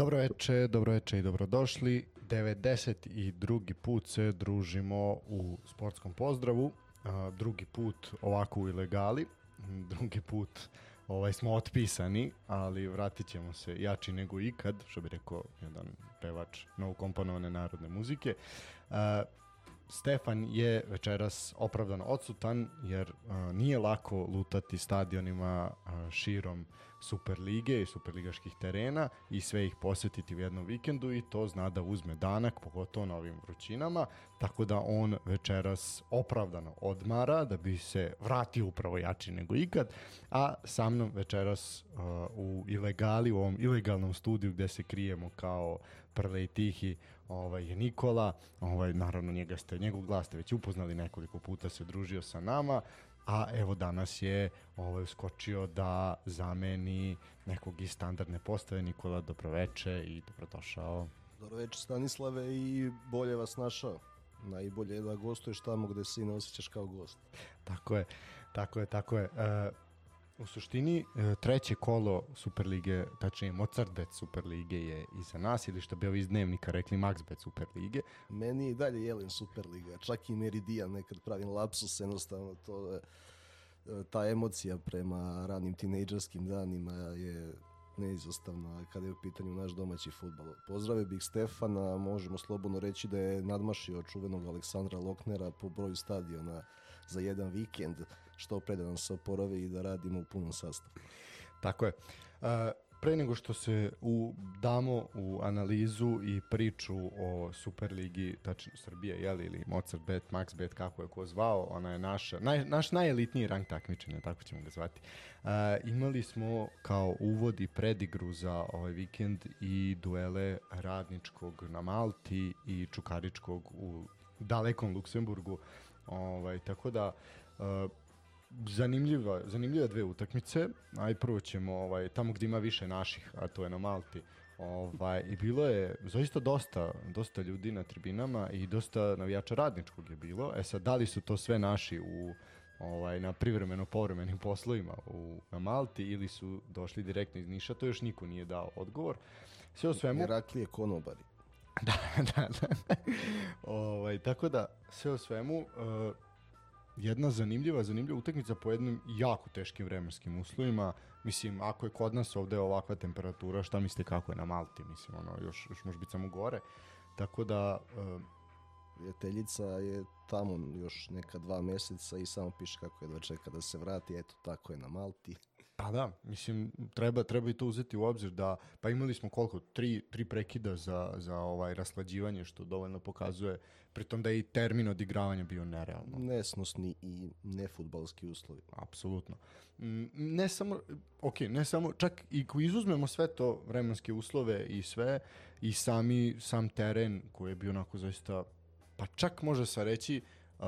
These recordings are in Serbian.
Dobro veče, dobro veče i dobrodošli. 92. put se družimo u sportskom pozdravu. Drugi put ovako u ilegali. Drugi put ovaj, smo otpisani, ali vratit ćemo se jači nego ikad, što bi rekao jedan pevač novokomponovane narodne muzike. Stefan je večeras opravdano odsutan jer a, nije lako lutati stadionima a, širom Superlige i superligaških terena i sve ih posetiti u jednom vikendu i to zna da uzme danak, pogotovo na ovim vrućinama, tako da on večeras opravdano odmara da bi se vratio upravo jači nego ikad, a sa mnom večeras uh, u ilegali, u ovom ilegalnom studiju gde se krijemo kao prle i tihi ovaj, je Nikola, ovaj, naravno njega ste, njegov glas ste već upoznali nekoliko puta se družio sa nama, a evo danas je ovaj, skočio da zameni nekog iz standardne postave. Nikola, dobroveče i dobrodošao. Dobroveče Stanislave i bolje vas našao. Najbolje je da gostuješ tamo gde se i ne osjećaš kao gost. Tako je, tako je, tako je. E, U suštini, e, treće kolo Superlige, tačnije Mozartbet Superlige je iza nas, ili što bi ovi iz dnevnika rekli Maxbet Superlige. Meni je i dalje Jelen Superliga, čak i Meridian nekad pravim lapsus, jednostavno to je ta emocija prema ranim tinejdžerskim danima je neizostavna kada je u pitanju naš domaći futbal. Pozdravio bih Stefana, možemo slobodno reći da je nadmašio čuvenog Aleksandra Loknera po broju stadiona za jedan vikend, što pre da nam se oporavi i da radimo u punom sastavu. Tako je. Uh, pre nego što se u, damo u analizu i priču o Superligi, tačno Srbija, jeli, ili Mozart Bet, Max Bet, kako je ko zvao, ona je naša, naj, naš najelitniji rang takmičenja, tako ćemo ga zvati. Uh, imali smo kao uvod i predigru za ovaj vikend i duele radničkog na Malti i čukaričkog u dalekom Luksemburgu, ovaj, tako da uh, zanimljiva, zanimljiva dve utakmice. Aj prvo ćemo ovaj tamo gde ima više naših, a to je na Malti. Ovaj i bilo je zaista dosta dosta ljudi na tribinama i dosta navijača radničkog je bilo. E sad da li su to sve naši u ovaj na privremeno povremenim poslovima u na Malti ili su došli direktno iz Niša, to još niko nije dao odgovor. Sve o svemu Heraklije konobari. da, da, da. ovaj, tako da, sve o svemu, uh, jedna zanimljiva, zanimljiva utakmica po jednim jako teškim vremenskim uslovima. Mislim, ako je kod nas ovde ovakva temperatura, šta mislite kako je na Malti? Mislim, ono, još, još može biti samo gore. Tako da, uh, Prijateljica je tamo još neka dva meseca i samo piše kako je da čeka da se vrati, eto tako je na Malti. Pa da, mislim, treba, treba i to uzeti u obzir da, pa imali smo koliko, tri, tri prekida za, za ovaj raslađivanje, što dovoljno pokazuje, pritom da je i termin odigravanja bio nerealno. Nesnosni i nefutbalski uslovi. Apsolutno. Mm, Ne samo, ok, ne samo, čak i ako izuzmemo sve to vremenske uslove i sve, i sami, sam teren koji je bio onako zaista, pa čak može se reći, uh,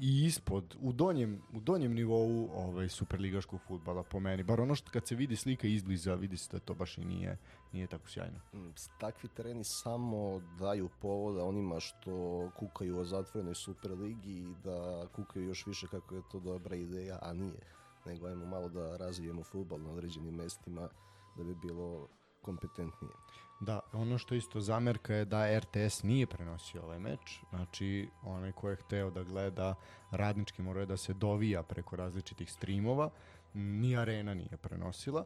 i ispod, u donjem, u donjem nivou ovaj, superligaškog futbala po meni. Bar ono što kad se vidi slika izbliza, vidi se da to baš i nije, nije tako sjajno. Mm, Takvi tereni samo daju povoda onima što kukaju o zatvorenoj Superligi i da kukaju još više kako je to dobra ideja, a nije. Nego ajmo malo da razvijemo futbal na određenim mestima da bi bilo kompetentnije. Da, ono što isto zamerka je da RTS nije prenosio ovaj meč, znači onaj ko je hteo da gleda radnički morao da se dovija preko različitih streamova, ni arena nije prenosila,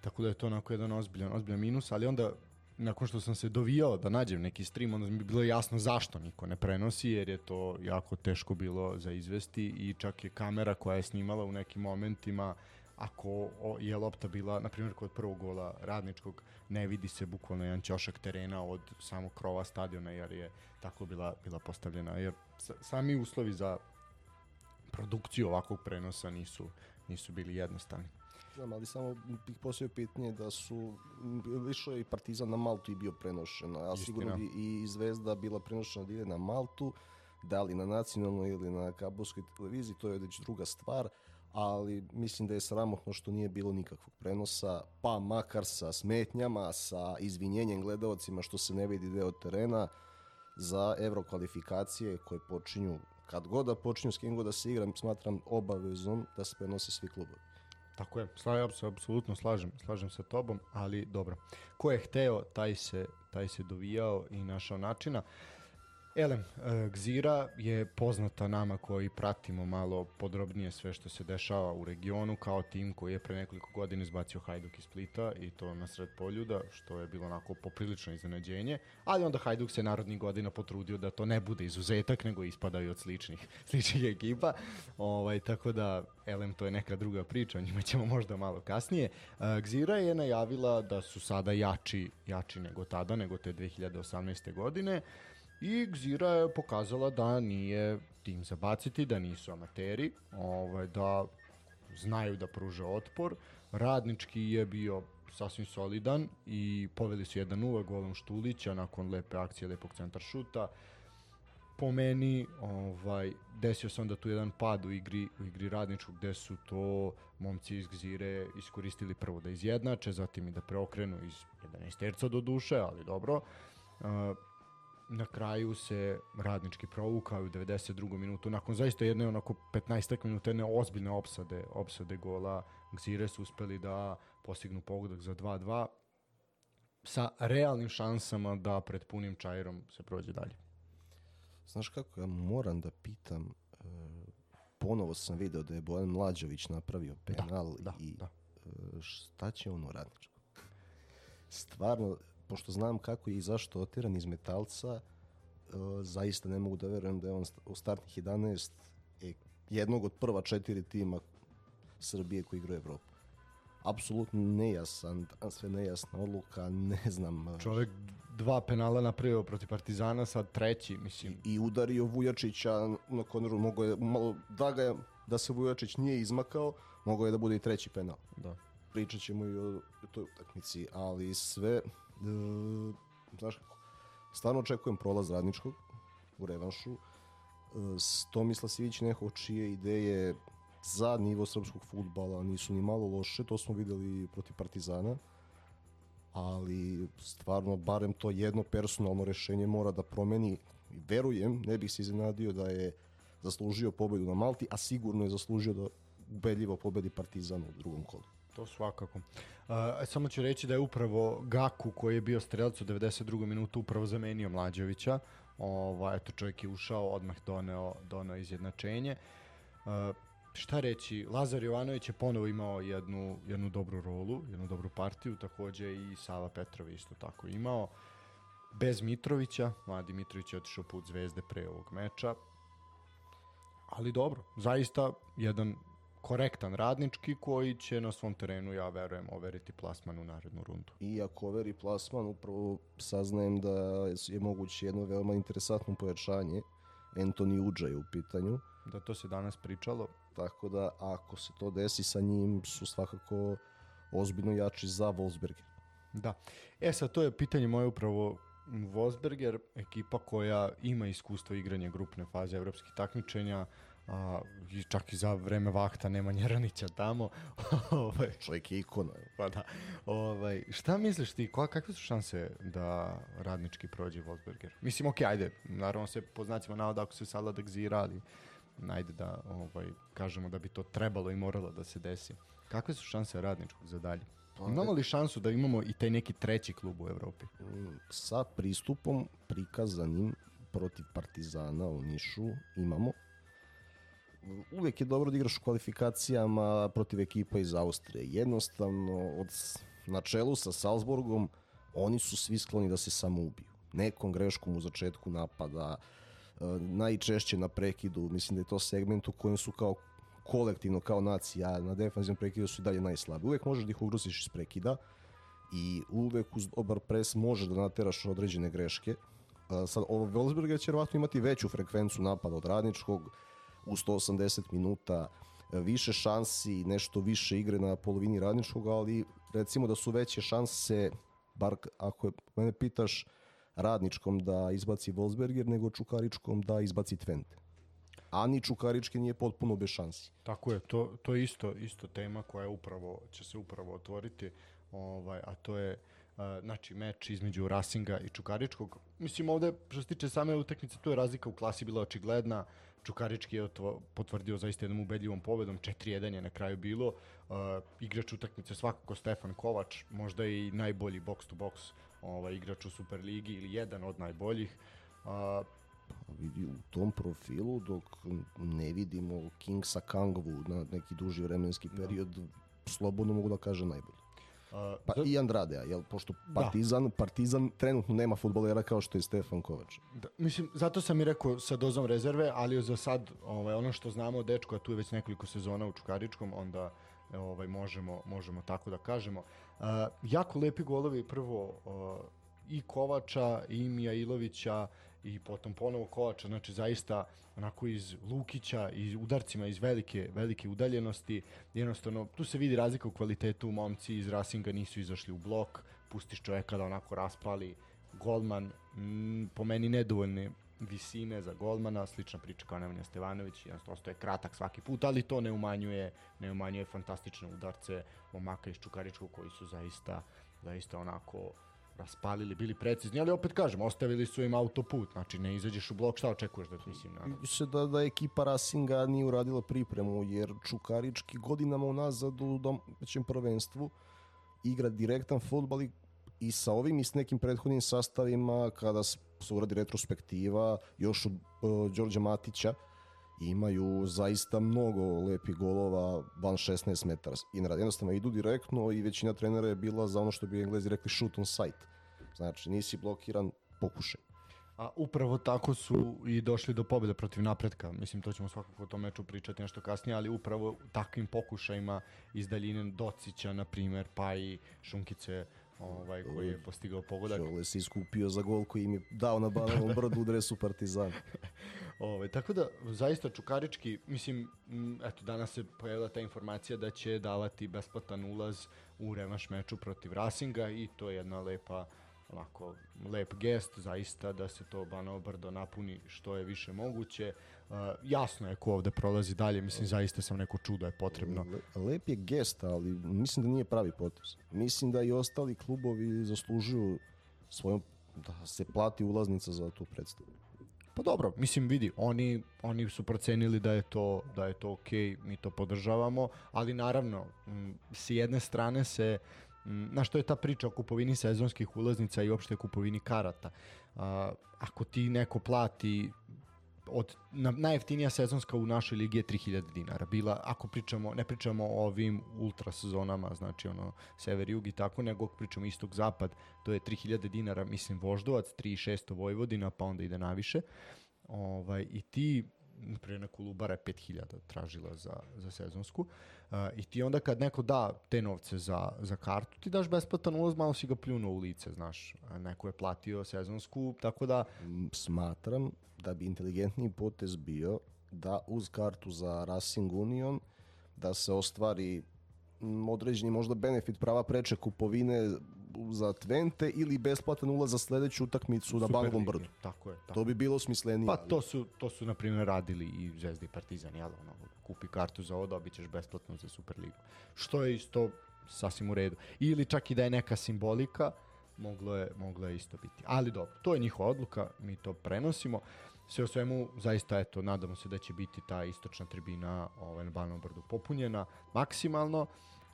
tako da je to onako jedan ozbiljan, ozbiljan minus, ali onda nakon što sam se dovijao da nađem neki stream, onda mi bilo jasno zašto niko ne prenosi, jer je to jako teško bilo za izvesti. I čak je kamera koja je snimala u nekim momentima ako je lopta bila, na primjer kod prvog gola radničkog, ne vidi se bukvalno jedan ćošak terena od samog krova stadiona, jer je tako bila, bila postavljena. Jer sa- sami uslovi za produkciju ovakvog prenosa nisu, nisu bili jednostavni. Znam, ali samo bih postavio pitanje da su, više je i Partizan na Maltu i bio prenošen, a Istina. sigurno bi i Zvezda bila prenošena da ide na Maltu, da li na nacionalnoj ili na kabelskoj televiziji, to je već druga stvar, ali mislim da je sramotno što nije bilo nikakvog prenosa, pa makar sa smetnjama, sa izvinjenjem gledalcima što se ne vidi deo terena za evrokvalifikacije koje počinju kad god da počinju s kim god da se igra, smatram obavezom da se prenose svi klubovi. Tako je, slažem se, apsolutno slažem, slažem sa tobom, ali dobro. Ko je hteo, taj se, taj se dovijao i našao načina. Elem, e, Gzira je poznata nama koji pratimo malo podrobnije sve što se dešava u regionu kao tim koji je pre nekoliko godina izbacio Hajduk iz Splita i to na sred poljuda, što je bilo onako poprilično iznenađenje, ali onda Hajduk se narodnih godina potrudio da to ne bude izuzetak, nego ispadaju od sličnih, sličnih ekipa, ovaj, tako da, elem, to je neka druga priča, o njima ćemo možda malo kasnije. E, Gzira je najavila da su sada jači, jači nego tada, nego te 2018. godine, I Gzira je pokazala da nije tim za baciti, da nisu amateri, ovaj, da znaju da pruže otpor. Radnički je bio sasvim solidan i poveli su 1-0 golom Štulića nakon lepe akcije, lepog centar šuta. Po meni ovaj, desio se onda tu jedan pad u igri, u igri radničkog gde su to momci iz Gzire iskoristili prvo da izjednače, zatim i da preokrenu iz 11 terca do duše, ali dobro. Uh, na kraju se radnički provukao u 92. minutu nakon zaista jedne onako 15 minuta jedne ozbiljne opsade opsade gola Gzire su uspeli da postignu pogodak za 2-2 sa realnim šansama da pred punim čajerom se prođe dalje. Znaš kako, ja moram da pitam, e, ponovo sam video da je Bojan Mlađović napravio penal da, i da. e, šta će on u radničku? Stvarno, pošto znam kako je i zašto otiran iz metalca, e, zaista ne mogu da verujem da je on u startnih 11 e, jednog od prva četiri tima Srbije koji igra u Evropu. Apsolutno nejasan, sve nejasna odluka, ne znam. e, Čovek dva penala napravio protiv Partizana, sad treći, mislim. i udario Vujačića na konoru, mogo je malo, da ga je, da se Vujačić nije izmakao, mogao je da bude i treći penal. Da. Pričat ćemo i o, toj utakmici, ali sve, znaš kako, stvarno očekujem prolaz radničkog u revanšu. E, s Tomisla Sivić Neho, čije ideje za nivo srpskog futbala nisu ni malo loše, to smo videli protiv Partizana, ali stvarno barem to jedno personalno rešenje mora da promeni verujem, ne bih se iznenadio da je zaslužio pobedu na Malti, a sigurno je zaslužio da ubedljivo pobedi Partizan u drugom kolu. To svakako. Uh, samo ću reći da je upravo Gaku koji je bio strelac u 92. minutu upravo zamenio Mlađevića. Ova, eto čovjek je ušao, odmah doneo, doneo izjednačenje. Uh, šta reći, Lazar Jovanović je ponovo imao jednu, jednu dobru rolu, jednu dobru partiju, takođe i Sava Petrov isto tako imao. Bez Mitrovića, Mladi Mitrović je otišao put zvezde pre ovog meča, ali dobro, zaista jedan korektan radnički koji će na svom terenu, ja verujem, overiti plasman u narednu rundu. I ako overi plasman, upravo saznajem da je moguće jedno veoma interesantno pojačanje. Anthony Uđa je u pitanju. Da to se danas pričalo, Tako da ako se to desi sa njim su svakako ozbiljno jači za Wolfsberger. Da. E sad, to je pitanje moje upravo Vosberger, ekipa koja ima iskustvo igranja grupne faze evropskih takmičenja, a, i čak i za vreme vakta nema Njeranića tamo. ovaj, Čovjek je ikona. pa da. Ovaj, šta misliš ti, koja, kakve su šanse da radnički prođe Vosberger? Mislim, okej, ajde, naravno se po znacima navoda ako se sada da gzira, ali najde da ovaj, kažemo da bi to trebalo i moralo da se desi. Kakve su šanse radničkog za dalje? Imamo li šansu da imamo i taj neki treći klub u Evropi? Mm, Sa pristupom prikazanim protiv Partizana u Nišu imamo. Uvek je dobro da igraš u kvalifikacijama protiv ekipa iz Austrije. Jednostavno, od, na čelu sa Salzburgom, oni su svi skloni da se samo ubiju. Nekom greškom u začetku napada, e, najčešće na prekidu, mislim da je to segment u kojem su kao kolektivno, kao nacija, na defanzivnom prekidu su i dalje najslabiji. Uvek možeš da ih ugrusiš iz prekida i uvek uz dobar pres možeš da nateraš određene greške. A, Sad, ovo Wolfsberger će vjerovatno imati veću frekvenciju napada od radničkog u 180 minuta, e, više šansi, nešto više igre na polovini radničkog, ali recimo da su veće šanse, bar ako mene pitaš, radničkom da izbaci Wolfsberger, nego Čukaričkom da izbaci Twente. A ni Čukarički nije potpuno bez šansi. Tako je, to, to je isto, isto tema koja je upravo, će se upravo otvoriti, ovaj, a to je uh, znači meč između Rasinga i Čukaričkog. Mislim ovde što se tiče same utakmice tu je razlika u klasi bila očigledna. Čukarički je otvo, potvrdio zaista jednom ubedljivom pobedom, 4-1 je na kraju bilo. Uh, igrač utakmice svakako Stefan Kovač, možda i najbolji box to box ovaj, igrač u Superligi ili jedan od najboljih. Uh, vidi u tom profilu dok ne vidimo Kingsa Kangvu na neki duži vremenski period da. slobodno mogu da kaže najbolje. Uh, pa za... i Andradea, jel, pošto da. Partizan, da. Partizan trenutno nema futbolera kao što je Stefan Kovač. Da, mislim, zato sam i rekao sa dozom rezerve, ali za sad ovaj, ono što znamo o dečku, a tu je već nekoliko sezona u Čukaričkom, onda ovaj, možemo, možemo tako da kažemo. Uh, jako lepi golovi, prvo uh, i Kovača i Mijailovića i potom ponovo Kovača, znači zaista onako iz Lukića i udarcima iz velike, velike udaljenosti, jednostavno tu se vidi razlika u kvalitetu, momci iz Rasinga nisu izašli u blok, pustiš čoveka da onako raspali, golman, m, po meni nedovoljne visine za golmana, slična priča kao Nemanja Stevanović, jednostavno je kratak svaki put, ali to ne umanjuje, ne umanjuje fantastične udarce momaka iz Čukaričkog koji su zaista, zaista onako raspalili, bili precizni, ali opet kažem, ostavili su im autoput, znači ne izađeš u blok, šta očekuješ da mislim? Naravno. Se da, da ekipa Rasinga nije uradila pripremu, jer Čukarički godinama unazad u domaćem prvenstvu igra direktan futbal i, i sa ovim i s nekim prethodnim sastavima, kada se uradi retrospektiva, još od uh, Đorđa Matića, imaju zaista mnogo lepih golova van 16 metara. I jednostavno idu direktno i većina trenera je bila za ono što bi englezi rekli shoot on sight. Znači nisi blokiran, pokušaj. A upravo tako su i došli do pobjede protiv napretka. Mislim, to ćemo svakako o tom meču pričati nešto kasnije, ali upravo takvim pokušajima iz daljine Docića, na primer, pa i Šunkice, ovaj, koji je postigao pogodak. Šole se iskupio za gol koji im je dao na banovom brdu u dresu Partizan. ovaj, tako da, zaista Čukarički, mislim, eto, danas se pojavila ta informacija da će davati besplatan ulaz u revanš meču protiv Rasinga i to je jedna lepa onako lep gest zaista da se to Banovo brdo napuni što je više moguće. Uh, jasno je ko ovde prolazi dalje, mislim zaista sam neko čudo je potrebno. Le, lep je gest, ali mislim da nije pravi potez. Mislim da i ostali klubovi zaslužuju svojom da se plati ulaznica za tu predstavu. Pa dobro, mislim vidi, oni oni su procenili da je to da je to okej, okay, mi to podržavamo, ali naravno m, s jedne strane se na što je ta priča o kupovini sezonskih ulaznica i opšte kupovini karata. A, ako ti neko plati od na, najjeftinija sezonska u našoj ligi je 3000 dinara. Bila ako pričamo ne pričamo o ovim ultra sezonama, znači ono sever jug i tako, nego ako pričamo istok zapad, to je 3000 dinara, mislim Voždovac, 3600 Vojvodina, pa onda ide naviše. Ovaj i ti pre na Kolubara je 5000 tražila za, za sezonsku. Uh, I ti onda kad neko da te novce za, za kartu, ti daš besplatan ulaz, malo si ga pljunuo u lice, znaš. Neko je platio sezonsku, tako da... Smatram da bi inteligentniji potez bio da uz kartu za Racing Union da se ostvari određeni možda benefit prava preče kupovine za Twente ili besplatan ulaz za sledeću utakmicu na Banovom brdu. Tako je. Tako. To bi bilo smislenije. Pa to su, to su na primjer radili i Zvezda i Partizan, jel? Ono, kupi kartu za ovo, dobit ćeš besplatno za Superligu. Što je isto sasvim u redu. Ili čak i da je neka simbolika, moglo je, moglo je isto biti. Ali dobro, to je njihova odluka, mi to prenosimo. Sve o svemu, zaista, eto, nadamo se da će biti ta istočna tribina ovaj, na Banovom brdu popunjena maksimalno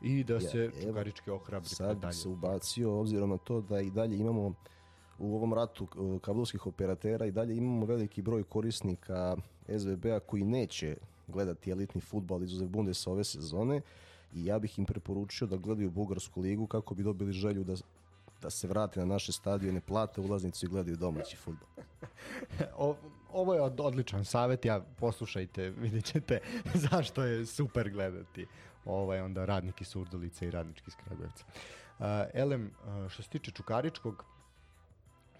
i da se ja, Čukarički ohrabri sad dalje. se ubacio, obzirom na to da i dalje imamo u ovom ratu kablovskih operatera i dalje imamo veliki broj korisnika SVB-a koji neće gledati elitni futbal izuzev Bundesa ove sezone i ja bih im preporučio da gledaju Bugarsku ligu kako bi dobili želju da da se vrate na naše stadione, plate ulaznicu i gledaju domaći futbol. o, ovo je odličan savjet, ja poslušajte, vidjet ćete zašto je super gledati ovaj, onda radnik iz Surdulice i radnički iz Kragujevca. Uh, Elem, uh, što se tiče Čukaričkog,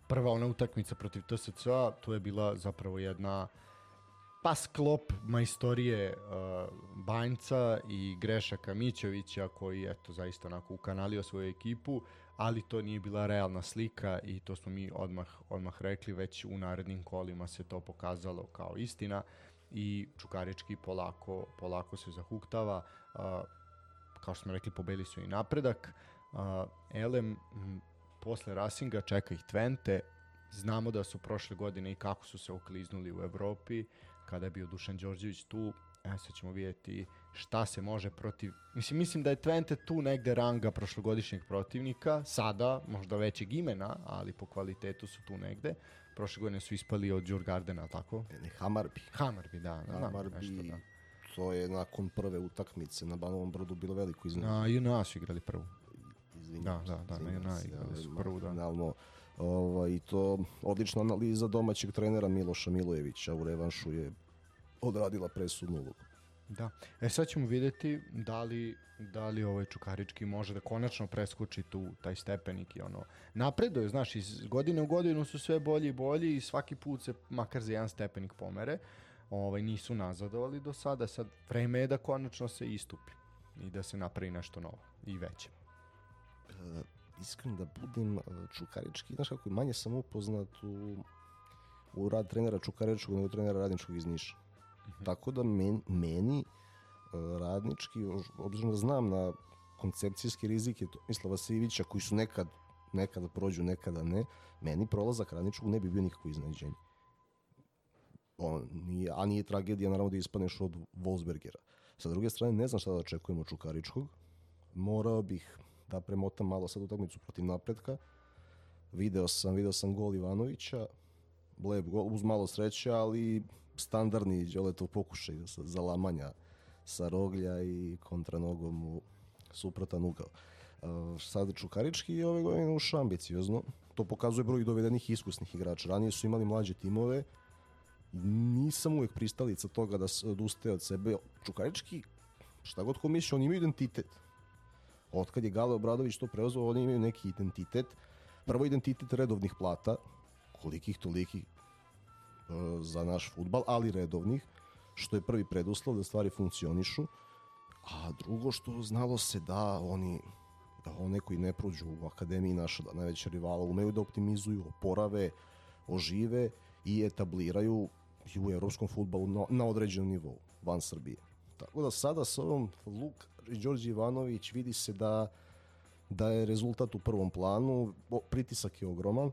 prva ona utakmica protiv TSC-a, to je bila zapravo jedna pa sklop majstorije uh, Banjca i Greša Kamićevića koji eto zaista onako ukanalio svoju ekipu, ali to nije bila realna slika i to smo mi odmah, odmah rekli, već u narednim kolima se to pokazalo kao istina i Čukarički polako, polako se zahuktava, uh, kao što smo rekli pobeli su i napredak, uh, Elem m, posle Rasinga čeka ih Twente, znamo da su prošle godine i kako su se okliznuli u Evropi, kada je bio Dušan Đorđević tu, e, sad ćemo vidjeti šta se može protiv... Mislim, mislim da je Twente tu negde ranga prošlogodišnjeg protivnika, sada možda većeg imena, ali po kvalitetu su tu negde. Prošle godine su ispali od Djurgardena, tako? Ne, Hamarbi. Hamarbi, da. da Hamarbi, nešto, da. To je nakon prve utakmice na Banovom brodu bilo veliko iznenađenje. Na JNA su igrali prvu. Izvinjam da, da, da, na JNA igrali su prvu, da. Finalno, ovaj, I to odlična analiza domaćeg trenera Miloša Milojevića u revanšu je odradila presudnu ulogu. Da. E sad ćemo videti da li, da li ovaj Čukarički može da konačno preskoči tu taj stepenik i ono napreduje, znaš, iz godine u godinu su sve bolji i bolji i svaki put se makar za jedan stepenik pomere. Ovaj, nisu nazadovali do sada, sad vreme je da konačno se istupi i da se napravi nešto novo i veće. E, iskren da budem e, Čukarički, znaš kako, manje sam upoznat u, u rad trenera Čukaričkog nego trenera Radničkog iz Niša. -hmm. Tako da men, meni e, radnički, obzirom da znam na koncepcijske rizike Mislava Sivića koji su nekad nekada prođu, nekada ne, meni prolazak radničkog ne bi bio nikako iznenađenje. On, nije, a nije tragedija naravno da ispaneš od Wolfsbergera. Sa druge strane, ne znam šta da očekujemo od Čukaričkog. Morao bih da premotam malo sad utakmicu protiv napretka. Video sam, video sam gol Ivanovića, lep gol, uz malo sreće, ali standardni Đoletov pokušaj sa zalamanja sa roglja i kontra nogom u suprotan ugao. Uh, sad Čukarički je ove godine ušao ambiciozno. To pokazuje broj dovedenih iskusnih igrača. Ranije su imali mlađe timove. Nisam uvek pristalica toga da se odustaje od sebe. Čukarički, šta god ko misli, oni imaju identitet. Otkad je Gale Obradović to preozvao, oni imaju neki identitet. Prvo identitet redovnih plata, kolikih tolikih, E, za naš futbal, ali redovnih, što je prvi preduslov da stvari funkcionišu, a drugo što znalo se da oni da one koji ne prođu u akademiji naša da najveća rivala umeju da optimizuju, oporave, ožive i etabliraju i u evropskom futbalu na, na određenom nivou van Srbije. Tako da sada sa ovom Luk i Đorđe Ivanović vidi se da da je rezultat u prvom planu, pritisak je ogroman,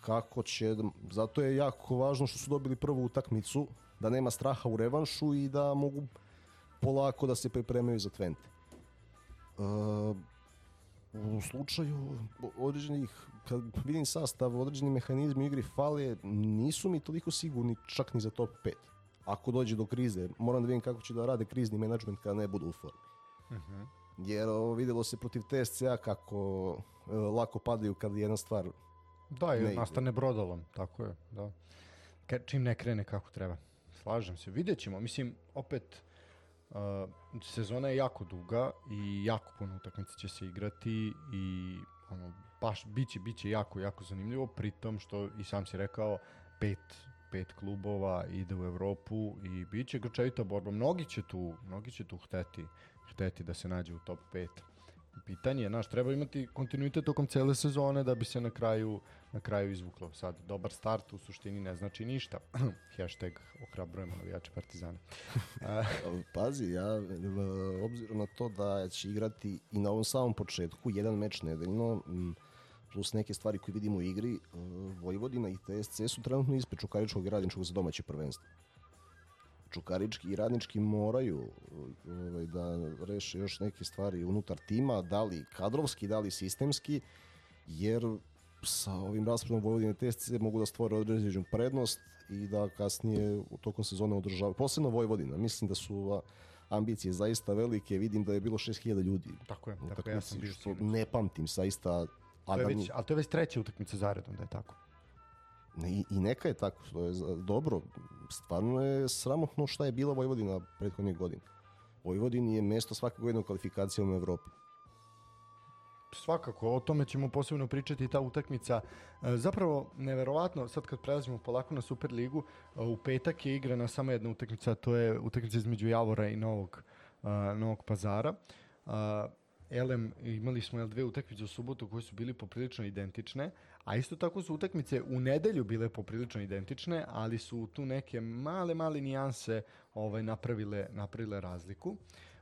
kako će, zato je jako važno što su dobili prvu utakmicu, da nema straha u revanšu i da mogu polako da se pripremaju za Twente. Uh, u slučaju određenih, kad vidim sastav, određeni mehanizmi igri fale, nisu mi toliko sigurni čak ni za top 5. Ako dođe do krize, moram da vidim kako će da rade krizni menadžment kada ne budu u formi. Uh mhm. -huh. Jer o, videlo se protiv TSC-a kako e, lako padaju kad jedna stvar Da, i nastane brodolom, tako je, da. Čim ne krene kako treba. Slažem se, vidjet ćemo. Mislim, opet, uh, sezona je jako duga i jako puno utakmice će se igrati i ono, baš biće, biće jako, jako zanimljivo, pritom što i sam si rekao, pet, pet klubova ide u Evropu i biće grčevita borba. Mnogi će tu, mnogi će tu hteti, hteti da se nađe u top 5 pitanje je, treba imati kontinuitet tokom cele sezone da bi se na kraju na kraju izvuklo. Sad, dobar start u suštini ne znači ništa. Hashtag ohrabrujemo navijače Partizana. Pazi, ja obzirom na to da će igrati i na ovom samom početku jedan meč nedeljno, plus neke stvari koje vidimo u igri, e, Vojvodina i TSC su trenutno ispred Čukaričkog i Radničkog za domaće prvenstvo. Čukarički i Radnički moraju ovaj, da reše još neke stvari unutar tima, da li kadrovski, da li sistemski, jer sa ovim rasporedom Vojvodine TSC mogu da stvore određenu prednost i da kasnije u tokom sezone održavaju. Posebno Vojvodina, mislim da su ambicije zaista velike, vidim da je bilo 6000 ljudi. Tako je, tako ja sam bio ne pamtim saista. A to je već, ali to je već treća utakmica zaredom da je tako. I, I neka je tako, to je dobro. Stvarno je sramotno šta je bila Vojvodina prethodnih godina. Vojvodini je mesto svake godine u kvalifikacijama u Evropi. Svakako, o tome ćemo posebno pričati ta utakmica. E, zapravo, neverovatno, sad kad prelazimo polako na Superligu, e, u petak je igrana samo jedna utakmica, to je utakmica između Javora i Novog, e, Novog pazara. Elem, imali smo jel, dve utakmice u subotu koje su bili poprilično identične, a isto tako su utakmice u nedelju bile poprilično identične, ali su tu neke male, male nijanse ovaj, napravile, napravile razliku.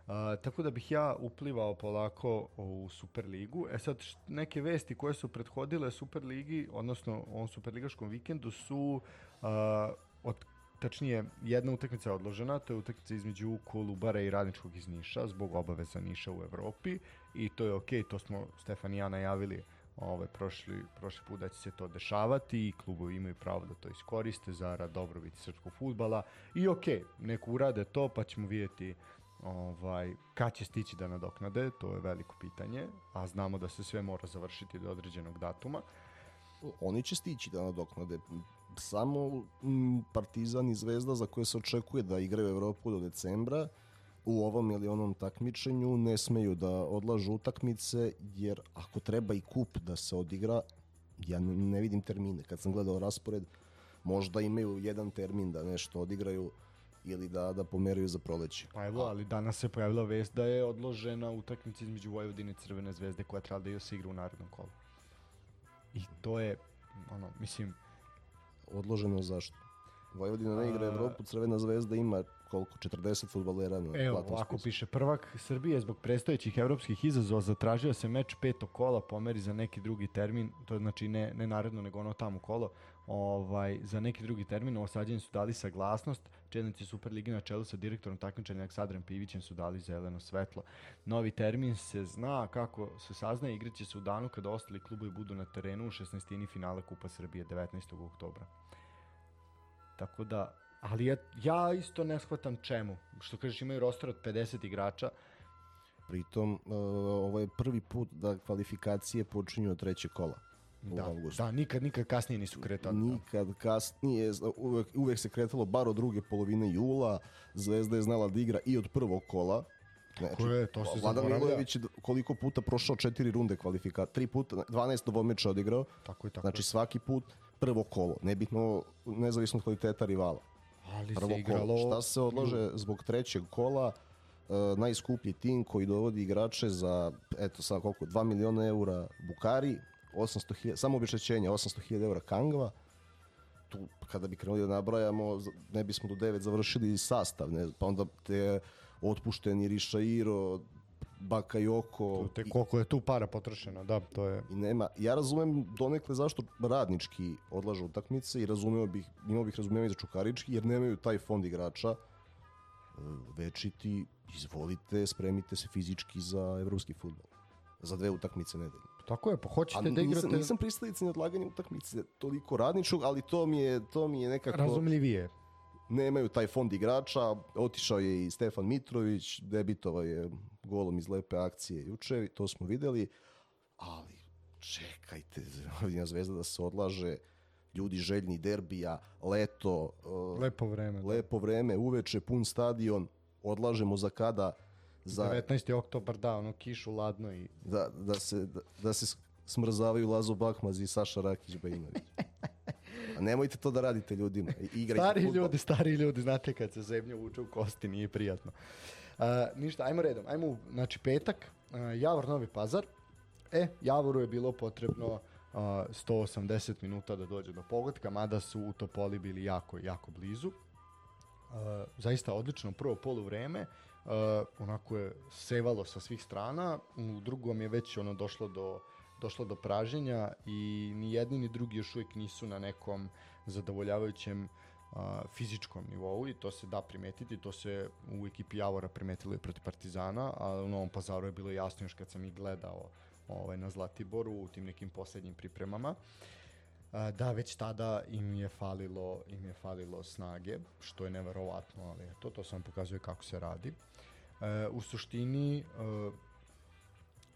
Uh, tako da bih ja uplivao polako u Superligu. E sad, neke vesti koje su prethodile Superligi, odnosno ovom Superligaškom vikendu su uh, od tačnije jedna utakmica je odložena, to je utakmica između Kolubara i Radničkog iz Niša zbog obaveza Niša u Evropi i to je okej, okay, to smo Stefan i ja najavili ovaj, prošli, prošli put da će se to dešavati i klubovi imaju pravo da to iskoriste za rad dobrobiti srpskog futbala i ok, neko urade to pa ćemo vidjeti ovaj, kad će stići da nadoknade, to je veliko pitanje, a znamo da se sve mora završiti do određenog datuma. Oni će stići da nadoknade. Samo Partizan i Zvezda za koje se očekuje da igraju Evropu do decembra, u ovom ili onom takmičenju ne smeju da odlažu utakmice jer ako treba i kup da se odigra ja ne vidim termine kad sam gledao raspored možda imaju jedan termin da nešto odigraju ili da da pomeraju za proleće. Pa evo, ali danas se pojavila vest da je odložena utakmica između Vojvodine i Crvene zvezde koja treba da se igra u narednom kolu. I to je, ono, mislim... Odloženo zašto? Vojvodina ne igra Evropu, Crvena zvezda ima koliko 40 fudbalera na Evo, ovako piše prvak Srbije zbog predstojećih evropskih izazova zatražio se meč petog kola pomeri za neki drugi termin, to je znači ne, ne naredno nego ono tamo kolo, ovaj, za neki drugi termin osađeni su dali saglasnost, čelnici Superligi na čelu sa direktorom takmičenja Aleksandrom Pivićem su dali zeleno svetlo. Novi termin se zna kako se saznaje, igraće se u danu kada ostali klubovi budu na terenu u 16. finale Kupa Srbije 19. oktobra. Tako da, ali ja, ja isto ne shvatam čemu. Što kažeš imaju roster od 50 igrača. Pritom, uh, ovo je prvi put da kvalifikacije počinju od treće kola. Da, avgustu. da, nikad, nikad kasnije nisu kretali. Nikad kasnije, uvek, uvek se kretalo bar od druge polovine jula, Zvezda je znala da igra i od prvog kola, Znači, je, to se Vladan Milojević koliko puta prošao četiri runde kvalifikacije, tri puta, 12 dvomeča odigrao. Tako i tako. Znači svaki put prvo kolo, nebitno nezavisno kvaliteta rivala. Ali prvo se igralo... Kolo. Šta se odlaže zbog trećeg kola, uh, najskuplji tim koji dovodi igrače za, eto sad koliko, 2 miliona eura Bukari, 800 samo obeštećenje, 800.000 eura Kangva, tu kada bi krenuli da nabrajamo, ne bismo do 9 završili sastav, ne, pa onda te otpušteni Rišairo, Bakayoko. Te koliko je tu para potrošeno, da, to je. I nema, ja razumem donekle zašto radnički odlažu utakmice i razumeo bih, imao bih razumevanje za Čukarički, jer nemaju taj fond igrača večiti, izvolite, spremite se fizički za evropski futbol. Za dve utakmice nedeljne. Tako je, pa hoćete da igrate... Nisam, nisam pristalica ni odlaganja utakmice toliko radničkog, ali to mi je, to mi je nekako... Razumljivije nemaju taj fond igrača, otišao je i Stefan Mitrović, debitovao je golom iz lepe akcije juče, to smo videli, ali čekajte, Vojvodina zvezda da se odlaže, ljudi željni derbija, leto, uh, lepo vreme, da. lepo vreme, uveče pun stadion, odlažemo za kada? Za 19. oktobar, da, ono kišu ladno i da, da se da, da se smrzavaju Lazo Bakmaz i Saša Rakić Bajinović. A nemojte to da radite ljudima. Igrajte stari futbol. ljudi, stari ljudi, znate kad se zemlja uče u kosti, nije prijatno. Uh, ništa, ajmo redom. Ajmo, znači, petak, uh, Javor Novi Pazar. E, Javoru je bilo potrebno uh, 180 minuta da dođe do pogotka, mada su u Topoli bili jako, jako blizu. Uh, zaista odlično prvo polu vreme, uh, onako je sevalo sa svih strana, u drugom je već ono došlo do došlo do praženja i ni jedni ni drugi još uvijek nisu na nekom zadovoljavajućem a, fizičkom nivou i to se da primetiti, to se u ekipi Javora primetilo i proti Partizana, a u Novom Pazaru je bilo jasno još kad sam ih gledao ovaj, na Zlatiboru u tim nekim poslednjim pripremama. A, da već tada im je falilo im je falilo snage, što je neverovatno, ali to to sam pokazuje kako se radi. E, u suštini e,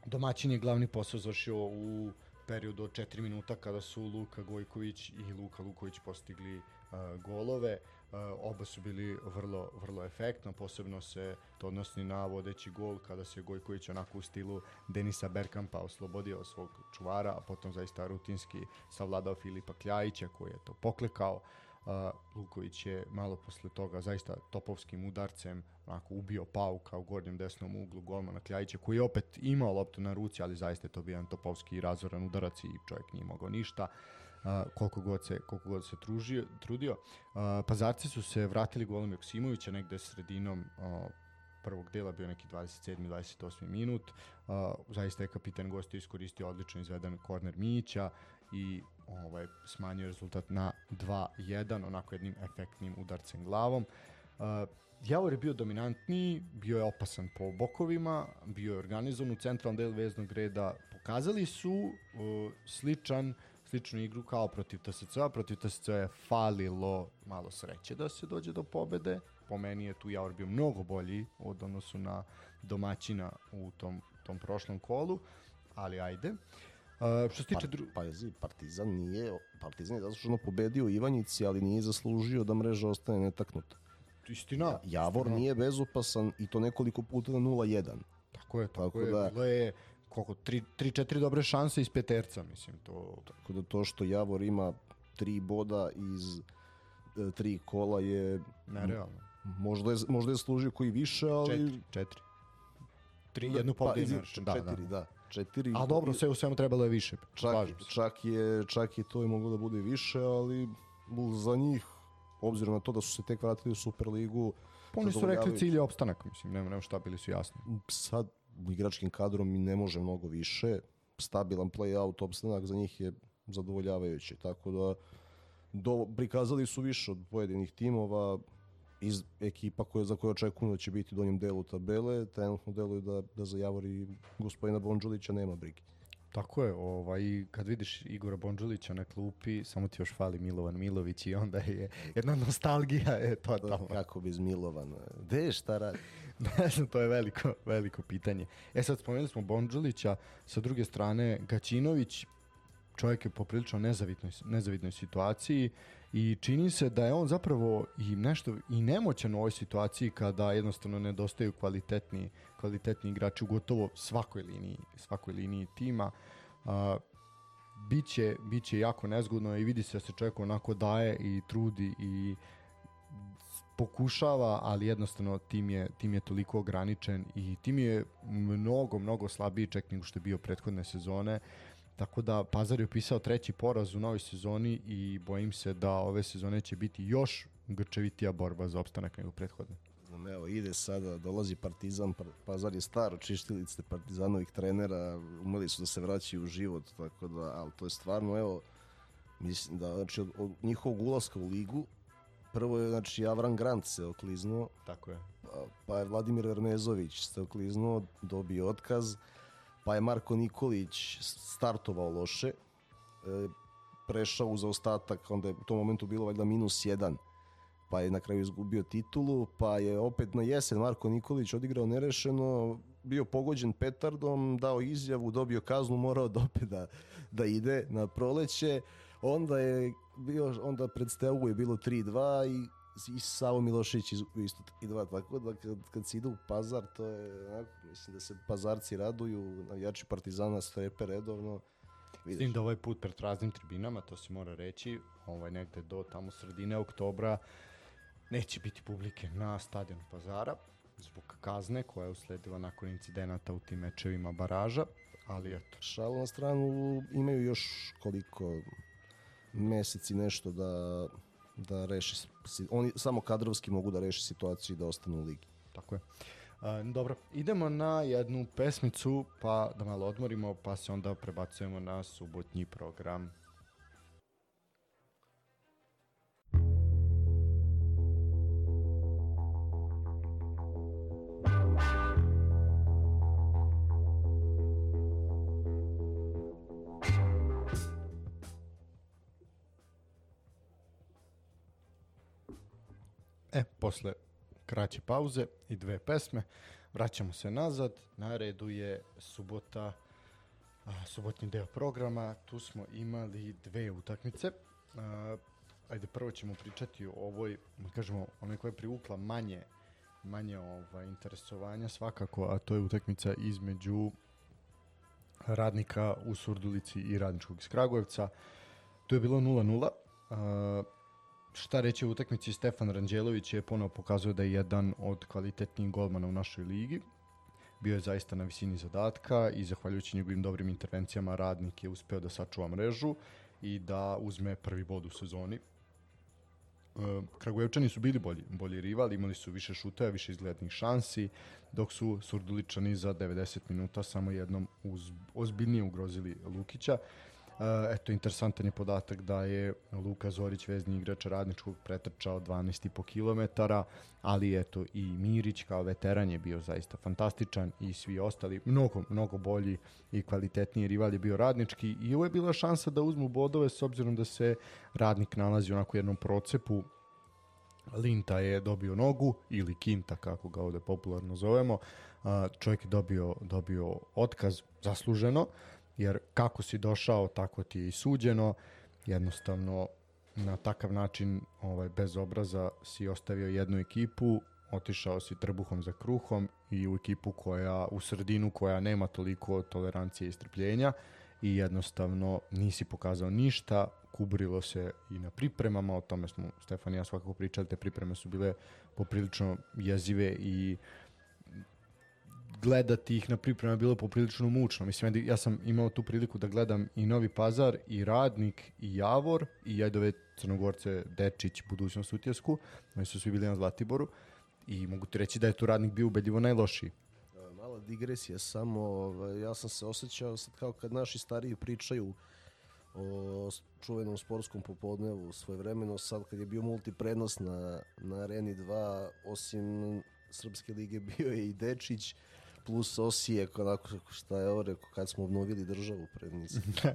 Domaćin je glavni posao završio u periodu od 4 minuta kada su Luka Gojković i Luka Luković postigli uh, golove. Uh, oba su bili vrlo, vrlo efektno, posebno se to odnosni na vodeći gol kada se Gojković onako u stilu Denisa Berkampa oslobodio svog čuvara, a potom zaista rutinski savladao Filipa Kljajića koji je to poklekao. A, Luković je malo posle toga zaista topovskim udarcem onako ubio Pauka u gornjem desnom uglu golmana Kljajića koji je opet imao loptu na ruci, ali zaista je to bio jedan topovski razoran udarac i čovjek nije mogao ništa. Uh, koliko god se koliko god se tružio, trudio. Uh, pazarci su se vratili golom Joksimovića negde sredinom uh, prvog dela, bio neki 27. 28. minut. Uh, zaista je kapitan gosti iskoristio odlično izveden korner Mića i ovaj, smanjio rezultat na 2-1, onako jednim efektnim udarcem glavom. Uh, Javor je bio dominantniji, bio je opasan po bokovima, bio je organizovan u centralnom delu veznog reda. Pokazali su uh, sličan sličnu igru kao protiv TSC-a. Protiv TSC-a je falilo malo sreće da se dođe do pobede. Po meni je tu Javor bio mnogo bolji od odnosu na domaćina u tom, tom prošlom kolu, ali ajde. Uh, što se tiče... Pa, dru... pazi, Partizan nije, Partizan je zasluženo pobedio Ivanjici, ali nije zaslužio da mreža ostane netaknuta. Istina. Javor istina. nije bezopasan i to nekoliko puta na 0-1. Tako je, tako, Tako je. da- Bilo je koliko, 3-4 dobre šanse iz peterca, mislim, to... Tako da to što Javor ima tri boda iz e, tri kola je Nerealno. možda je, možda je služio koji više, ali... Četiri, četiri. Tri, jednu pa, pobedu imaš. Da, četiri, da. da. Četiri. A dobro, sve u svemu trebalo je više. čak, čak, je, čak je to i moglo da bude više, ali za njih, obzirom na to da su se tek vratili u Superligu, Pa Oni su rekli cilj je opstanak, mislim, nema, nema šta, bili su jasni. sad igračkim kadrom ne može mnogo više. Stabilan play-out opstanak za njih je zadovoljavajući. Tako da do, prikazali su više od pojedinih timova iz ekipa koje, za koje očekujemo da će biti u donjem delu tabele. Trenutno deluju da, da za Javor i gospodina Bonđulića nema brige. Tako je, ovaj, kad vidiš Igora Bonđulića na klupi, samo ti još fali Milovan Milović i onda je jedna nostalgija, je to Da, tamo. kako bez Milovana. Gde je šta radi? ne znam, to je veliko, veliko pitanje. E sad spomenuli smo Bonđulića, sa druge strane Gaćinović, čovjek je poprilično nezavidnoj, nezavidnoj situaciji i čini se da je on zapravo i nešto i nemoćan u ovoj situaciji kada jednostavno nedostaju kvalitetni, kvalitetni igrači u gotovo svakoj liniji, svakoj liniji tima. A, biće, biće jako nezgodno i vidi se da se čovjek onako daje i trudi i pokušava, ali jednostavno tim je, tim je toliko ograničen i tim je mnogo, mnogo slabiji čak nego što je bio prethodne sezone. Tako da Pazar je upisao treći poraz u novoj sezoni i bojim se da ove sezone će biti još grčevitija borba za opstanak nego prethodne. Evo, ide sada, dolazi Partizan, Par- Pazar je star, čištilice Partizanovih trenera, umeli su da se vraćaju u život, tako da, ali to je stvarno, evo, mislim da, znači, od, od njihovog ulaska u ligu, prvo je, znači, Avran Grant se okliznuo, Tako je. pa, pa je Vladimir Vermezović se okliznuo, dobio otkaz, pa je Marko Nikolić startovao loše, e, prešao u zaostatak, onda je u tom momentu bilo valjda minus jedan, pa je na kraju izgubio titulu, pa je opet na jesen Marko Nikolić odigrao nerešeno, bio pogođen petardom, dao izjavu, dobio kaznu, morao da opet da, da ide na proleće, onda je bio, onda pred Steagu je bilo 3-2 i i Savo Milošević iz- isto 3-2, tako da kad, kad se ide u pazar, to je, onako, mislim da se pazarci raduju, navijači Partizana strepe redovno, S vidiš. tim da ovaj put pred praznim tribinama, to se mora reći, ovaj negde do tamo sredine oktobra neće biti publike na stadionu Pazara zbog kazne koja je usledila nakon incidenata u tim mečevima baraža, ali eto, Šalu na stranu, imaju još koliko meseci nešto da, da reše, si- oni samo kadrovski mogu da reše situaciju i da ostanu u ligi. tako je. A, dobro, idemo na jednu pesmicu, pa da malo odmorimo, pa se onda prebacujemo na subotnji program. E, posle kraće pauze i dve pesme, vraćamo se nazad. Na redu je subota, a, subotni deo programa. Tu smo imali dve utakmice. A, ajde, prvo ćemo pričati o ovoj, da kažemo, onoj koja je privukla manje manje ovaj, interesovanja svakako, a to je utakmica između radnika u Surdulici i radničkog iz Kragujevca. Tu je bilo 0-0. Šta reći o utakmici Stefan Ranđelović je ponovo pokazao da je jedan od kvalitetnijih golmana u našoj ligi. Bio je zaista na visini zadatka i zahvaljujući njegovim dobrim intervencijama radnik je uspeo da sačuva mrežu i da uzme prvi bod u sezoni. Kragujevčani su bili bolji, bolji rival, imali su više šuteva, više izglednih šansi, dok su Surduličani za 90 minuta samo jednom uz, ozbiljnije ugrozili Lukića. E, eto, interesantan je podatak da je Luka Zorić, vezni igrač radničkog, pretrčao 12,5 km, ali eto i Mirić kao veteran je bio zaista fantastičan i svi ostali, mnogo, mnogo bolji i kvalitetniji rival je bio radnički i ovo je bila šansa da uzmu bodove s obzirom da se radnik nalazi u onako jednom procepu. Linta je dobio nogu ili Kinta kako ga ovde popularno zovemo. Čovjek je dobio, dobio otkaz zasluženo jer kako si došao, tako ti je i suđeno. Jednostavno, na takav način, ovaj, bez obraza, si ostavio jednu ekipu, otišao si trbuhom za kruhom i u ekipu koja, u sredinu koja nema toliko tolerancije i strpljenja i jednostavno nisi pokazao ništa, kubrilo se i na pripremama, o tome smo Stefan i ja svakako pričali, te pripreme su bile poprilično jezive i uh, gledati ih na priprema bilo poprilično mučno. Mislim, ja sam imao tu priliku da gledam i Novi Pazar, i Radnik, i Javor, i Jajdove Crnogorce, Dečić, Budućnost Utjesku. Oni su svi bili na Zlatiboru. I mogu ti reći da je tu Radnik bio ubedljivo najlošiji. Mala digresija, samo ovaj, ja sam se osjećao sad kao kad naši stariji pričaju o čuvenom sportskom popodnevu svoje vremeno, sad kad je bio multiprenos na, na Areni 2, osim Srpske lige bio je i Dečić, plus Osijek, onako šta je ovo rekao, kad smo obnovili državu pred nisam.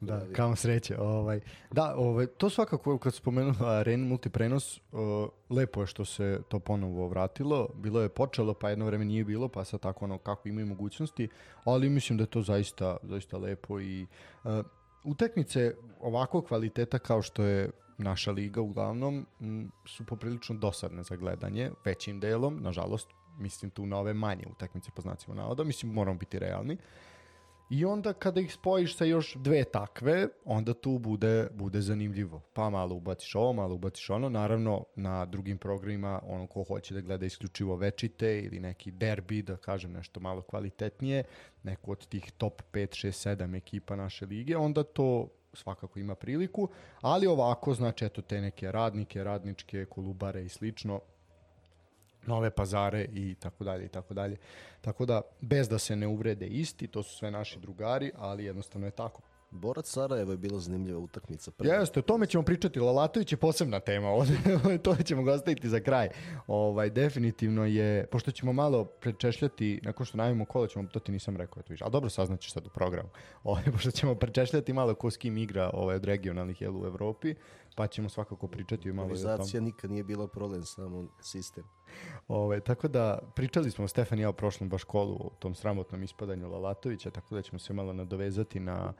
da, da kao sreće. Ovaj, da, ovaj, to svakako, kad spomenula Ren multiprenos, uh, lepo je što se to ponovo vratilo. Bilo je počelo, pa jedno vreme nije bilo, pa sad tako ono kako imaju mogućnosti, ali mislim da je to zaista, zaista lepo i uh, utakmice ovakvog kvaliteta kao što je naša liga uglavnom m, su poprilično dosadne za gledanje, većim delom, nažalost, mislim tu na ove manje utakmice po znacima navoda, mislim moramo biti realni. I onda kada ih spojiš sa još dve takve, onda tu bude, bude zanimljivo. Pa malo ubaciš ovo, malo ubaciš ono. Naravno, na drugim programima, ono ko hoće da gleda isključivo večite ili neki derbi, da kažem nešto malo kvalitetnije, neko od tih top 5, 6, 7 ekipa naše lige, onda to svakako ima priliku, ali ovako, znači, eto, te neke radnike, radničke, kolubare i slično, nove pazare i tako dalje i tako dalje. Tako da, bez da se ne uvrede isti, to su sve naši drugari, ali jednostavno je tako. Borac Sarajevo je bila zanimljiva utakmica. Jeste, o tome ćemo pričati. Lalatović je posebna tema, to ćemo ga ostaviti za kraj. Ovaj, definitivno je, pošto ćemo malo prečešljati, nakon što najavimo kola, ćemo, to ti nisam rekao, eto, a dobro saznaćeš sad u programu, ovaj, pošto ćemo prečešljati malo ko s kim igra ovaj, od regionalnih jel, u Evropi, pa ćemo svakako pričati malo o tome. nikad nije bila problem, samo sistem. Ove, tako da, pričali smo Stefan i ja o prošlom baš kolu, o tom sramotnom ispadanju Lalatovića, tako da ćemo se malo nadovezati na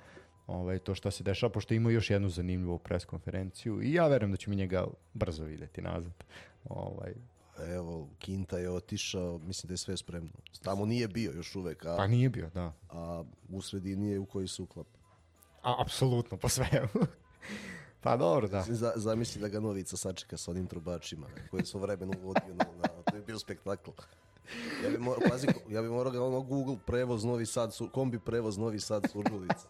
ovaj, to šta se dešava, pošto ima još jednu zanimljivu preskonferenciju i ja verujem da ćemo njega brzo videti nazad. Ovaj, Evo, Kinta je otišao, mislim da je sve spremno. Tamo nije bio još uvek. A, pa nije bio, da. A u sredini je u kojoj se uklapa. A, apsolutno, po svemu. pa dobro, da. Za, zamisli da ga Novica sačeka sa onim trubačima koje su vremenu uvodio na, na, to je bio spektakl. Ja bi, mora, pazi, ja bi morao ga ono Google prevoz Novi Sad, su, kombi prevoz Novi Sad Surdulica.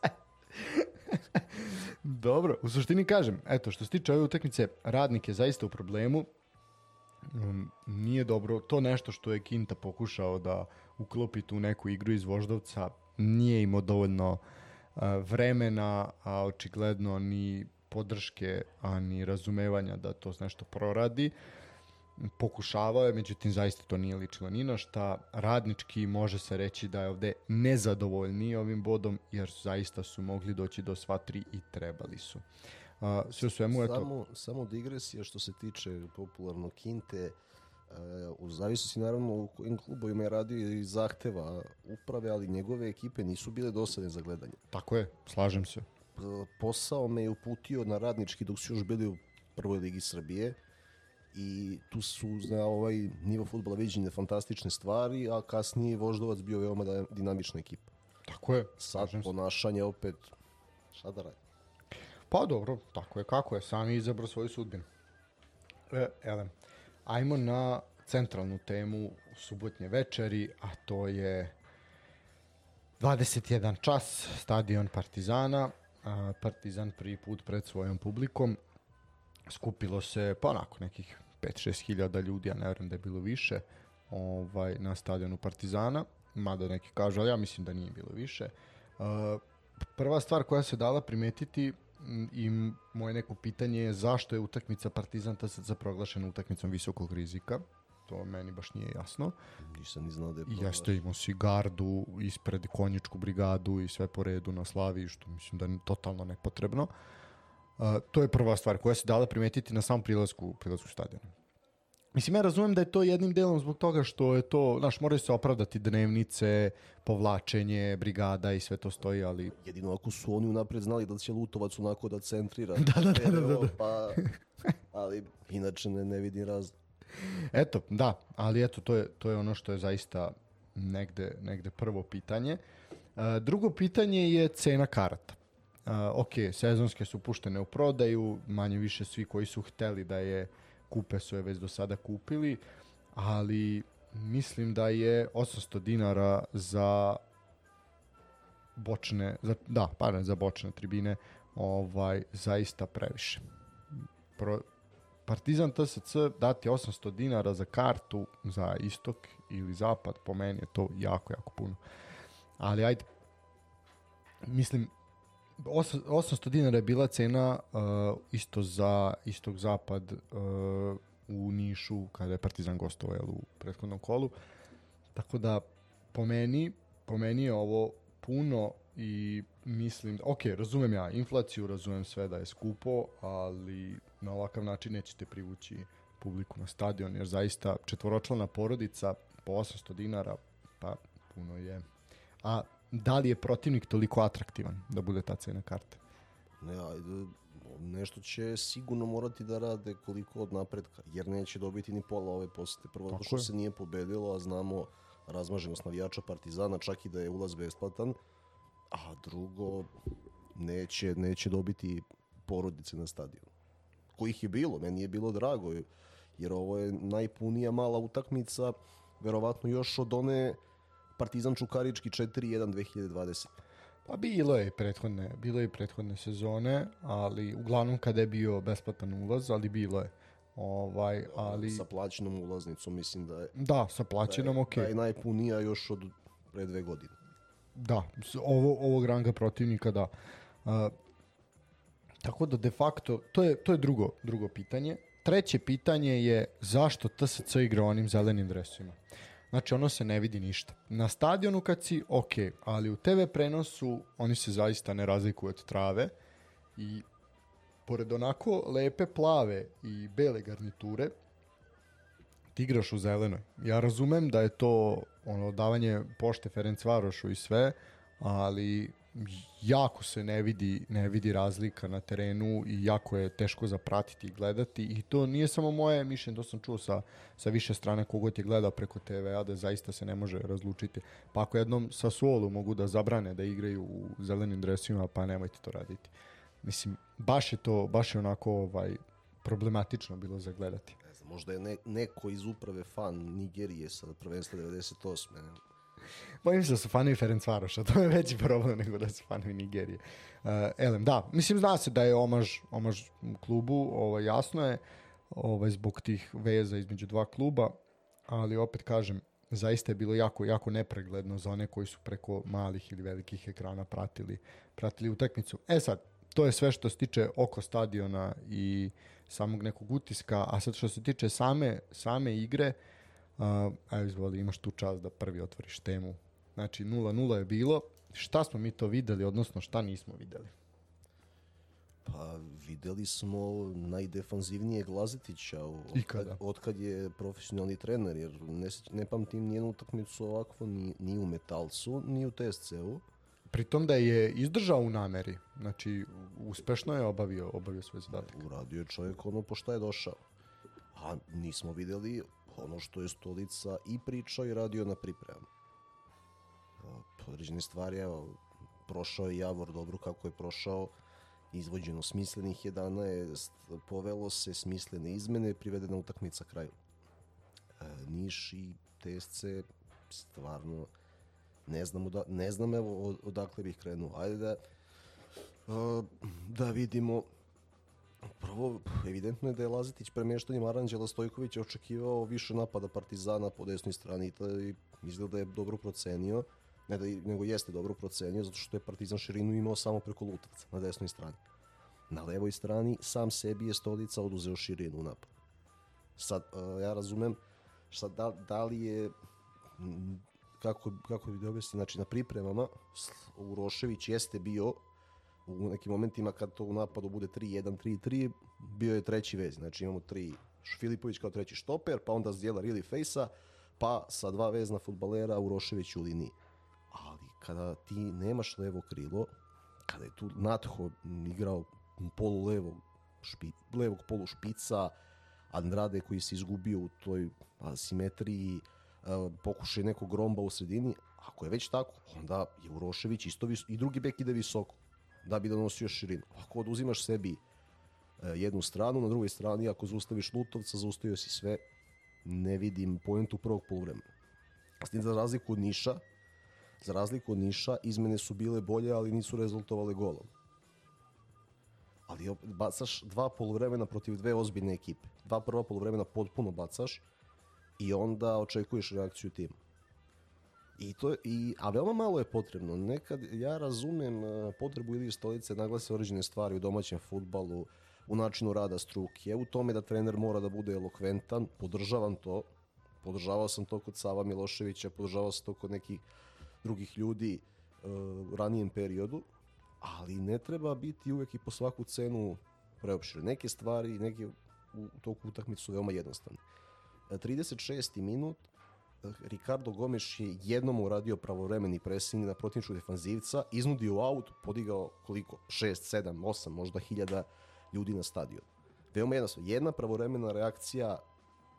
Dobro, u suštini kažem, eto, što se tiče ove utakmice, radnik je zaista u problemu, um, nije dobro, to nešto što je Kinta pokušao da uklopi tu neku igru iz Voždovca, nije imao dovoljno uh, vremena, a očigledno ni podrške, a ni razumevanja da to nešto proradi. Uh, pokušavao je, međutim zaista to nije ličilo ni na šta. Radnički može se reći da je ovde nezadovoljni ovim bodom, jer zaista su mogli doći do sva tri i trebali su. Uh, sve u svemu, eto... Samo, samo digresija što se tiče popularno Kinte, uh, u zavisnosti naravno u kojim klubovima je radio i zahteva uprave, ali njegove ekipe nisu bile dosadne za gledanje. Tako je, slažem se. Posao me je uputio na radnički dok su još bili u prvoj ligi Srbije, i tu su za ovaj nivo futbola viđene fantastične stvari, a kasnije Voždovac bio veoma da dinamična ekipa. Tako je. Sad ponašanje opet, šta da radi? Pa dobro, tako je kako je, sami izabrao svoju sudbinu. E, ele, ajmo na centralnu temu subotnje večeri, a to je 21 čas, stadion Partizana, Partizan prvi put pred svojom publikom skupilo se pa onako nekih 5-6 hiljada ljudi, ja ne verujem da je bilo više, ovaj, na stadionu Partizana, mada neki kažu, ali ja mislim da nije bilo više. Uh, prva stvar koja se dala primetiti i moje neko pitanje je zašto je utakmica Partizan TSC proglašena utakmicom visokog rizika. To meni baš nije jasno. Nisam ni znao da je I jeste imao si gardu ispred konjičku brigadu i sve po redu na Slavi, što mislim da je totalno nepotrebno. Uh, to je prva stvar koja se dala primetiti na samom prilazku, prilazku stadiona. Mislim, ja razumem da je to jednim delom zbog toga što je to, znaš, moraju se opravdati dnevnice, povlačenje, brigada i sve to stoji, ali Jedino ako su oni unapred znali da će Lutovac onako da centrira. Da, da, da, da, da, da. Pa, ali inače ne, ne vidim razlog. Eto, da, ali eto, to je, to je ono što je zaista negde, negde prvo pitanje. Uh, drugo pitanje je cena karata. Ok, sezonske su puštene u prodaju, manje više svi koji su hteli da je kupe su je već do sada kupili, ali mislim da je 800 dinara za bočne, za, da, pardon, za bočne tribine ovaj zaista previše. Pro, Partizan TSC dati 800 dinara za kartu za istok ili zapad, po meni je to jako, jako puno. Ali ajde, mislim, 800 dinara je bila cena uh, isto za istok zapad uh, u Nišu kada je Partizan gostovao u prethodnom kolu. Tako da po meni, po meni je ovo puno i mislim, ok, razumem ja inflaciju, razumem sve da je skupo, ali na ovakav način nećete privući publiku na stadion, jer zaista četvoročlana porodica po 800 dinara, pa puno je. A da li je protivnik toliko atraktivan da bude ta cena karte? Ne, ajde, nešto će sigurno morati da rade koliko od napretka, jer neće dobiti ni pola ove posete. Prvo, Tako što je. se nije pobedilo, a znamo razmaženost navijača Partizana, čak i da je ulaz besplatan. A drugo, neće, neće dobiti porodice na stadionu. Kojih je bilo, meni je bilo drago, jer ovo je najpunija mala utakmica, verovatno još od one Partizan Čukarički 4-1 2020. Pa bilo je prethodne, bilo je prethodne sezone, ali uglavnom kada je bio besplatan ulaz, ali bilo je. Ovaj, ali Sa plaćenom ulaznicom mislim da je da, sa plaćenom, ok. da je najpunija još od pre dve godine. Da, ovo, ovog ranga protivnika, da. Uh, tako da de facto, to je, to je drugo, drugo pitanje. Treće pitanje je zašto TSC igra onim zelenim dresovima. Znači, ono se ne vidi ništa. Na stadionu kad si, ok, ali u TV prenosu oni se zaista ne razlikuju od trave i pored onako lepe plave i bele garniture, ti igraš u zelenoj. Ja razumem da je to ono davanje pošte Ferencvarošu i sve, ali jako se ne vidi, ne vidi razlika na terenu i jako je teško zapratiti i gledati i to nije samo moje mišljenje, to sam čuo sa, sa više strane kogod je gledao preko TV-a da zaista se ne može razlučiti. Pa ako jednom sa Suolu mogu da zabrane da igraju u zelenim dresima, pa nemojte to raditi. Mislim, baš je to, baš je onako ovaj, problematično bilo za gledati. Ne znam, možda je ne, neko iz uprave fan Nigerije sa prvenstva 98. Ne? Bojim se da su fanovi Ferencvaroša, to je veći problem nego da su fanovi Nigerije. Uh, elem, da, mislim zna se da je omaž, omaž klubu, ovaj, jasno je, ovaj, zbog tih veza između dva kluba, ali opet kažem, zaista je bilo jako, jako nepregledno za one koji su preko malih ili velikih ekrana pratili, pratili utakmicu. E sad, to je sve što se tiče oko stadiona i samog nekog utiska, a sad što se tiče same, same igre, Uh, evo izvoli, imaš tu čast da prvi otvoriš temu. Znači 0-0 je bilo. Šta smo mi to videli, odnosno šta nismo videli? Pa videli smo najdefanzivnijeg Lazetića od Ikada. kad, od kad je profesionalni trener, jer ne, ne pamtim nijednu utakmicu ovakvu ni, ni u Metalcu, ni u TSC-u. Pritom da je izdržao u nameri. Znači, uspešno je obavio, obavio svoj zadatak. Uradio je čovjek ono po šta je došao. A nismo videli ono što je Stolica i pričao i radio na pripremu. Određene stvari, evo, prošao je Javor dobro kako je prošao, izvođeno smislenih 11, povelo se smislene izmene, privedena utakmica kraju. E, Niš i TSC stvarno ne znam, oda, ne znam evo od- odakle bih krenuo. Ajde da, e, da vidimo Prvo evidentno je da je Lazetić premještanjem Aranđela Stojkovića očekivao više napada Partizana po desnoj strani i izgleda da je dobro procenio, ne da, nego jeste dobro procenio, zato što je Partizan širinu imao samo preko Lutovca na desnoj strani. Na levoj strani sam sebi je Stolica oduzeo širinu napad. Sad, uh, ja razumem, sad, da, da li je, kako, kako bi objasnio, znači na pripremama Urošević jeste bio u nekim momentima kad to u napadu bude 3-1, 3-3, bio je treći vez. Znači imamo tri Filipović kao treći štoper, pa onda Zdjela ili Fejsa, pa sa dva vezna futbalera Urošević u liniji. Ali kada ti nemaš levo krilo, kada je tu Natho igrao polu levog, špi, levog polu špica, Andrade koji se izgubio u toj asimetriji, pokušaj nekog romba u sredini, ako je već tako, onda je Urošević isto vis, i drugi bek ide visoko da bi donosio širinu. Ako oduzimaš sebi e, jednu stranu, na drugoj strani ako zaustaviš Lutovca, zaustavio si sve, ne vidim pojentu prvog poluvremena. S tim za razliku od Niša, za razliku od Niša, izmene su bile bolje, ali nisu rezultovale golom. Ali bacaš dva poluvremena protiv dve ozbiljne ekipe. Dva prva poluvremena potpuno bacaš i onda očekuješ reakciju tima. I to, i, a veoma malo je potrebno. Nekad ja razumem uh, potrebu ili stolice naglase određene stvari u domaćem futbalu, u načinu rada struke, u tome da trener mora da bude elokventan, podržavam to, podržavao sam to kod Sava Miloševića, podržavao sam to kod nekih drugih ljudi uh, u ranijem periodu, ali ne treba biti uvek i po svaku cenu preopšir. Neke stvari, neke u toku utakmice su veoma jednostavne. 36. minut, Ricardo Gomes je jednom uradio pravovremeni pressing na protivničku defanzivca, iznudio aut, podigao koliko? 6, 7, 8, možda hiljada ljudi na stadion. Veoma jednostavno. Jedna pravovremena reakcija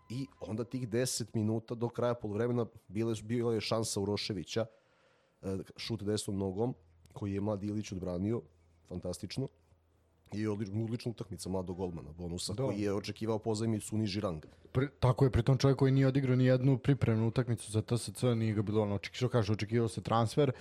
i onda tih 10 minuta do kraja polovremena bile, bila je šansa Uroševića, e, šut desnom nogom, koji je Mlad Ilić odbranio, fantastično. I odlična, utakmica mladog golmana, bonusa, da. koji je očekivao pozajmicu niži rang. Pri, tako je, pritom čovjek koji nije odigrao ni jednu pripremnu utakmicu za TSC, nije ga bilo ono, očekivao, kaže, očekivao se transfer,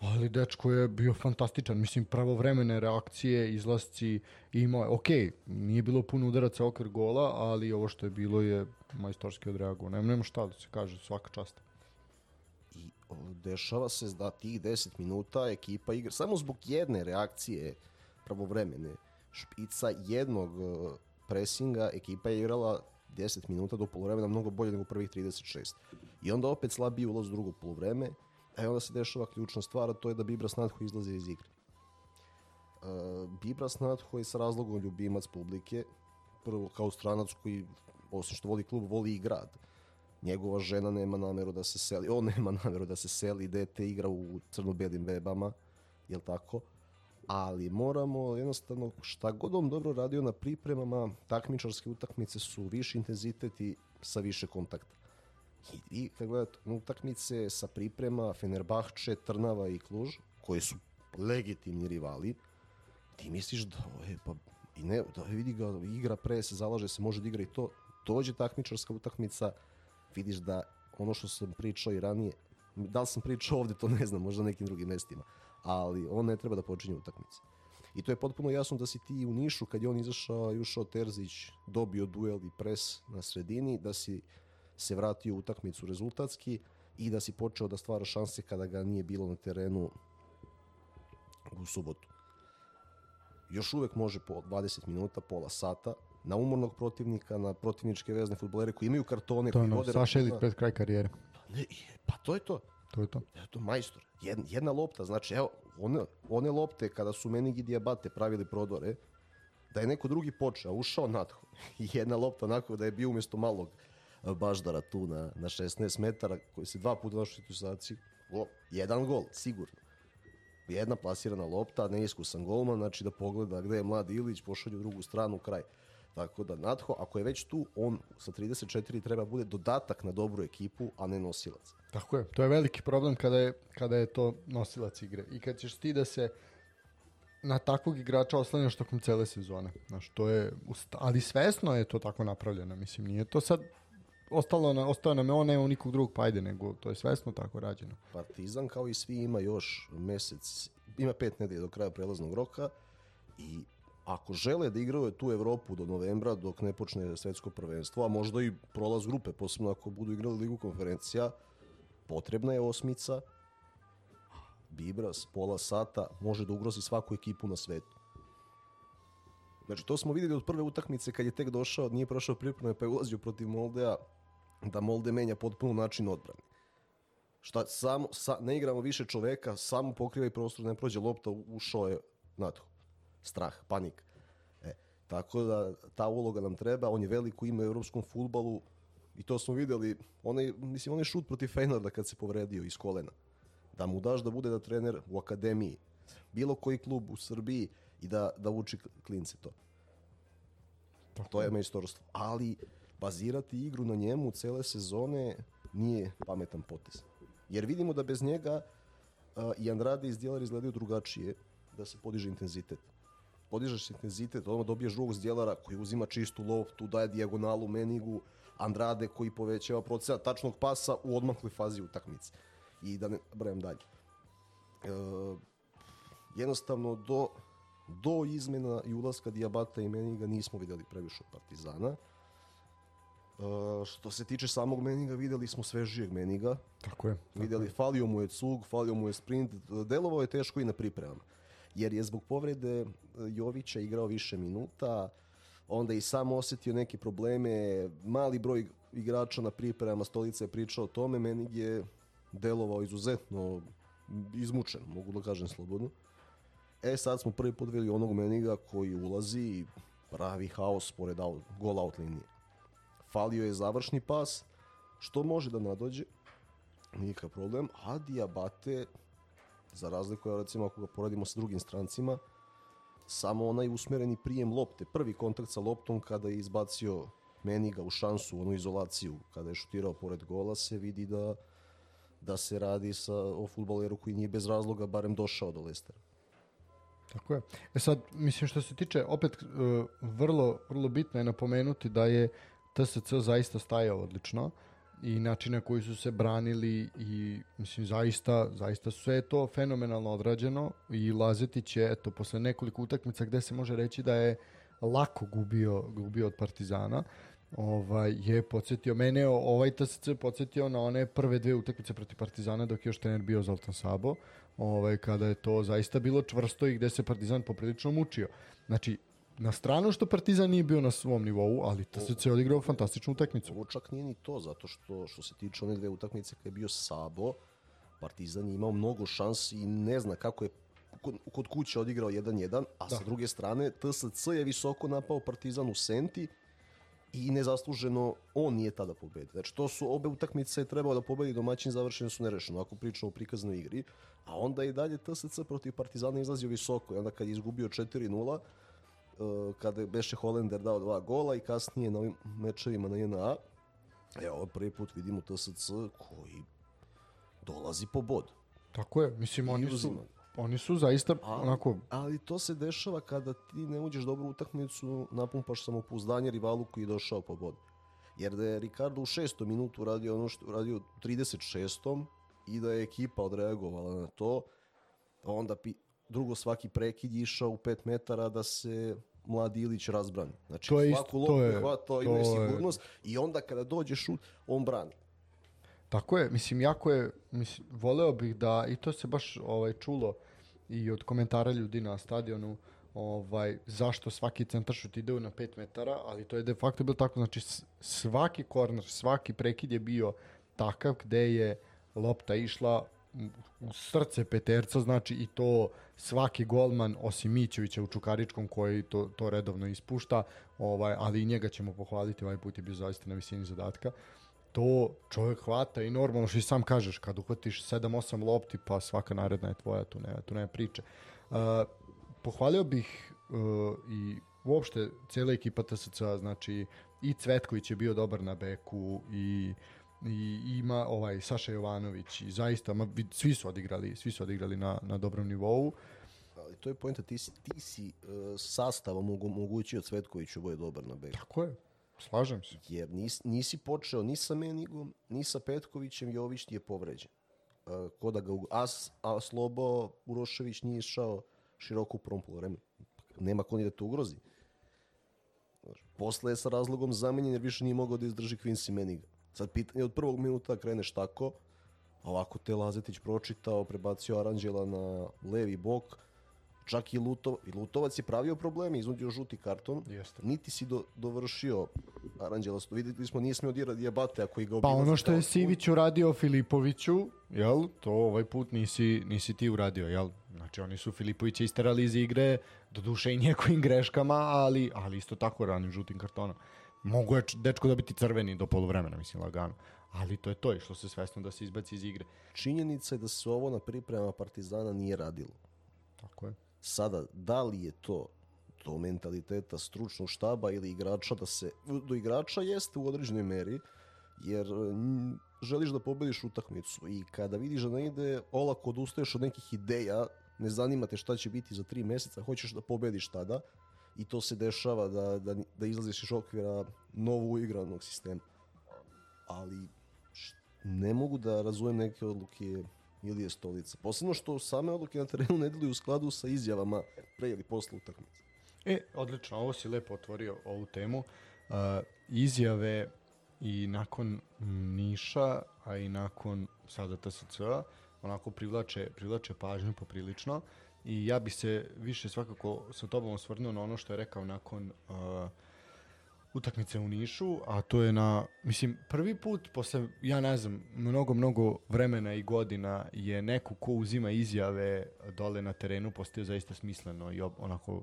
ali dečko je bio fantastičan. Mislim, pravovremene reakcije, izlasci imao je, ok, nije bilo puno udaraca okvir gola, ali ovo što je bilo je majstorski odreagovao. Nema, nema šta da se kaže, svaka čast. I dešava se da tih 10 minuta ekipa igra, samo zbog jedne reakcije pravovremene, špica jednog e, presinga ekipa je igrala 10 minuta do polovremena mnogo bolje nego prvih 36. I onda opet slabiji ulaz u drugo polovreme, a e, onda se dešava ključna stvar, a to je da Bibras Nadho izlazi iz igre. Uh, Bibras Nadho je sa razlogom ljubimac publike, prvo kao stranac koji, osim što voli klub, voli i grad. Njegova žena nema nameru da se seli, on nema nameru da se seli, dete igra u crno-belim bebama, jel tako? Ali moramo jednostavno šta god on dobro radio na pripremama, takmičarske utakmice su viši intenzitet i sa više kontakta. I, i kad gledate utakmice sa priprema Fenerbahče, Trnava i Kluž, koji su legitimni rivali, ti misliš da je, pa, i ne, da vidi ga, igra pre, se zalaže se, može da igra i to, dođe takmičarska utakmica, vidiš da ono što sam pričao i ranije, da li sam pričao ovde, to ne znam, možda na nekim drugim mestima, ali on ne treba da počinje utakmice. I to je potpuno jasno da si ti u Nišu, kad je on izašao i ušao Terzić, dobio duel i pres na sredini, da si se vratio u utakmicu rezultatski i da si počeo da stvara šanse kada ga nije bilo na terenu u subotu. Još uvek može po 20 minuta, pola sata, na umornog protivnika, na protivničke vezne futbolere koji imaju kartone. To je ono, Saša Elit pred kraj karijere. Pa, ne, pa to je to. To je to. Eto, majstor. Jedna, jedna lopta, znači, evo, one, one lopte kada su Menig i Diabate pravili prodore, da je neko drugi počeo, ušao natho. I jedna lopta onako da je bio umjesto malog e, baždara tu na, na 16 metara, koji se dva puta našao situaciju. Go, jedan gol, sigurno. Jedna plasirana lopta, neiskusan golman, znači da pogleda gde je mlad Ilić, pošalje u drugu stranu, kraj. Tako da Natho, ako je već tu, on sa 34 treba bude dodatak na dobru ekipu, a ne nosilac. Tako je, to je veliki problem kada je, kada je to nosilac igre. I kad ćeš ti da se na takvog igrača oslanjaš tokom cele sezone. Znaš, to je, ali svesno je to tako napravljeno. Mislim, nije to sad ostalo na, ostao nam je on, nema nikog drugog, pa ajde, nego to je svesno tako rađeno. Partizan kao i svi ima još mesec, ima pet nedelja do kraja prelaznog roka i ako žele da igraju tu Evropu do novembra dok ne počne svetsko prvenstvo, a možda i prolaz grupe, posebno ako budu igrali ligu konferencija, potrebna je osmica, Bibras, pola sata, može da ugrozi svaku ekipu na svetu. Znači, to smo videli od prve utakmice kad je tek došao, nije prošao pripreme pa je ulazio protiv Moldea, da Molde menja potpuno način odbrane. Šta, samo, sa, ne igramo više čoveka, samo pokriva i prostor, ne prođe lopta, ušao je nadho. Strah, panik. E, tako da ta uloga nam treba, on je veliko ime u evropskom futbalu i to smo videli, onaj, mislim, onaj šut protiv Feynorda kad se povredio iz kolena. Da mu daš da bude da trener u akademiji, bilo koji klub u Srbiji i da, da uči klince to. To je majstorstvo. Ali bazirati igru na njemu cele sezone nije pametan potez. Jer vidimo da bez njega uh, i Andrade i Zdjelar izgledaju drugačije, da se podiže intenzitet. Podižeš intenzitet, odmah dobiješ drugog Zdjelara koji uzima čistu loptu, daje dijagonalu Menigu, Andrade koji povećava procenat tačnog pasa u odmakloj fazi utakmice. I da ne brajem dalje. Uh, jednostavno do, do izmena i ulaska Diabata i Meniga nismo videli previše od Partizana. Uh, što se tiče samog Meniga, videli smo svežijeg Meniga. Tako je. Tako Videli, falio mu je cug, falio mu je sprint, delovao je teško i na pripremama. Jer je zbog povrede e, Jovića igrao više minuta, onda i sam osetio neke probleme, mali broj igrača na pripremama, Stolica je pričao o tome, Menig je delovao izuzetno izmučen, mogu da kažem slobodno. E sad smo prvi put videli onog Meniga koji ulazi i pravi haos pored out, goal out linije. Falio je završni pas, što može da nadođe, nikakav problem, a Diabate, za razliku, recimo ako ga poradimo sa drugim strancima, samo onaj usmereni prijem lopte, prvi kontakt sa loptom kada je izbacio Meniga u šansu, onu izolaciju, kada je šutirao pored gola, se vidi da, da se radi sa, o futboleru koji nije bez razloga barem došao do Lestera. Tako je. E sad, mislim što se tiče, opet uh, vrlo, vrlo bitno je napomenuti da je TSC zaista stajao odlično i način na koji su se branili i mislim zaista, zaista sve je to fenomenalno odrađeno i Lazetić je eto posle nekoliko utakmica gde se može reći da je lako gubio, gubio od Partizana ovaj, je podsjetio mene, ovaj TSC podsjetio na one prve dve utakmice protiv Partizana dok je još trener bio Zoltan Sabo, ovaj, kada je to zaista bilo čvrsto i gde se Partizan poprilično mučio. Znači, na stranu što Partizan nije bio na svom nivou, ali TSC je odigrao fantastičnu utakmicu. Ovo čak nije ni to, zato što što se tiče one dve utakmice kad je bio Sabo, Partizan je imao mnogo šansi i ne zna kako je kod, kod kuće odigrao 1-1, a da. sa druge strane TSC je visoko napao Partizan u Senti i nezasluženo on nije tada pobedio. Znači to su obe utakmice trebao da pobedi domaćin završene su nerešeno ako pričamo o prikaznoj igri, a onda i dalje TSC protiv Partizana izlazio visoko i onda kad je izgubio 4-0 uh, kada je Beše Holender dao dva gola i kasnije na ovim mečevima na JNA evo prvi put vidimo TSC koji dolazi po bod. Tako je, mislim oni su, oni su zaista Ali- onako Ali to se dešava kada ti ne uđeš dobru utakmicu, napumpaš samopouzdanje rivalu koji je došao po bod. Jer da je Ricardo u šestom minutu radio ono što je uradio u 36. i da je ekipa odreagovala na to, onda pi, drugo svaki prekid je išao u 5 metara da se mladi Ilić razbrani. Znači, To je isto, svaku to loptu je- je hvatao, to ima je- sigurnost i onda kada dođe šut, on brani. Tako je, mislim, jako je, mislim, voleo bih da, i to se baš ovaj, čulo i od komentara ljudi na stadionu, ovaj, zašto svaki centaršut ide na 5 metara, ali to je de facto bilo tako, znači svaki korner, svaki prekid je bio takav gde je lopta išla u- srce peterca, znači i to svaki golman osim Mićevića u Čukaričkom koji to, to redovno ispušta, ovaj, ali i njega ćemo pohvaliti, ovaj put je bio zaista na visini zadatka to čovjek hvata i normalno što i sam kažeš, kad uhvatiš 7-8 lopti, pa svaka naredna je tvoja, tu nema, tu nema priče. Uh, pohvalio bih uh, i uopšte cijela ekipa TSC, znači i Cvetković je bio dobar na beku i i ima ovaj Saša Jovanović i zaista ma, svi su odigrali svi su odigrali na, na dobrom nivou Ali to je pojenta, ti si, ti si uh, sastavom mogu, omogućio Cvetkoviću bude dobar na beku. tako je slažem se Jer nis, nisi počeo ni sa Menigom, ni sa Petkovićem, Jović ti je povređen. Uh, ko da ga, u- a, S- a Slobo Urošević nije išao široko u prvom polovremenu. nema ko ni da te ugrozi. Posle je sa razlogom zamenjen jer više nije mogao da izdrži Quincy Meniga. Sad pitanje od prvog minuta kreneš tako, a ovako te Lazetić pročitao, prebacio Aranđela na levi bok, čak i, Lutov, i Lutovac je pravio probleme, iznudio žuti karton, Jeste. niti si do, dovršio Aranđela. Videli smo, nije smio dira Diabate ako ga Pa ono što je Sivić uradio Filipoviću, jel, to ovaj put nisi, nisi ti uradio, jel? Znači oni su Filipovića isterali iz igre, do duše i njegovim greškama, ali, ali isto tako ranim žutim kartonom. Mogu je dečko dobiti crveni do poluvremena, mislim, lagano. Ali to je to, išlo se svesno da se izbaci iz igre. Činjenica je da se ovo na pripremama Partizana nije radilo. Tako je. Sada, da li je to do mentaliteta stručnog štaba ili igrača da se, do igrača jeste u određenoj meri, jer mm, želiš da pobediš utakmicu i kada vidiš da ne ide, olako odustaješ od nekih ideja, ne zanima te šta će biti za tri meseca, hoćeš da pobediš tada i to se dešava da, da, da izlaziš iz okvira novo uigranog sistema. Ali ne mogu da razumem neke odluke Ilije Stolica. Posebno što same odluke na terenu ne deluju u skladu sa izjavama pre ili posle utakmice. E, odlično, ovo si lepo otvorio ovu temu. Uh, izjave i nakon Niša, a i nakon sada TSC-a, onako privlače, privlače pažnju poprilično. I ja bi se više svakako sa tobom osvrnuo na ono što je rekao nakon uh, utakmice u Nišu, a to je na, mislim, prvi put posle, ja ne znam, mnogo, mnogo vremena i godina je neko ko uzima izjave dole na terenu postao zaista smisleno i onako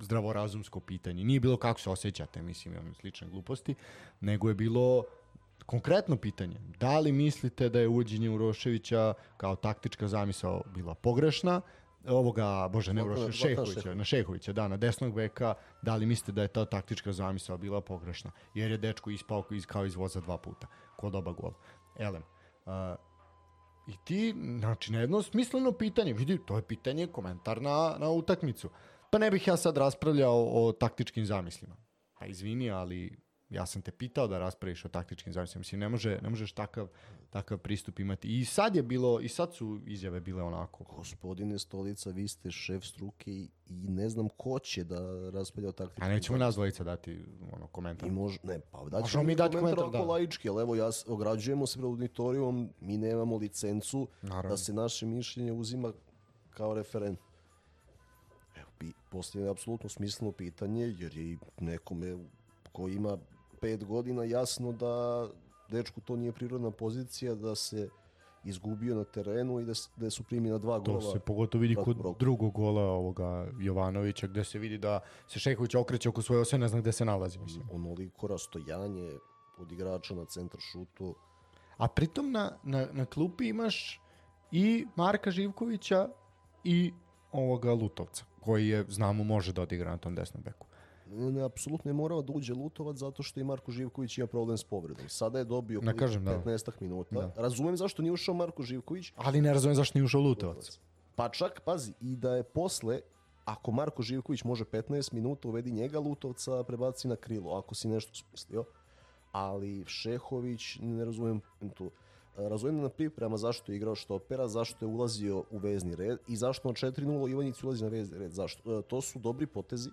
zdravorazumsko pitanje. Nije bilo kako se osjećate, mislim, i slične gluposti, nego je bilo konkretno pitanje. Da li mislite da je uvođenje Uroševića kao taktička zamisao bila pogrešna? Ovoga, bože, ne Zlatan Šehovića, Šehović. na Šehovića, da, na desnog beka, da li mislite da je ta taktička zamisao bila pogrešna? Jer je dečko ispao iz, kao iz voza dva puta, kod oba gola. Elem, uh, i ti, znači, na jedno smisleno pitanje, vidi, to je pitanje, komentar na, na utakmicu. Pa ne bih ja sad raspravljao o taktičkim zamislima. Pa izvini, ali ja sam te pitao da raspraviš o taktičkim zamislima. Mislim, ne, može, ne možeš takav, takav pristup imati. I sad je bilo, i sad su izjave bile onako. Gospodine Stolica, vi ste šef struke i, ne znam ko će da raspravlja o taktiku. A nećemo nas dvojica dati ono, komentar. I mož, ne, pa da Možemo mi dati komentar, ako da. laički, ali evo ja ograđujemo se pred auditorijom, mi nemamo licencu Naravno. da se naše mišljenje uzima kao referent. Evo, postavljeno je apsolutno smisleno pitanje, jer je nekome ko ima pet godina jasno da dečku to nije prirodna pozicija, da se izgubio na terenu i da, da su primjena dva To gola. se pogotovo vidi kod roku. drugog gola ovoga Jovanovića, gde se vidi da se Šehović okreće oko svoje ose, ne zna gde se nalazi, mislim. Onoliko rastojanje od igrača na centar šutu. A pritom na, na, na klupi imaš i Marka Živkovića i ovoga Lutovca, koji je, znamo, može da odigra na tom desnom beku. Ne, apsolutno je morao da uđe Lutovac zato što i Marko Živković ima problem s povredom. Sada je dobio Ne kažem, da. 15 minuta. Razumem zašto nije ušao Marko Živković. Ali ne razumem zašto nije ušao Lutovac. Pa čak, pazi, i da je posle, ako Marko Živković može 15 minuta, uvedi njega Lutovca, prebaci na krilo, ako si nešto smislio. Ali Šehović, ne razumem tu. Razumem na priprema zašto je igrao štopera, zašto je ulazio u vezni red i zašto na 4-0 Ivanjic ulazi na vezni red. Zašto? E, To su dobri potezi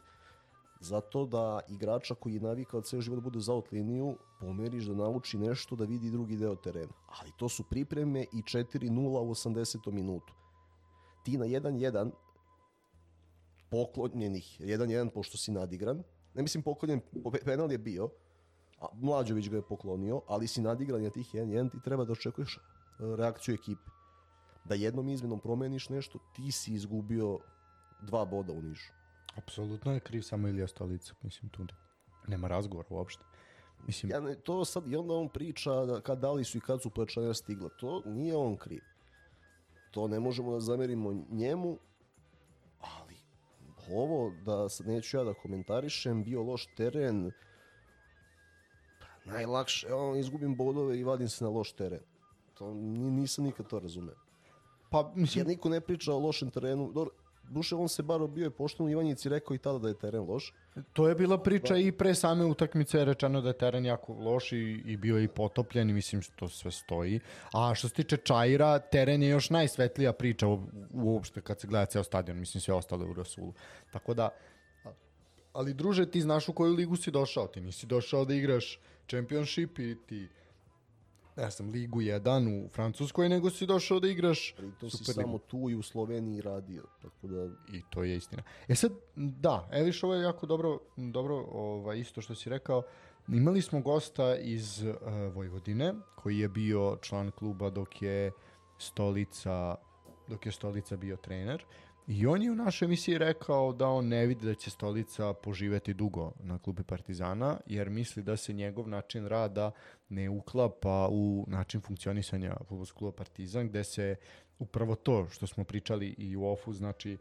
zato da igrača koji je navikao ceo život da bude za liniju, pomeriš da nauči nešto da vidi drugi deo terena. Ali to su pripreme i 4-0 u 80. minutu. Ti na 1-1 poklonjenih, 1-1 pošto si nadigran, ne mislim poklonjen, pe- penal je bio, a Mlađović ga je poklonio, ali si nadigran na tih 1-1, ti treba da očekuješ e, reakciju ekipe. Da jednom izmenom promeniš nešto, ti si izgubio dva boda u Nišu. Apsolutno je kriv samo Ilija Stolica, mislim, tu nema razgovora uopšte. Mislim, Ja ne, to sad, i onda on priča da kad da li su i kad su pojačanja stigla. To nije on kriv. To ne možemo da zamerimo njemu, ali ovo da sad neću ja da komentarišem, bio loš teren, pa najlakše, on izgubim bodove i vadim se na loš teren. To ni- nisam nikad to razumeo. pa, mislim, Jer niko ne priča o lošem terenu. Dobro, Duše, on se bar bio je pošten u Ivanjici rekao i tada da je teren loš. To je bila priča i pre same utakmice je rečeno da je teren jako loš i, i bio je i potopljen i mislim što to sve stoji. A što se tiče Čajira, teren je još najsvetlija priča uopšte kad se gleda ceo stadion, mislim sve ostalo u Rasulu. Tako da, Ali druže, ti znaš u koju ligu si došao. Ti nisi došao da igraš Championship i ti ne znam, Ligu 1 u Francuskoj, nego si došao da igraš Pritom si samo tu i u Sloveniji radio. Tako da, I to je istina. E sad, da, Eviš, ovo je jako dobro, dobro ovaj, isto što si rekao. Imali smo gosta iz uh, Vojvodine, koji je bio član kluba dok je Stolica, dok je Stolica bio trener. I on je u našoj emisiji rekao da on ne vidi da će Stolica poživeti dugo na klubi Partizana, jer misli da se njegov način rada ne uklapa u način funkcionisanja futbolskog kluba Partizan, gde se upravo to što smo pričali i u ofu, znači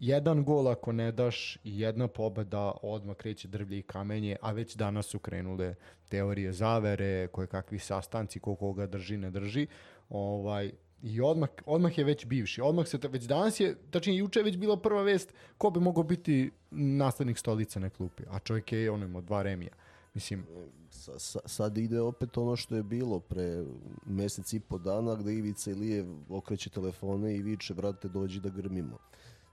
jedan gol ako ne daš i jedna pobeda odmah kreće drvlje i kamenje, a već danas su krenule teorije zavere, koje kakvi sastanci, ko koga drži, ne drži. Ovaj, I odmah, odmah je već bivši. Odmah se, već danas je, tačnije juče je već bila prva vest ko bi mogao biti nastavnik stolica na klupi. A čovjek je ono imao dva remija. Mislim, sa, sa, sad ide opet ono što je bilo pre mesec i po dana gde Ivica Ilijev okreće telefone i viče, brate, dođi da grmimo.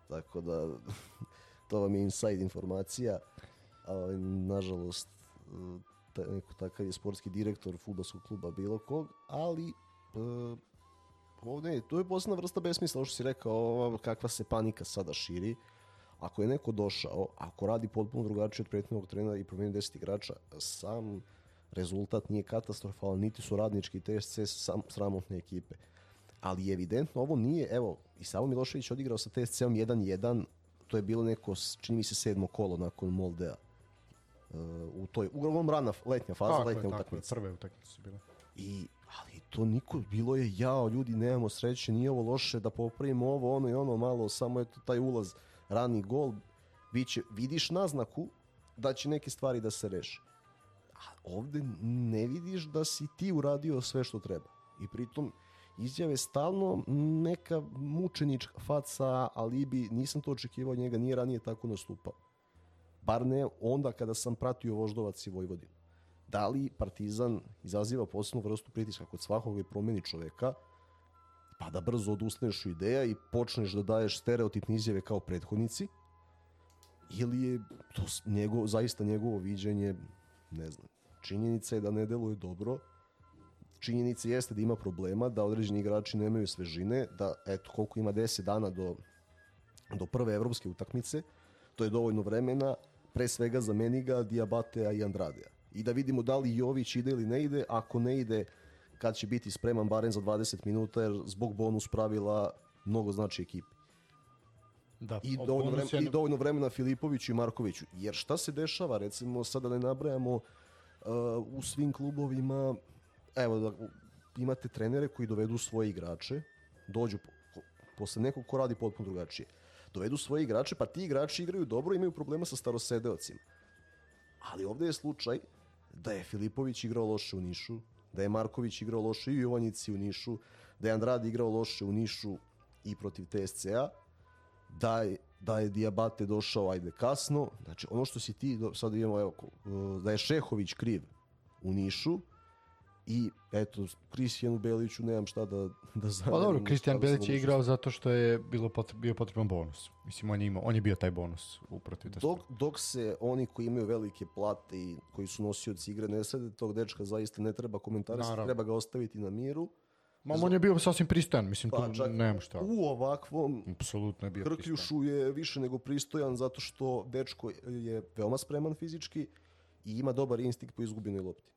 Tako da, to vam je inside informacija. A, nažalost, e, neko takav je sportski direktor futbolskog kluba bilo kog, ali e, ovde je, to je posebna vrsta besmisla, ovo što si rekao, ova kakva se panika sada širi. Ako je neko došao, ako radi potpuno drugačije od prethodnog trenera i promeni 10 igrača, sam rezultat nije katastrofalan, niti su radnički TSC sam sramotne ekipe. Ali evidentno ovo nije, evo, i Savo Milošević odigrao sa TSC-om 1-1, to je bilo neko, čini mi se, sedmo kolo nakon Moldea. Uh, u toj, uglavnom rana letnja faza, tako je, letnja tako je, utakmica. prve utakmice su bile. I, ali to niko, bilo je jao, ljudi nemamo sreće, nije ovo loše da popravimo ovo, ono i ono malo, samo je to taj ulaz, rani gol, biće, vidiš naznaku da će neke stvari da se reše. A ovde ne vidiš da si ti uradio sve što treba. I pritom izjave stalno neka mučenička faca, alibi, nisam to očekivao njega, nije ranije tako nastupao. Bar ne onda kada sam pratio Voždovac i Vojvodinu da li Partizan izaziva posebnu vrstu pritiska kod svakog i promeni čoveka, pa da brzo odustaneš u ideja i počneš da daješ stereotipne izjave kao prethodnici, ili je to njegov, zaista njegovo viđenje, ne znam, činjenica je da ne deluje dobro, činjenica jeste da ima problema, da određeni igrači nemaju svežine, da eto koliko ima 10 dana do, do prve evropske utakmice, to je dovoljno vremena, pre svega za Meniga, Diabatea i Andradeja. I da vidimo da li Jović ide ili ne ide, ako ne ide, kad će biti spreman barem za 20 minuta, jer zbog bonus pravila mnogo znači ekipi. Da, I dovoljno, vremena, je- I dovoljno vremena Filipoviću i Markoviću. Jer šta se dešava, recimo, sada da ne nabrajamo uh, u svim klubovima, evo, da, imate trenere koji dovedu svoje igrače, dođu po, posle nekog ko radi potpuno drugačije. Dovedu svoje igrače, pa ti igrači igraju dobro, imaju problema sa starosedeocima. Ali ovde je slučaj da je Filipović igrao loše u Nišu, da je Marković igrao loše i u Jovanjici u Nišu, da je Andrade igrao loše u Nišu i protiv TSC-a, da je, da je Diabate došao ajde kasno, znači ono što si ti, sad imamo evo, ko- da je Šehović kriv u Nišu i eto, Kristijanu Beliću nemam šta da, da zamerim. Pa dobro, u Kristijan Belić je igrao zato što je bilo pot, bio potreban bonus. Mislim, on je, imao, on je bio taj bonus u. Dok, dok se oni koji imaju velike plate i koji su nosioci igre ne sede, tog dečka zaista ne treba komentarisati, Naravno. treba ga ostaviti na miru. Ma, on je bio sasvim pristojan, mislim, Pa tu nemam šta. u ovakvom Apsolutno je bio pristojan. Krkljušu je više nego pristojan zato što dečko je veoma spreman fizički i ima dobar instinkt po izgubljenoj lopti.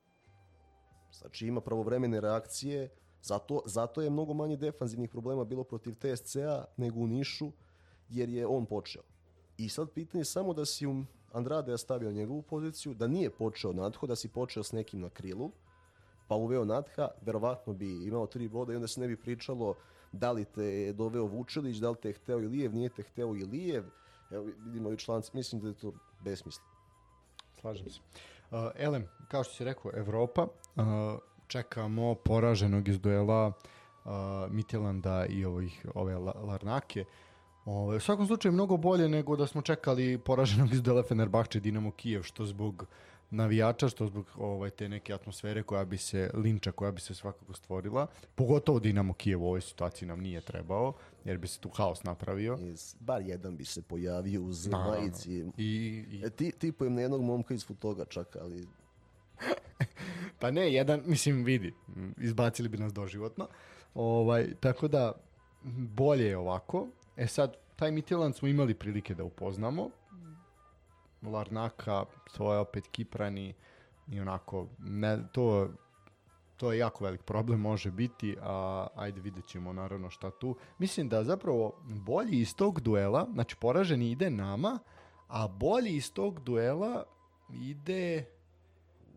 Znači ima pravovremene reakcije, zato, zato je mnogo manje defanzivnih problema bilo protiv TSC-a nego u Nišu, jer je on počeo. I sad pitanje je samo da si um Andrade stavio njegovu poziciju, da nije počeo nadho, da si počeo s nekim na krilu, pa uveo Natha, verovatno bi imao tri boda i onda se ne bi pričalo da li te je doveo Vučelić, da li te je hteo Ilijev, nije te hteo Ilijev. Evo vidimo i članci, mislim da je to besmisla. Slažem se. Uh, Elem, kao što si rekao, Evropa, uh, čekamo poraženog iz duela uh, Mitelanda i ovih, ove La- Larnake. Ove, u svakom slučaju mnogo bolje nego da smo čekali poraženog iz duela Fenerbahče Dinamo Kijev, što zbog navijača, što zbog ovaj, te neke atmosfere koja bi se, linča koja bi se svakako stvorila. Pogotovo Dinamo Kijev u ovoj situaciji nam nije trebao, jer bi se tu haos napravio. Iz, bar jedan bi se pojavio uz Naravno. majici. I, i, E, ti, tipujem na jednog momka iz Futoga čak, ali pa ne, jedan, mislim, vidi, izbacili bi nas doživotno. Ovaj, tako da, bolje je ovako. E sad, taj Mitilan smo imali prilike da upoznamo. Larnaka, svoje opet Kiprani i onako, ne, to, to je jako velik problem, može biti, a ajde vidjet ćemo naravno šta tu. Mislim da zapravo bolji iz tog duela, znači poraženi ide nama, a bolji iz tog duela ide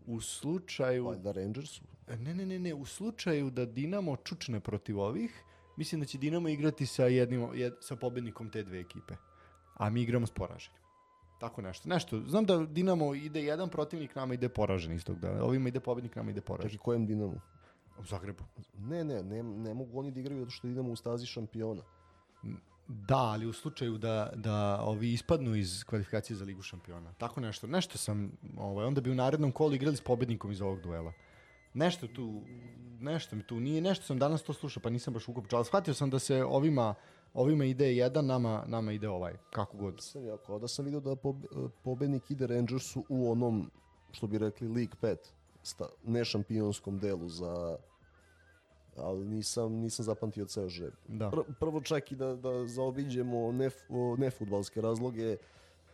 u slučaju... valjda Rangersu. Ne, ne, ne, ne, u slučaju da Dinamo čučne protiv ovih, mislim da će Dinamo igrati sa jednim jed, sa pobednikom te dve ekipe. A mi igramo s poraženim. Tako nešto. Nešto. Znam da Dinamo ide jedan protivnik, nama ide poražen istog da. Ovima ide pobednik, nama ide poražen. I kojem Dinamu? U Zagrebu. Ne, ne, ne, ne mogu oni da igraju zato što idemo u stazi šampiona. Da, ali u slučaju da, da ovi ispadnu iz kvalifikacije za Ligu šampiona. Tako nešto. Nešto sam, ovaj, onda bi u narednom kolu igrali s pobednikom iz ovog duela. Nešto tu, nešto mi tu nije, nešto sam danas to slušao, pa nisam baš ukopčao, shvatio sam da se ovima, ovima ide jedan, nama, nama ide ovaj, kako god. Sam ja, kao da sam vidio da pobe- pobednik ide Rangersu u onom, što bi rekli, League 5, sta, ne šampionskom delu za ali nisam, nisam zapamtio ceo žreb. Da. Pr prvo čak i da, da zaobiđemo nef, nefutbalske razloge,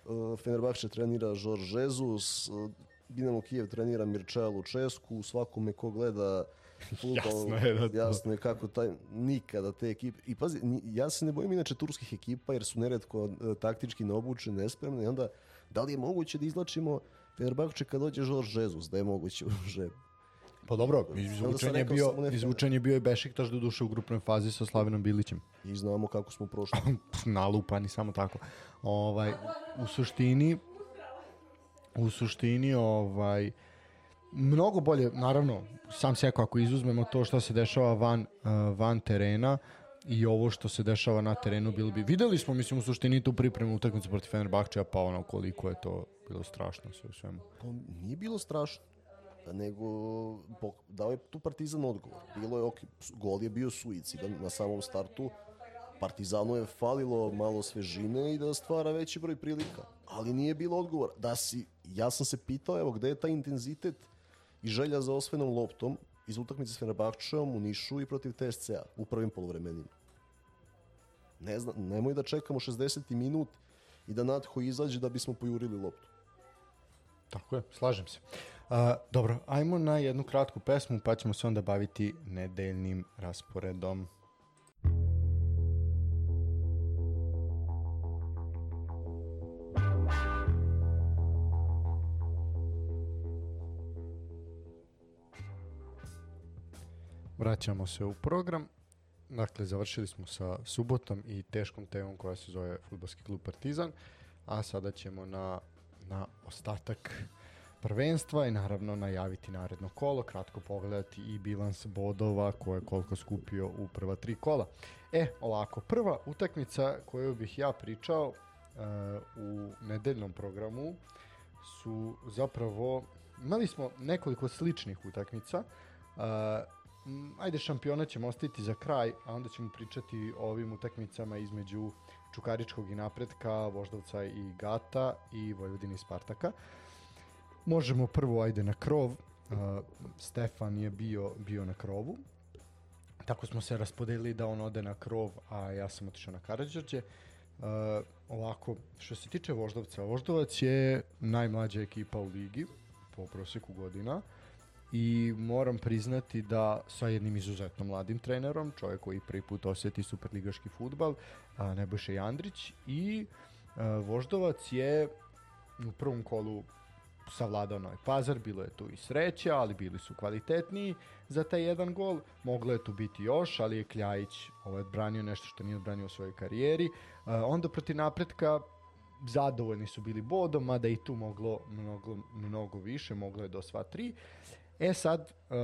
uh, Fenerbahče trenira George Jesus, uh, Dinamo Kijev trenira Mirča Lučesku, svakome ko gleda futbol, Jasno je da to- jasno je kako taj, nikada te ekipe, i pazi, ja se ne bojim inače turskih ekipa jer su neretko uh, taktički neobučene, nespremne i onda da li je moguće da izlačimo Fenerbahče kad dođe George Jesus, da je moguće u žreb. Pa dobro, izvučen je bio, izvučen je bio i Bešiktaš do duše u grupnoj fazi sa Slavinom Bilićem. I znamo kako smo prošli. Nalupani samo tako. Ovaj u suštini u suštini ovaj mnogo bolje, naravno, sam se ako izuzmemo to što se dešava van, uh, van terena i ovo što se dešava na terenu bilo bi videli smo mislim u suštini tu pripremu utakmicu protiv Fenerbahčeja pa ono koliko je to bilo strašno sve u svemu. Pa nije bilo strašno. Nego dao je tu Partizan odgovor. Bilo je ok, gol je bio suicidan na samom startu. Partizanu je falilo malo svežine i da stvara veći broj prilika. Ali nije bilo odgovora. Da si, ja sam se pitao, evo, gde je taj intenzitet i želja za osvojenom loptom iz utakmice s Fenerbahčeom u Nišu i protiv TSC-a u prvim polovremenima. Ne znam, nemoj da čekamo 60. minut i da Natho izađe da bismo pojurili loptu. Tako je, slažem se. A, dobro, ajmo na jednu kratku pesmu pa ćemo se onda baviti nedeljnim rasporedom. Vraćamo se u program. Dakle, završili smo sa subotom i teškom temom koja se zove Futbolski klub Partizan, a sada ćemo na, na ostatak prvenstva i naravno najaviti naredno kolo, kratko pogledati i bilans bodova koje je koliko skupio u prva tri kola. E, ovako, prva utakmica koju bih ja pričao uh, u nedeljnom programu su zapravo, imali smo nekoliko sličnih utakmica, uh, ajde šampiona ćemo ostaviti za kraj, a onda ćemo pričati o ovim utakmicama između Čukaričkog i napretka, Voždovca i Gata i Vojvodine i Spartaka. Možemo prvo ajde na krov. Uh, Stefan je bio, bio na krovu. Tako smo se raspodelili da on ode na krov, a ja sam otišao na Karadžorđe. Uh, ovako, što se tiče Voždovca, Voždovac je najmlađa ekipa u ligi po proseku godina i moram priznati da sa jednim izuzetno mladim trenerom, čovjek koji prvi put osjeti superligaški futbal, a, Nebojša Jandrić i a, Voždovac je u prvom kolu savladao Novi Pazar, bilo je tu i sreća, ali bili su kvalitetniji za taj jedan gol. Moglo je tu biti još, ali je Kljajić ovaj, odbranio nešto što nije odbranio u svojoj karijeri. A, onda protiv napretka zadovoljni su bili bodom, mada i tu moglo mnogo, mnogo više, moglo je do sva tri. E sad, uh,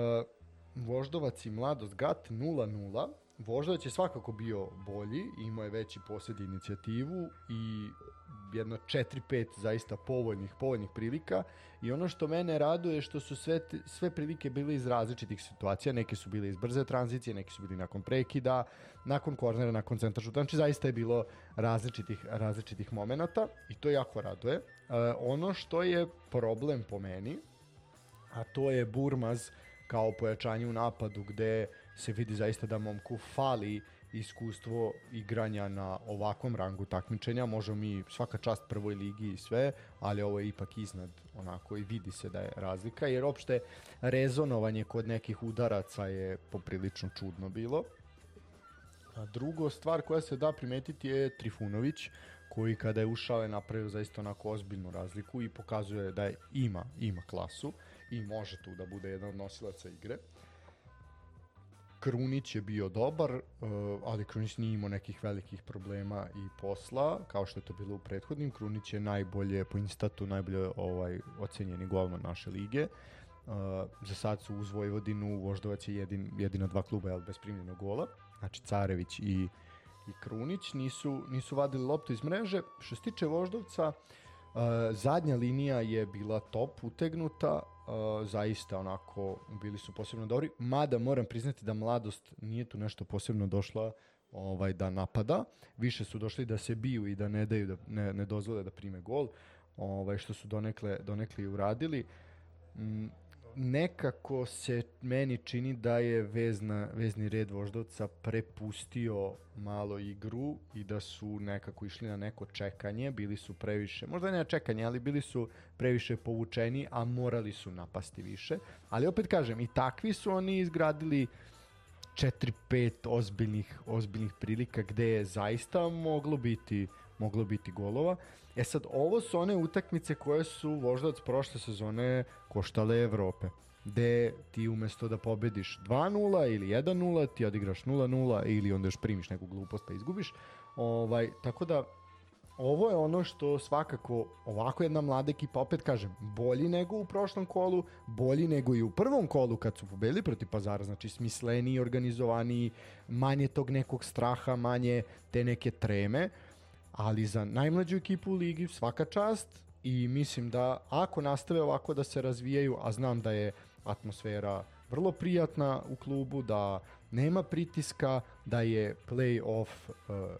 Voždovac i Mladost Gat 0-0. Voždovac je svakako bio bolji, imao je veći posjed inicijativu i jedno 4-5 zaista povoljnih, povoljnih prilika i ono što mene raduje je što su sve, sve prilike bile iz različitih situacija, neke su bile iz brze tranzicije, neke su bili nakon prekida, nakon kornera, nakon centra šuta, znači zaista je bilo različitih, različitih momenata i to jako raduje. E, ono što je problem po meni, a to je Burmaz kao pojačanje u napadu gde se vidi zaista da momku fali iskustvo igranja na ovakvom rangu takmičenja. Možemo mi svaka čast prvoj ligi i sve, ali ovo je ipak iznad onako i vidi se da je razlika, jer opšte rezonovanje kod nekih udaraca je poprilično čudno bilo. A drugo stvar koja se da primetiti je Trifunović, koji kada je ušao je napravio zaista onako ozbiljnu razliku i pokazuje da je, ima, ima klasu i može tu da bude jedan od nosilaca igre. Krunić je bio dobar, uh, ali Krunić nije imao nekih velikih problema i posla, kao što je to bilo u prethodnim. Krunić je najbolje, po instatu, najbolje ovaj, ocenjeni golman naše lige. Uh, za sad su uz Vojvodinu, Voždovac je jedin, jedina dva kluba jel, bez primljenog gola, znači Carević i, i Krunić, nisu, nisu vadili loptu iz mreže. Što se tiče Voždovca, uh, zadnja linija je bila top utegnuta, zaista onako bili su posebno dobri, mada moram priznati da mladost nije tu nešto posebno došla ovaj da napada, više su došli da se biju i da ne daju da ne, ne dozvole da prime gol, ovaj što su donekle donekle i uradili. Mm, nekako se meni čini da je vezna, vezni red voždovca prepustio malo igru i da su nekako išli na neko čekanje, bili su previše, možda ne na čekanje, ali bili su previše povučeni, a morali su napasti više. Ali opet kažem, i takvi su oni izgradili 4-5 ozbiljnih, ozbiljnih prilika gde je zaista moglo biti moglo biti golova. E sad, ovo su one utakmice koje su možda od prošle sezone koštale Evrope gde ti umesto da pobediš 2-0 ili 1-0, ti odigraš 0-0 ili onda još primiš neku glupost pa izgubiš. Ovaj, tako da, ovo je ono što svakako ovako jedna mlada ekipa, opet kažem, bolji nego u prošlom kolu, bolji nego i u prvom kolu kad su pobedili protiv Pazara, znači smisleniji, organizovaniji, manje tog nekog straha, manje te neke treme ali za najmlađu ekipu u ligi svaka čast i mislim da ako nastave ovako da se razvijaju, a znam da je atmosfera vrlo prijatna u klubu, da nema pritiska, da je play-off, uh,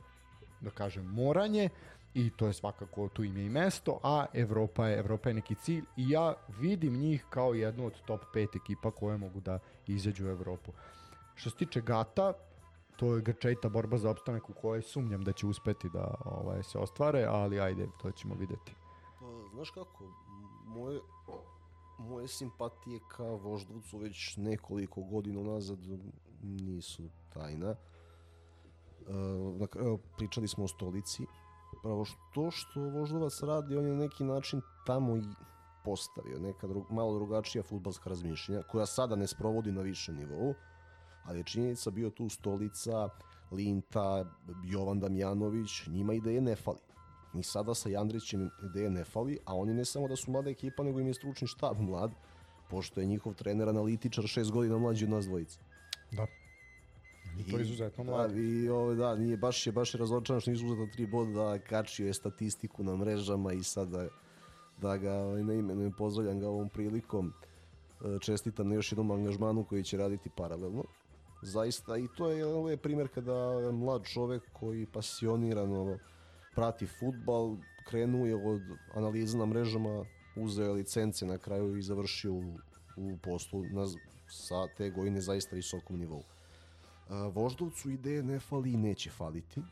da kažem, moranje i to je svakako tu ime i mesto, a Evropa je, Evropa je neki cilj i ja vidim njih kao jednu od top 5 ekipa koje mogu da izađu u Evropu. Što se tiče Gata, to je grčajta borba za opstanak u kojoj sumnjam da će uspeti da ovaj, se ostvare, ali ajde, to ćemo videti. Pa, znaš kako, moje, moje simpatije ka Voždovcu već nekoliko godina nazad nisu tajna. Uh, pričali smo o stolici. Pravo što što Voždovac radi, on je na neki način tamo i postavio neka drug, malo drugačija futbalska razmišljenja, koja sada ne sprovodi na višem nivou ali je činjenica bio tu Stolica, Linta, Jovan Damjanović, njima ideje ne fali. Ni sada sa Jandrićem ideje ne fali, a oni ne samo da su mlada ekipa, nego im je stručni štab mlad, pošto je njihov trener analitičar šest godina mlađi od nas dvojica. Da. I, to je izuzetno mlad. Da, i ovo, da, nije baš je baš je razočaran što nisu uzeta tri boda, da kačio je statistiku na mrežama i sada da, da ga ovaj, ne imenujem, pozdravljam ga ovom prilikom. E, čestitam na još jednom angažmanu koji će raditi paralelno zaista i to je ovaj primjer kada mlad čovek koji pasionirano prati futbal krenuo je od analiza na mrežama uzeo licence na kraju i završio u, u poslu na, sa te godine zaista visokom nivou. A, Voždovcu ideje ne fali i neće faliti.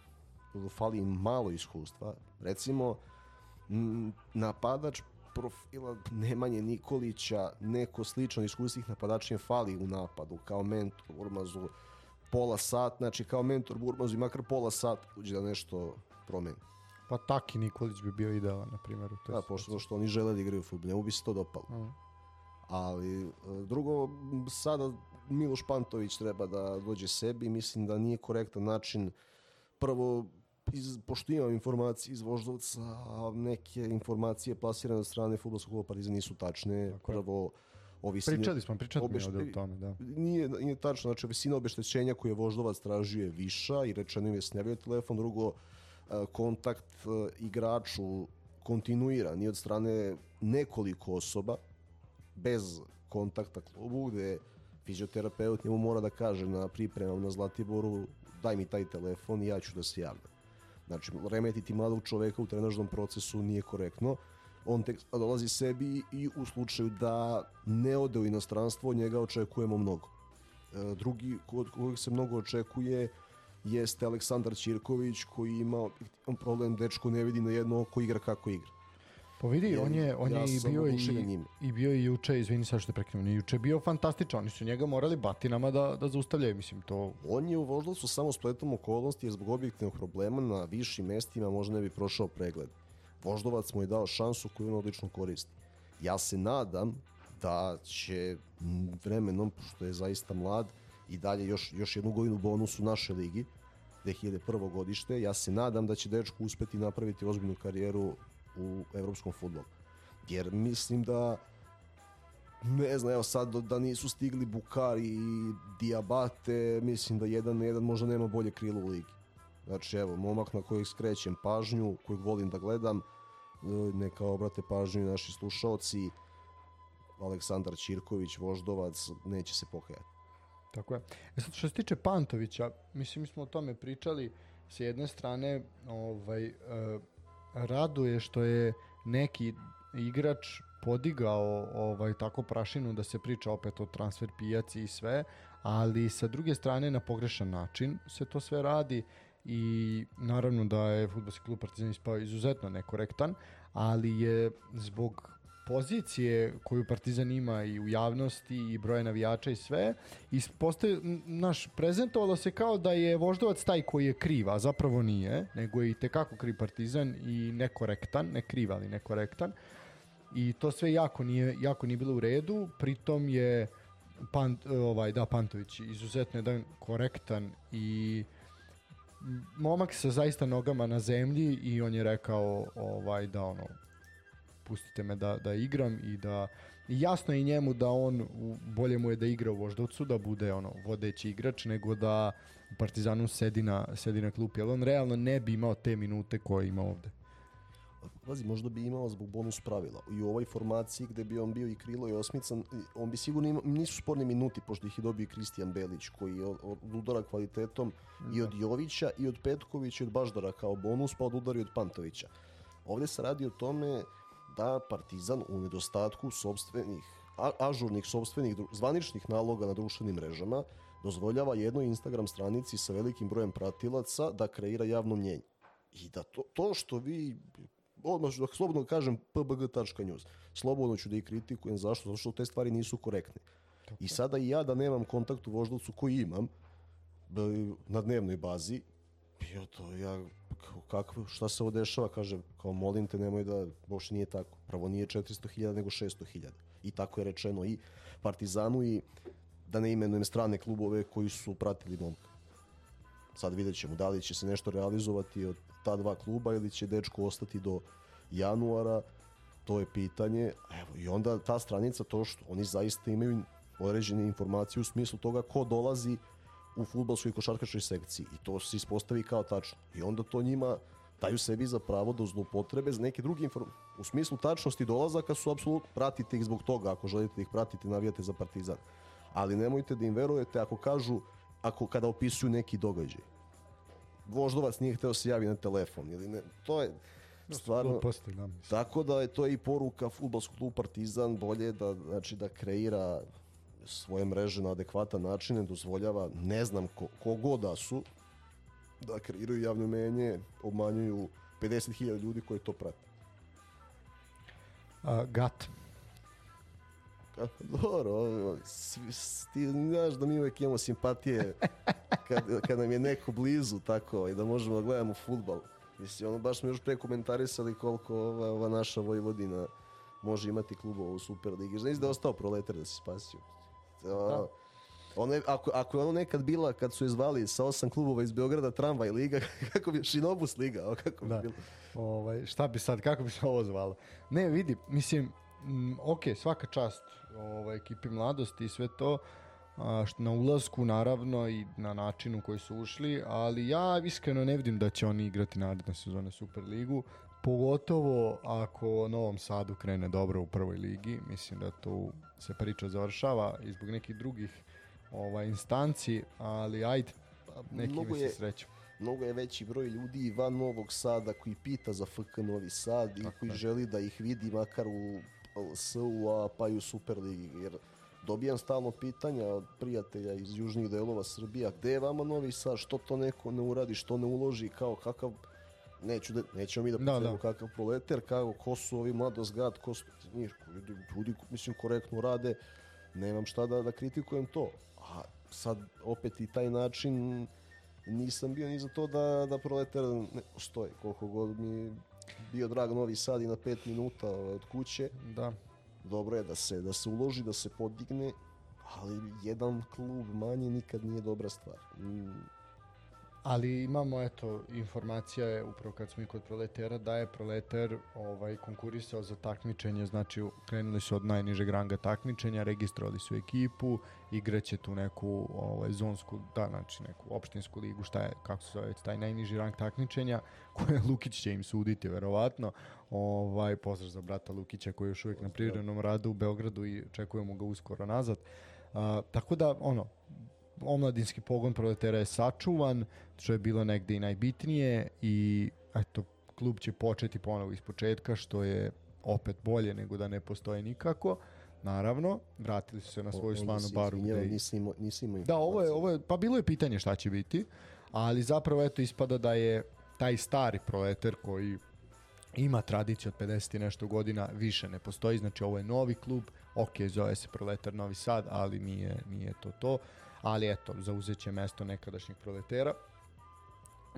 Fali im malo iskustva. Recimo, napadač profila Nemanje Nikolića, neko slično iskusnih napadačnje fali u napadu, kao mentor Burmazu, pola sat, znači kao mentor Burmazu i makar pola sat uđe da nešto promeni. Pa Taki Nikolić bi bio idealan, na primjer. U da, pošto što oni žele da igraju futbol, njemu bi se to dopalo. Mm. Ali e, drugo, sada Miloš Pantović treba da dođe sebi, mislim da nije korektan način prvo iz, pošto imam informacije iz Voždovca, neke informacije plasirane od strane futbolskog kluba Pariza nisu tačne. Tako Prvo, ovi Pričali smo, pričali obešt... o tome, da. Nije, nije tačno, znači visina obeštećenja koje je Voždovac tražio je viša i rečeno im je snevio telefon, drugo kontakt igraču kontinuiran i od strane nekoliko osoba bez kontakta klubu gde fizioterapeut njemu mora da kaže na pripremama na Zlatiboru daj mi taj telefon i ja ću da se javljam. Znači, remetiti mladog čoveka u trenažnom procesu nije korektno. On tek dolazi sebi i u slučaju da ne ode u inostranstvo, njega očekujemo mnogo. E, drugi kod kojeg se mnogo očekuje jeste Aleksandar Ćirković koji ima problem, dečko ne vidi na jedno oko igra kako igra. Pa vidi, on je, on ja je i bio i, i bio i juče, izvini sad što prekinem, juče bio fantastičan, oni su njega morali batinama da, da zaustavljaju, mislim to... On je u Voždovcu samo spletom okolnosti jer zbog objektivnog problema na višim mestima možda ne bi prošao pregled. Voždovac mu je dao šansu koju on odlično koristi. Ja se nadam da će vremenom, što je zaista mlad, i dalje još, još jednu godinu bonus u naše ligi, 2001. godište, ja se nadam da će dečko uspeti napraviti ozbiljnu karijeru u evropskom futbolu. Jer mislim da ne znam, evo sad da nisu stigli Bukari i Diabate, mislim da jedan na jedan možda nema bolje krilo u ligi. Znači evo, momak na kojeg skrećem pažnju, kojeg volim da gledam, e, neka obrate pažnju i naši slušaoci, Aleksandar Ćirković, Voždovac, neće se pokajati. Tako je. E sad što se tiče Pantovića, mislim mi smo o tome pričali, s jedne strane ovaj, uh, raduje što je neki igrač podigao ovaj tako prašinu da se priča opet o transfer pijaci i sve, ali sa druge strane na pogrešan način se to sve radi i naravno da je fudbalski klub Partizan ispao izuzetno nekorektan, ali je zbog pozicije koju Partizan ima i u javnosti i broje navijača i sve i postoje, naš, prezentovalo se kao da je voždovac taj koji je kriv, a zapravo nije, nego je i tekako kriv Partizan i nekorektan, ne kriv, ali nekorektan. I to sve jako nije, jako nije bilo u redu, pritom je Pan, ovaj, da, Pantović izuzetno jedan korektan i momak sa zaista nogama na zemlji i on je rekao ovaj da ono pustite me da, da igram i da i jasno je njemu da on bolje mu je da igra u Voždovcu da bude ono vodeći igrač nego da u Partizanu sedi na, sedi na klupi, ali on realno ne bi imao te minute koje ima ovde. Pazi, možda bi imao zbog bonus pravila. I u ovoj formaciji gde bi on bio i krilo i osmican, on bi sigurno imao, nisu sporni minuti, pošto ih je dobio Kristijan Belić, koji je od, od udara kvalitetom da. i od Jovića, i od Petkovića, i od Baždara kao bonus, pa od udara i od Pantovića. Ovde se radi o tome da Partizan u nedostatku sobstvenih, ažurnih sobstvenih zvaničnih naloga na društvenim mrežama dozvoljava jednoj Instagram stranici sa velikim brojem pratilaca da kreira javno mnjenje. I da to, to što vi odmah da slobodno kažem pbg.news. Slobodno ću da ih kritikujem. Zašto? Zato što te stvari nisu korektne. I sada i ja da nemam kontakt u voždovcu koji imam na dnevnoj bazi, bio to ja kako, šta se ovo dešava, kaže, kao molim te, nemoj da, boš nije tako. Prvo nije 400.000, nego 600.000. I tako je rečeno i Partizanu i da ne imenujem strane klubove koji su pratili momka. Sad vidjet ćemo da li će se nešto realizovati od ta dva kluba ili će dečko ostati do januara, to je pitanje. Evo, I onda ta stranica, to što oni zaista imaju određene informacije u smislu toga ko dolazi u futbolskoj košarkaškoj sekciji i to se ispostavi kao tačno. I onda to njima daju sebi za pravo da zloupotrebe za neke druge informacije. U smislu tačnosti dolazaka su apsolutno, pratite ih zbog toga, ako želite da ih pratite, navijate za partizan. Ali nemojte da im verujete ako kažu, ako kada opisuju neki događaj. Voždovac nije hteo se javi na telefon ili ne, to je stvarno tako da je to i poruka fudbalskog klubu Partizan bolje da znači da kreira svoje mreže na adekvatan način ne dozvoljava, ne znam ko, kogo da su, da kreiraju javno menje, obmanjuju 50.000 ljudi koji to prate. Uh, gat. Dobro, ti znaš da mi uvek imamo simpatije kad, kad nam je neko blizu tako i da možemo da gledamo futbal. Mislim, ono, baš smo još pre komentarisali koliko ova, ova naša Vojvodina može imati klubova u Superligi. Znaš da je ostao proletar da se spasio. Da. Ono je, ako, ako je ono nekad bila kad su je zvali sa osam klubova iz Beograda tramvaj liga, kako bi Šinobus liga, kako bi da. bilo? Ovaj, šta bi sad, kako bi se ovo zvalo? Ne, vidi, mislim, m, ok, svaka čast ovaj, ekipi mladosti i sve to, a, što na ulasku naravno i na načinu koji su ušli, ali ja iskreno ne vidim da će oni igrati naredne sezone Superligu, pogotovo ako Novom Sadu krene dobro u prvoj ligi, mislim da tu se priča završava i zbog nekih drugih ovaj, instanci, ali ajde, neki Mnogo se je- sreću. Mnogo je veći broj ljudi van Novog Sada koji pita za FK Novi Sad i Tako koji je. želi da ih vidi makar u LSU, a pa i u Superligi. Jer dobijam stalno pitanja od prijatelja iz južnih delova Srbija, gde je vama Novi Sad, što to neko ne uradi, što ne uloži, kao kakav neću da, nećemo mi da Da, da. kakav proleter, kao ko su ovi mladozgrad, ko su njih, ljudi, ljudi, mislim, korektno rade, nemam šta da, da kritikujem to. A sad opet i taj način nisam bio ni za to da, da proletar ne postoji. Koliko god mi bio drag Novi Sad i na pet minuta od kuće, Da. dobro je da se, da se uloži, da se podigne, ali jedan klub manje nikad nije dobra stvar. Ali imamo, eto, informacija je upravo kad smo i kod proletera, da je proleter ovaj, konkurisao za takmičenje, znači krenuli su od najnižeg ranga takmičenja, registrovali su ekipu, igraće tu neku ovaj, zonsku, da, znači neku opštinsku ligu, šta je, kako se zove, taj najniži rang takmičenja, koje Lukić će im suditi, verovatno. Ovaj, pozdrav za brata Lukića koji je još uvijek na privrednom radu u Beogradu i čekujemo ga uskoro nazad. A, tako da, ono, omladinski pogon proletera je sačuvan, što je bilo negde i najbitnije i eto, klub će početi ponovo iz početka, što je opet bolje nego da ne postoje nikako. Naravno, vratili su se na svoju slanu baru. gde i- Nisam imao, nisam imao da, ovo je, ovo je, pa bilo je pitanje šta će biti, ali zapravo eto ispada da je taj stari proleter koji ima tradiciju od 50 i nešto godina, više ne postoji, znači ovo je novi klub, ok, zove se Proletar Novi Sad, ali nije, nije to to, ali eto, zauzet će mesto nekadašnjeg proletera.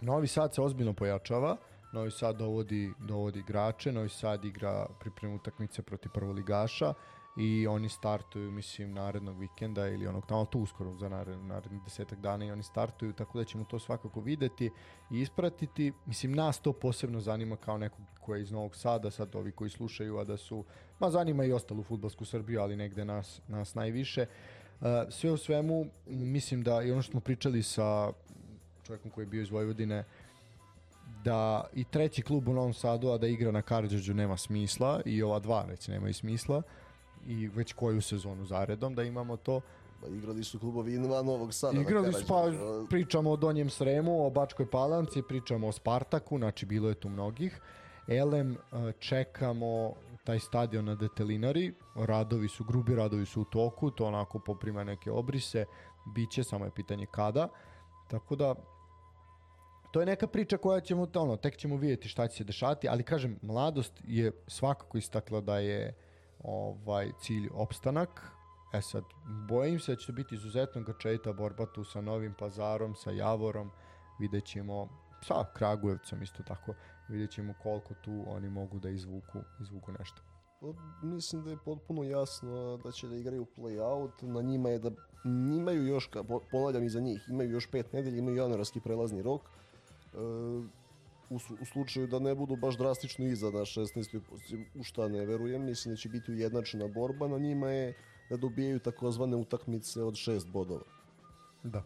Novi Sad se ozbiljno pojačava, Novi Sad dovodi, dovodi igrače, Novi Sad igra pripremu utakmice protiv prvoligaša i oni startuju, mislim, narednog vikenda ili onog tamo tu uskoro za nared, narednih desetak dana i oni startuju, tako da ćemo to svakako videti i ispratiti. Mislim, nas to posebno zanima kao nekog ko je iz Novog Sada, sad ovi koji slušaju, a da su, ma zanima i ostalu futbolsku Srbiju, ali negde nas, nas najviše. Uh, sve u svemu, mislim da i ono što smo pričali sa čovjekom koji je bio iz Vojvodine, da i treći klub u Novom Sadu, a da igra na Karadžođu nema smisla i ova dva već nemaju smisla i već koju sezonu zaredom da imamo to. Pa igrali su klubovi i van Novog Sada. Igrali su pa pričamo o Donjem Sremu, o Bačkoj Palanci, pričamo o Spartaku, znači bilo je tu mnogih. Elem, čekamo taj stadion na Detelinari, radovi su, grubi radovi su u toku, to onako poprima neke obrise, bit će, samo je pitanje kada. Tako da, to je neka priča koja ćemo, ono, tek ćemo vidjeti šta će se dešavati, ali kažem, mladost je svakako istakla da je ovaj cilj opstanak. E sad, bojim se da će biti izuzetno grčevita borba tu sa Novim Pazarom, sa Javorom, vidjet ćemo sa Kragujevcem isto tako, vidjet ćemo koliko tu oni mogu da izvuku, izvuku nešto. Pa, Mislim da je potpuno jasno da će da igraju play-out. Na njima je da imaju još, ponavljam i za njih, imaju još pet nedelja, imaju januarski prelazni rok. E, u, u slučaju da ne budu baš drastično iza na 16. poziciji, u šta ne verujem, mislim da će biti ujednačena borba. Na njima je da dobijaju takozvane utakmice od šest bodova. Da.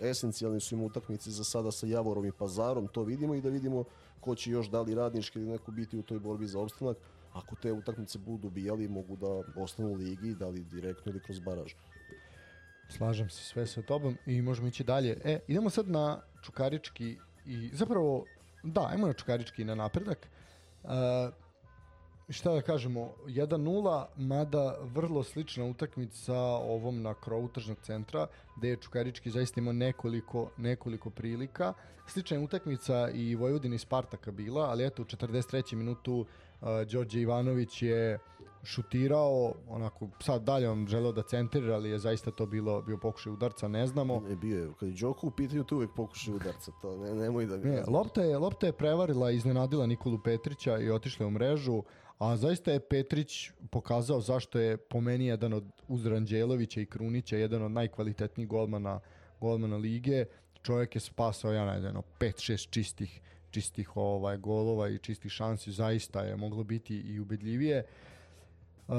Esencijalni su im utakmice za sada sa Javorom i Pazarom, to vidimo i da vidimo ko će još da li radnički ili neko biti u toj borbi za opstanak. Ako te utakmice budu dobijali, mogu da ostanu u ligi, da li direktno ili kroz baraž. Slažem se sve sa tobom i možemo ići dalje. E, idemo sad na Čukarički i zapravo, da, ajmo na Čukarički i na napredak. Uh, šta da kažemo, 1-0, mada vrlo slična utakmica ovom na krovu tržnog centra, gde je Čukarički zaista imao nekoliko, nekoliko prilika. Slična je utakmica i Vojvodina i Spartaka bila, ali eto u 43. minutu uh, Đorđe Ivanović je šutirao, onako, sad dalje on želeo da centrira, ali je zaista to bilo bio pokušaj udarca, ne znamo. Ne, bio je, kad je Đoko u pitanju, to uvek pokušaj udarca, to ne, nemoj da mi Ne, lopta je, lopta je prevarila, iznenadila Nikolu Petrića i otišla u mrežu, a zaista je Petrić pokazao zašto je po meni jedan od uz Ranđelovića i Krunića jedan od najkvalitetnijih golmana, golmana lige. Čovjek je spasao ja znam, 5-6 čistih čistih ovaj golova i čistih šansi zaista je moglo biti i ubedljivije. Uh,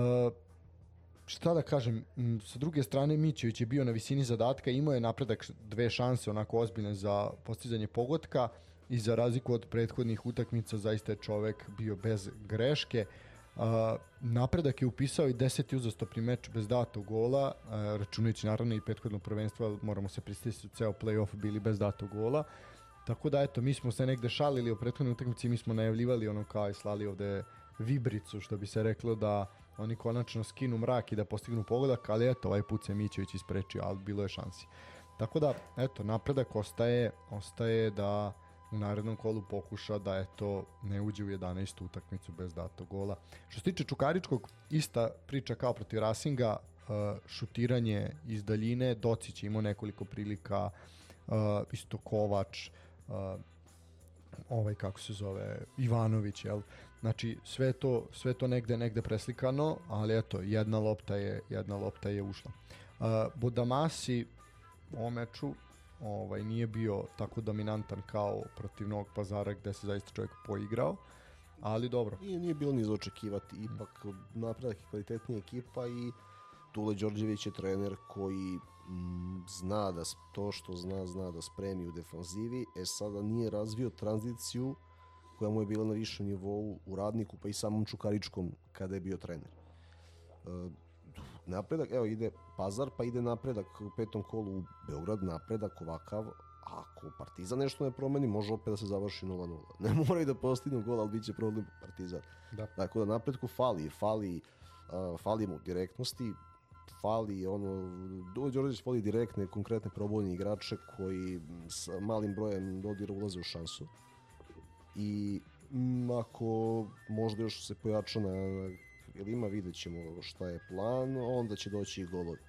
šta da kažem, sa druge strane Mićević je bio na visini zadatka, imao je napredak dve šanse onako ozbiljne za postizanje pogotka i za razliku od prethodnih utakmica zaista je čovek bio bez greške. Uh, napredak je upisao i deseti uzastopni meč bez datog gola, uh, računajući naravno i prethodno prvenstvo, moramo se pristiti ceo playoff bili bez datog gola. Tako da eto, mi smo se negde šalili o prethodnoj utakmici, mi smo najavljivali ono kao i slali ovde vibricu, što bi se reklo da oni konačno skinu mrak i da postignu pogodak, ali eto, ovaj put se Mićević isprečio, ali bilo je šansi. Tako da, eto, napredak ostaje, ostaje da u narednom kolu pokuša da eto ne uđe u 11. utakmicu bez datog gola. Što se tiče Čukaričkog, ista priča kao protiv Rasinga, uh, šutiranje iz daljine, Docić je imao nekoliko prilika, uh, isto Kovač, uh, ovaj kako se zove Ivanović, jel? Znači sve to sve to negde negde preslikano, ali eto jedna lopta je jedna lopta je ušla. Uh, Budamasi u meču ovaj nije bio tako dominantan kao protiv Novog Pazara gde se zaista čovjek poigrao, ali dobro. Nije, nije bilo ni za očekivati, ipak napredak je kvalitetnija ekipa i Tule Đorđević je trener koji zna da to što zna, zna da spremi u defanzivi, e sada nije razvio tranziciju koja mu je bila na višem nivou u radniku, pa i samom Čukaričkom kada je bio trener. E, napredak, evo ide Pazar, pa ide napredak u petom kolu u Beograd, napredak ovakav, ako Partizan nešto ne promeni, može opet da se završi 0-0. Ne moraju da postignu gol, ali bit će problem Partizan. Da. Tako da napretku fali, fali, uh, fali mu direktnosti, fali ono, Đorđević voli direktne, konkretne probojne igrače koji sa malim brojem dodira ulaze u šansu. I m, ako možda još se pojača na, krilima, vidjet ćemo šta je plan, onda će doći i golovi.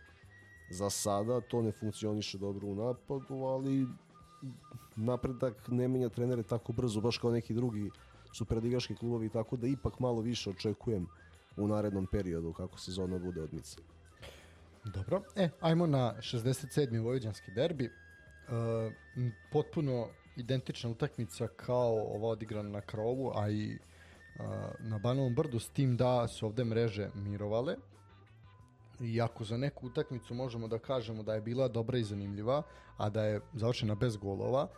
Za sada to ne funkcioniše dobro u napadu, ali napredak ne menja trenere tako brzo, baš kao neki drugi superligaški klubovi, tako da ipak malo više očekujem u narednom periodu kako sezona bude odmica. Dobro. E, ajmo na 67. vojvođanski derbi. E, potpuno identična utakmica kao ova odigrana na krovu, a i e, na Banovom brdu, s tim da su ovde mreže mirovale. I ako za neku utakmicu možemo da kažemo da je bila dobra i zanimljiva, a da je završena bez golova,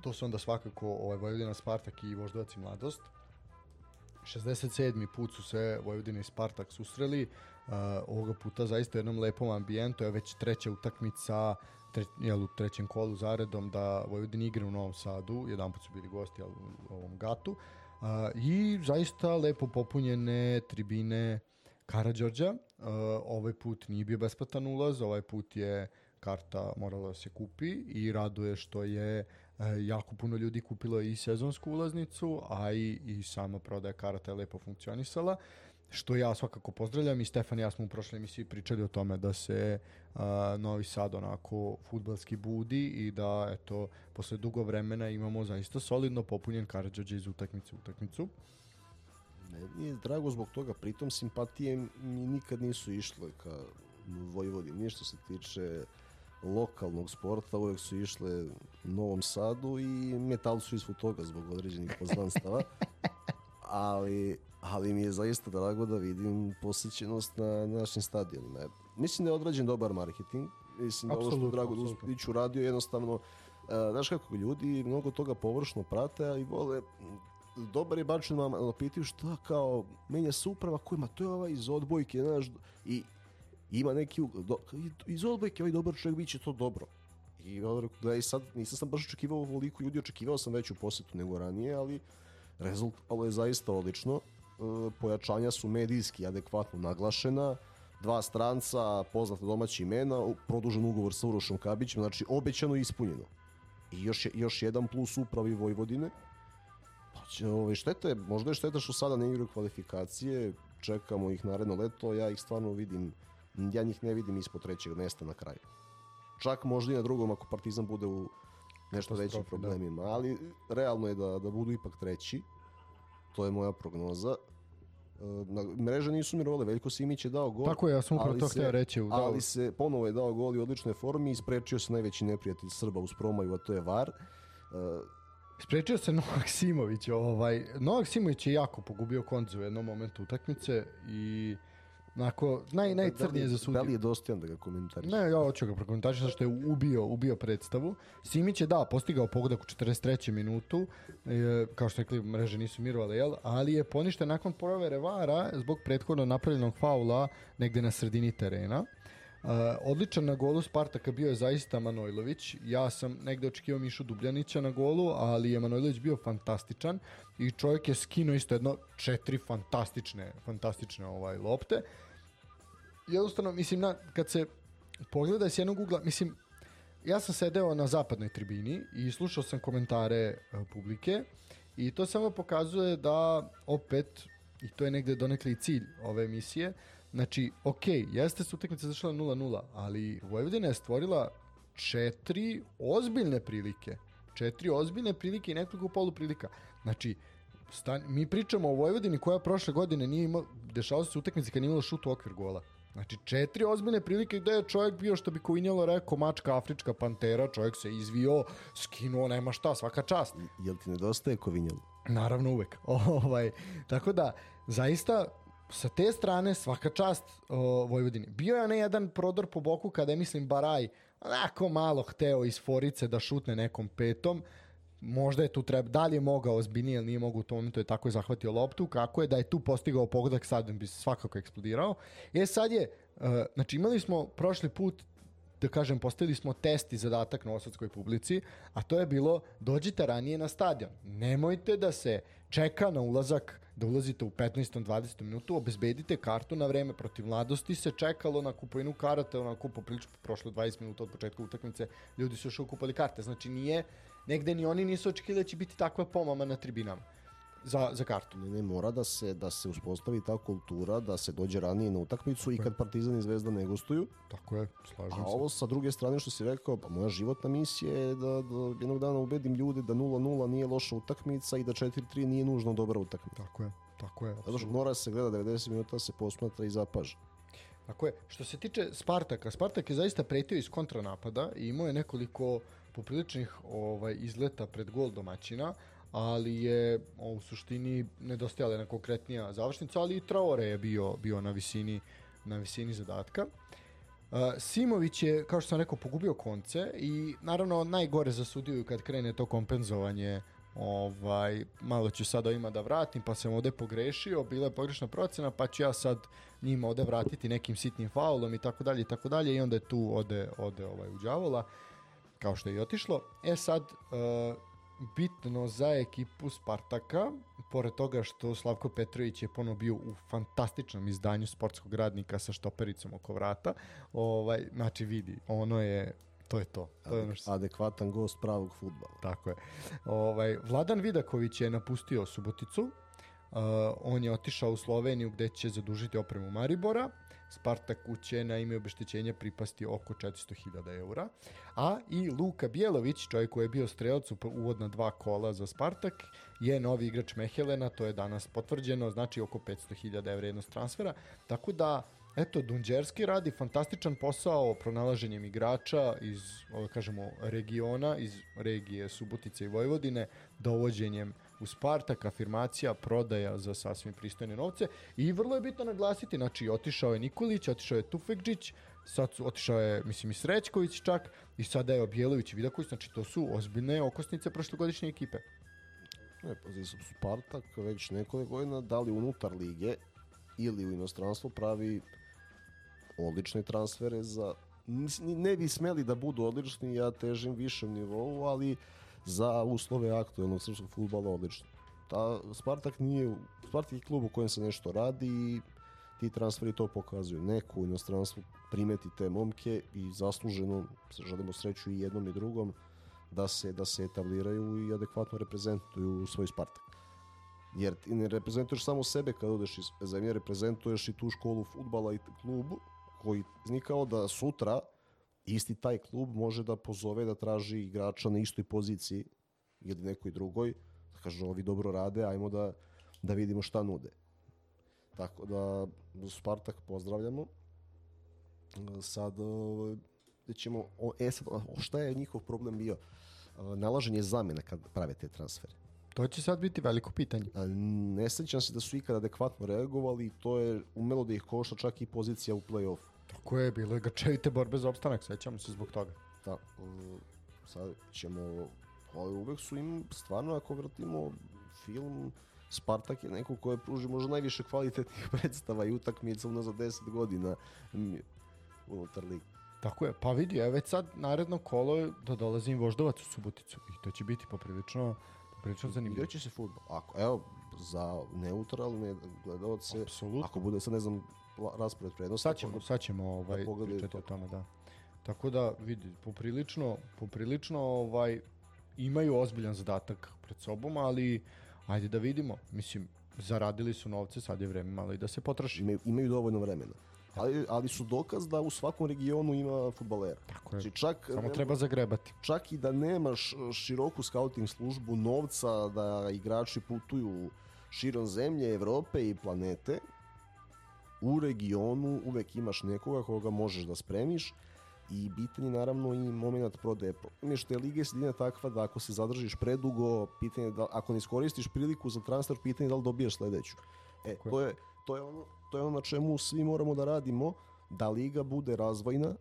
to su onda svakako ovaj Vojvodina Spartak i Voždovac i Mladost. 67. put su se Vojvodina i Spartak susreli, uh, ovoga puta zaista u jednom lepom ambijentu, je već treća utakmica tre, jel, u trećem kolu zaredom da Vojvodina igra u Novom Sadu, jedan put su bili gosti jel, u ovom gatu, uh, i zaista lepo popunjene tribine Karadžorđa, uh, ovaj put nije bio besplatan ulaz, ovaj put je karta morala da se kupi i raduje što je jako puno ljudi kupilo i sezonsku ulaznicu, a i, i sama prodaja karata je lepo funkcionisala što ja svakako pozdravljam i Stefan i ja smo u prošloj emisiji pričali o tome da se a, Novi Sad onako futbalski budi i da eto posle dugo vremena imamo zaista solidno popunjen Karadžođe iz utakmice u utakmicu. Meni je drago zbog toga, pritom simpatije mi nikad nisu išle ka Vojvodini, ni što se tiče lokalnog sporta, uvek su išle Novom Sadu i metal su ispod toga zbog određenih poznanstava. ali, ali mi je zaista drago da vidim posjećenost na našim stadionima. Mislim da je odrađen dobar marketing. Mislim da ovo što Drago. Duspić uradio jednostavno Uh, znaš kako ljudi mnogo toga površno prate a i vole dobar je bačen vam pitaju šta kao menja se uprava kojima to je ovaj iz odbojke znaš i ima neki ugl- do, iz odbojke ovaj dobar čovjek bit će to dobro i onda rekao, da i sad nisam sam baš očekivao ovoliko ljudi očekivao sam veću posetu nego ranije ali rezultat ovo je zaista odlično E, pojačanja su medijski adekvatno naglašena dva stranca, poznata domaća imena, produžen ugovor sa Urošom Kabićem, znači obećano i ispunjeno. I još, još jedan plus upravi Vojvodine. Pa će, ovaj, šteta je, možda je šteta što sada ne igraju kvalifikacije, čekamo ih naredno leto, ja ih stvarno vidim, ja njih ne vidim ispod trećeg mesta na kraju. Čak možda i na drugom ako Partizan bude u nešto većim da. problemima, ali realno je da, da budu ipak treći. To je moja prognoza. E, Na, mreže nisu mirovale, Veljko Simić je dao gol. Tako je, ja sam upravo to se- htio reći. Da, Ali se ponovo je dao gol i u odličnoj formi i sprečio se najveći neprijatelj Srba uz promaju, a to je VAR. E, Sprečio se Novak Simović. Ovaj. Novak Simović je jako pogubio konce u jednom momentu utakmice i Onako, naj, najcrnije za sudiju. Da li je dostojan da ga komentariš? Ne, ja hoću ga prokomentarišati zašto je ubio, ubio predstavu. Simić je da, postigao pogodak u 43. minutu, e, kao što rekli, mreže nisu mirovale, jel? ali je poništen nakon provere VARA zbog prethodno napravljenog faula negde na sredini terena. Uh, odličan na golu Spartaka bio je zaista Manojlović. Ja sam negde očekivao Mišu Dubljanića na golu, ali je Manojlović bio fantastičan i čovjek je skinuo isto jedno četiri fantastične, fantastične ovaj lopte. Jednostavno, mislim, na, kad se pogleda s jednog ugla, mislim, ja sam sedeo na zapadnoj tribini i slušao sam komentare uh, publike i to samo pokazuje da opet, i to je negde donekli cilj ove emisije, Znači, ok, jeste su utakmice zašla 0-0, ali Vojvodina je stvorila četiri ozbiljne prilike. Četiri ozbiljne prilike i nekoliko polu prilika. Znači, stan, mi pričamo o Vojvodini koja prošle godine nije imala, dešava se utakmice kad nije imala šut u okvir gola. Znači, četiri ozbiljne prilike gde je čovjek bio, što bi Kovinjalo rekao, mačka, afrička pantera, čovjek se izvio, skinuo, nema šta, svaka čast. Jel ti nedostaje Kovinjalo? Naravno uvek. ovaj, tako da, zaista sa te strane svaka čast o, Vojvodini. Bio je onaj jedan prodor po boku kada je, mislim, Baraj onako malo hteo iz forice da šutne nekom petom. Možda je tu treba, da li je mogao ozbiljnije ili nije mogao u tom momentu je tako je zahvatio loptu, kako je da je tu postigao pogodak sad bi svakako eksplodirao. E sad je, uh, znači imali smo prošli put da kažem, postavili smo test i zadatak na osadskoj publici, a to je bilo dođite ranije na stadion. Nemojte da se čeka na ulazak da ulazite u 15. 20. minutu, obezbedite kartu na vreme protiv mladosti se čekalo na kupovinu karata, onako poprilično prošlo 20 minuta od početka utakmice, ljudi su još kupali karte, znači nije, negde ni oni nisu očekivali da će biti takva pomama na tribinama za, za kartu. Ne, ne, mora da se, da se uspostavi ta kultura, da se dođe ranije na utakmicu Tako i kad Partizan i Zvezda ne gostuju. Tako je, slažem A se. ovo sa druge strane što si rekao, pa moja životna misija je da, da jednog dana ubedim ljude da 0-0 nije loša utakmica i da 4-3 nije nužno dobra utakmica. Tako je, tako je. Zato što mora se gleda 90 minuta, se posmatra i zapaža. Tako je. Što se tiče Spartaka, Spartak je zaista pretio iz kontranapada i imao je nekoliko popriličnih ovaj izleta pred gol domaćina, ali je u suštini nedostajala jedna konkretnija završnica, ali i Traore je bio, bio na visini na visini zadatka. Uh, Simović je, kao što sam rekao, pogubio konce i naravno najgore za sudiju kad krene to kompenzovanje ovaj, malo ću sad ovima da vratim, pa sam ovde pogrešio, bila je pogrešna procena, pa ću ja sad njima ovde vratiti nekim sitnim faulom i tako dalje i tako dalje i onda je tu ode, ode ovaj, u đavola, kao što je i otišlo. E sad, uh, bitno za ekipu Spartaka, pored toga što Slavko Petrović je ponovo bio u fantastičnom izdanju sportskog radnika sa štopericom oko vrata, ovaj, znači vidi, ono je to je to. to je ono što... Adekvatan gost pravog futbala. Tako je. Ovaj, Vladan Vidaković je napustio Suboticu, uh, on je otišao u Sloveniju gde će zadužiti opremu Maribora, Spartaku će na ime obeštećenja pripasti oko 400.000 eura, a i Luka Bjelović, čovjek koji je bio strelac u uvodna dva kola za Spartak, je novi igrač Mehelena, to je danas potvrđeno, znači oko 500.000 evra vrednost transfera, tako da Eto, Dunđerski radi fantastičan posao pronalaženjem igrača iz, ovo kažemo, regiona, iz regije Subotice i Vojvodine, dovođenjem u Spartak, afirmacija, prodaja za sasvim pristojne novce i vrlo je bitno naglasiti, znači otišao je Nikolić, otišao je Tufekđić, sad su, otišao je, mislim, i Srećković čak i sada je Objelović i Vidaković, znači to su ozbiljne okosnice prošlogodišnje ekipe. Ne, pazi, Spartak već nekoliko godina da li unutar lige ili u inostranstvu pravi odlične transfere za ne bi smeli da budu odlični, ja težim višem nivou, ali za uslove aktualnog srpskog futbala odlično. Ta Spartak nije, Spartak je klub u kojem se nešto radi i ti transferi to pokazuju. Neko u inostranstvu primeti te momke i zasluženo želimo sreću i jednom i drugom da se da se etabliraju i adekvatno reprezentuju svoj Spartak. Jer ti ne reprezentuješ samo sebe kad odeš iz zemlje, reprezentuješ i tu školu futbala i klub koji znikao da sutra isti taj klub može da pozove da traži igrača na istoj poziciji ili nekoj drugoj, da kaže ovi dobro rade, ajmo da, da vidimo šta nude. Tako da Spartak pozdravljamo. Sad da ćemo, o, e sad, šta je njihov problem bio? Nalaženje zamena kad prave te transfere. To će sad biti veliko pitanje. Ne sećam se da su ikada adekvatno reagovali i to je umelo da ih košta čak i pozicija u play-offu. Tako je, bilo je grčevite borbe za opstanak, sećamo se zbog toga. Da, uh, sad ćemo, ali uvek su im, stvarno ako vrtimo film, Spartak je neko ko je pruži možda najviše kvalitetnih predstava i utakmica unazad 10 godina unutar ligi. Tako je, pa vidi, evo već sad naredno kolo je da dolazi im voždovac u Suboticu i to će biti poprilično, poprilično zanimljivo. Će se futbol. Ako, evo, za neutralne gledalce, Apsolutno. ako bude sad, ne znam, raspored prednosti, Sad ćemo, sad ćemo ovaj, da pričati o to. tome, da. Tako da, vidi, poprilično, poprilično ovaj, imaju ozbiljan zadatak pred sobom, ali ajde da vidimo. Mislim, zaradili su novce, sad je vreme malo i da se potroši. imaju, imaju dovoljno vremena. Ali, ali su dokaz da u svakom regionu ima futbalera. Tako je. Znači čak, Samo nema- treba zagrebati. čak i da nemaš e, široku scouting službu novca da igrači putuju širom zemlje, Evrope i planete, u regionu uvek imaš nekoga koga možeš da spremiš i bitan je naravno i moment prodaje. Problem je što je Liga sredina takva da ako se zadržiš predugo, pitanje je da, ako ne iskoristiš priliku za transfer, pitanje je da li dobijaš sledeću. E, to je, to, je ono, to je ono na čemu svi moramo da radimo, da Liga bude razvojna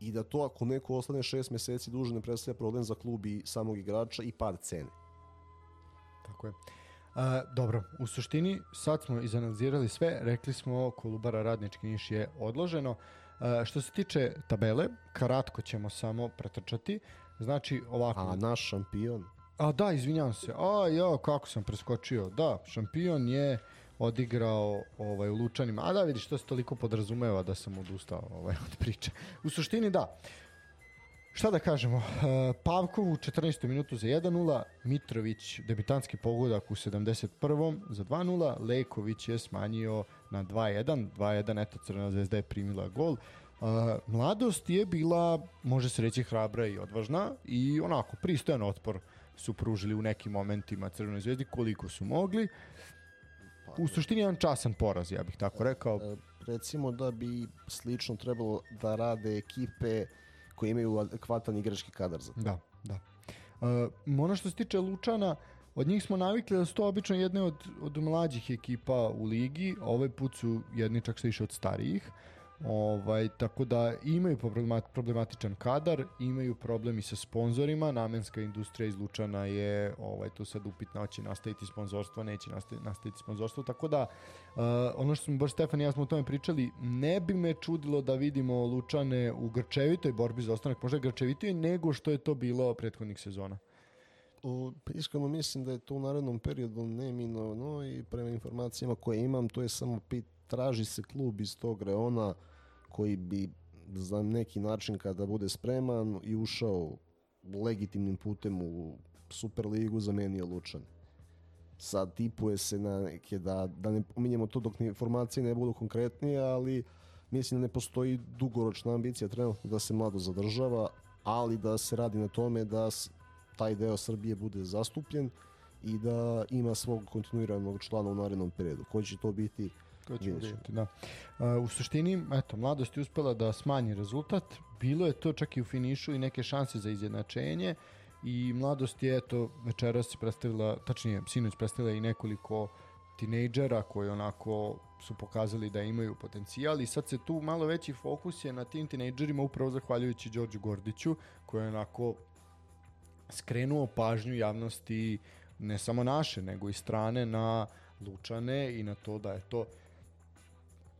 i da to ako neko ostane šest meseci duže ne predstavlja problem za klub i samog igrača i pad cene. Tako je. A, dobro, u suštini sad smo izanalizirali sve, rekli smo Kolubara Radnički Niš je odloženo. A, što se tiče tabele, kratko ćemo samo pretrčati. Znači ovako, A naš šampion, A da, izvinjavam se. A ja, kako sam preskočio. Da, šampion je odigrao ovaj, u Lučanima. A da, vidiš, to se toliko podrazumeva da sam odustao ovaj, od priče. U suštini da. Šta da kažemo? Pavkov u 14. minutu za 1-0, Mitrović debitanski pogodak u 71. za 2-0, Leković je smanjio na 2-1, 2-1, eto Crvena zvezda je primila gol. Uh, mladost je bila, može se reći, hrabra i odvažna i onako pristojan otpor su pružili u nekim momentima Crvenoj zvezdi koliko su mogli. U suštini jedan časan poraz, ja bih tako rekao. e, recimo da bi slično trebalo da rade ekipe koje imaju adekvatan igrački kadar za to. Da, da. Uh, ono što se tiče Lučana, od njih smo navikli da su to obično jedne od, od mlađih ekipa u ligi, ovaj put su jedni čak se više od starijih. Ovaj, tako da imaju problemat, problematičan kadar, imaju problemi sa sponzorima, namenska industrija iz Lučana je ovaj, tu sad upitna, hoće nastaviti sponzorstvo, neće nastaviti, nastaviti sponzorstvo, tako da uh, ono što smo baš Stefan i ja smo o tome pričali, ne bi me čudilo da vidimo Lučane u grčevitoj borbi za ostanak, možda grčevitoj nego što je to bilo prethodnih sezona. O, pa iskreno mislim da je to u narednom periodu neminovno i prema informacijama koje imam, to je samo pit, traži se klub iz tog reona koji bi za neki način kada bude spreman i ušao legitimnim putem u Superligu zamenio Lučan. Sad tipuje se na neke da, da ne pominjemo to dok informacije ne budu konkretnije, ali mislim da ne postoji dugoročna ambicija trenutno da se mlado zadržava, ali da se radi na tome da taj deo Srbije bude zastupljen i da ima svog kontinuiranog člana u narednom periodu. Koji će to biti? To ćemo Vidjet ćemo. vidjeti, da. Uh, u suštini, eto, mladost je uspela da smanji rezultat. Bilo je to čak i u finišu i neke šanse za izjednačenje i mladost je, eto, večeras predstavila, tačnije, sinoć predstavila i nekoliko tinejdžera koji onako su pokazali da imaju potencijal i sad se tu malo veći fokus je na tim tinejdžerima upravo zahvaljujući Đorđu Gordiću koji je onako skrenuo pažnju javnosti ne samo naše, nego i strane na Lučane i na to da je to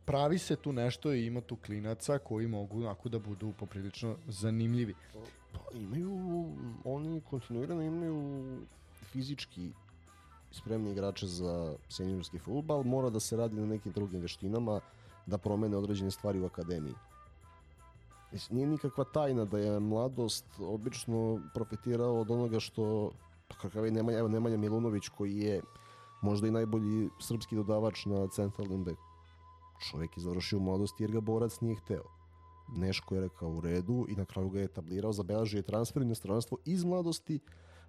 pravi se tu nešto i ima tu klinaca koji mogu onako da budu poprilično zanimljivi. Pa imaju, oni kontinuirano imaju fizički spremni igrače za seniorski futbal, mora da se radi na nekim drugim veštinama, da promene određene stvari u akademiji. Nije nikakva tajna da je mladost obično profitirao od onoga što, pa kakav je Nemanja, evo Nemanja Milunović koji je možda i najbolji srpski dodavač na centralnom beku. Čovjek je završio mladosti jer ga borac nije hteo. Neško je rekao u redu i na kraju ga je etablirao, zabeležio je transfer inostranstvo iz mladosti,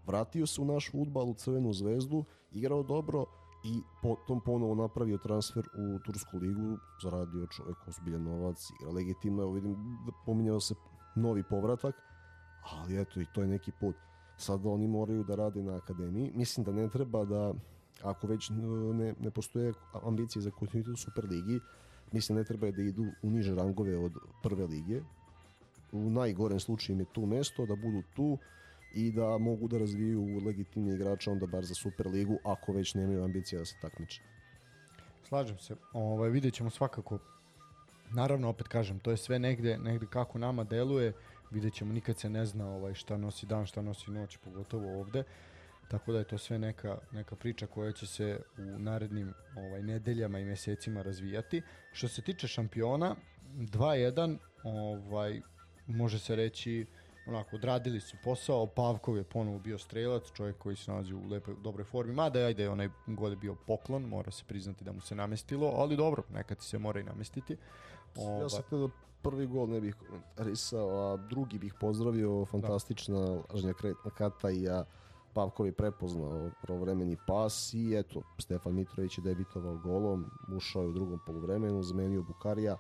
vratio se u naš futbal u Crvenu zvezdu, igrao dobro i potom ponovo napravio transfer u Tursku ligu, zaradio čovjek ozbiljan novac, igra legitimno, evo vidim pominjao se novi povratak, ali eto i to je neki put. Sad oni moraju da rade na akademiji. Mislim da ne treba da, ako već ne, ne postoje ambicije za kontinuitet u Superligi, mislim ne treba da idu u niže rangove od prve lige. U najgorem slučaju im je tu mesto, da budu tu i da mogu da razviju legitimni igrača onda bar za Superligu, ako već nemaju ambicija da se takmiče. Slažem se. Ovaj, vidjet ćemo svakako. Naravno, opet kažem, to je sve negde, negde kako nama deluje. Vidjet ćemo, nikad se ne zna ovaj, šta nosi dan, šta nosi noć, pogotovo ovde. Tako da je to sve neka, neka priča koja će se u narednim ovaj, nedeljama i mesecima razvijati. Što se tiče šampiona, 2-1, ovaj, može se reći onako, odradili su posao, Pavkov je ponovo bio strelac, čovjek koji se nalazi u lepoj, dobroj formi, mada ajde, onaj god je bio poklon, mora se priznati da mu se namestilo, ali dobro, nekad se mora i namestiti. Ova... Ja sam da prvi gol ne bih komentarisao, a drugi bih pozdravio, fantastična da. lažnja kata i ja Pavkov je prepoznao pravovremeni pas i eto, Stefan Mitrović je debitovao golom, ušao je u drugom polovremenu, zamenio Bukarija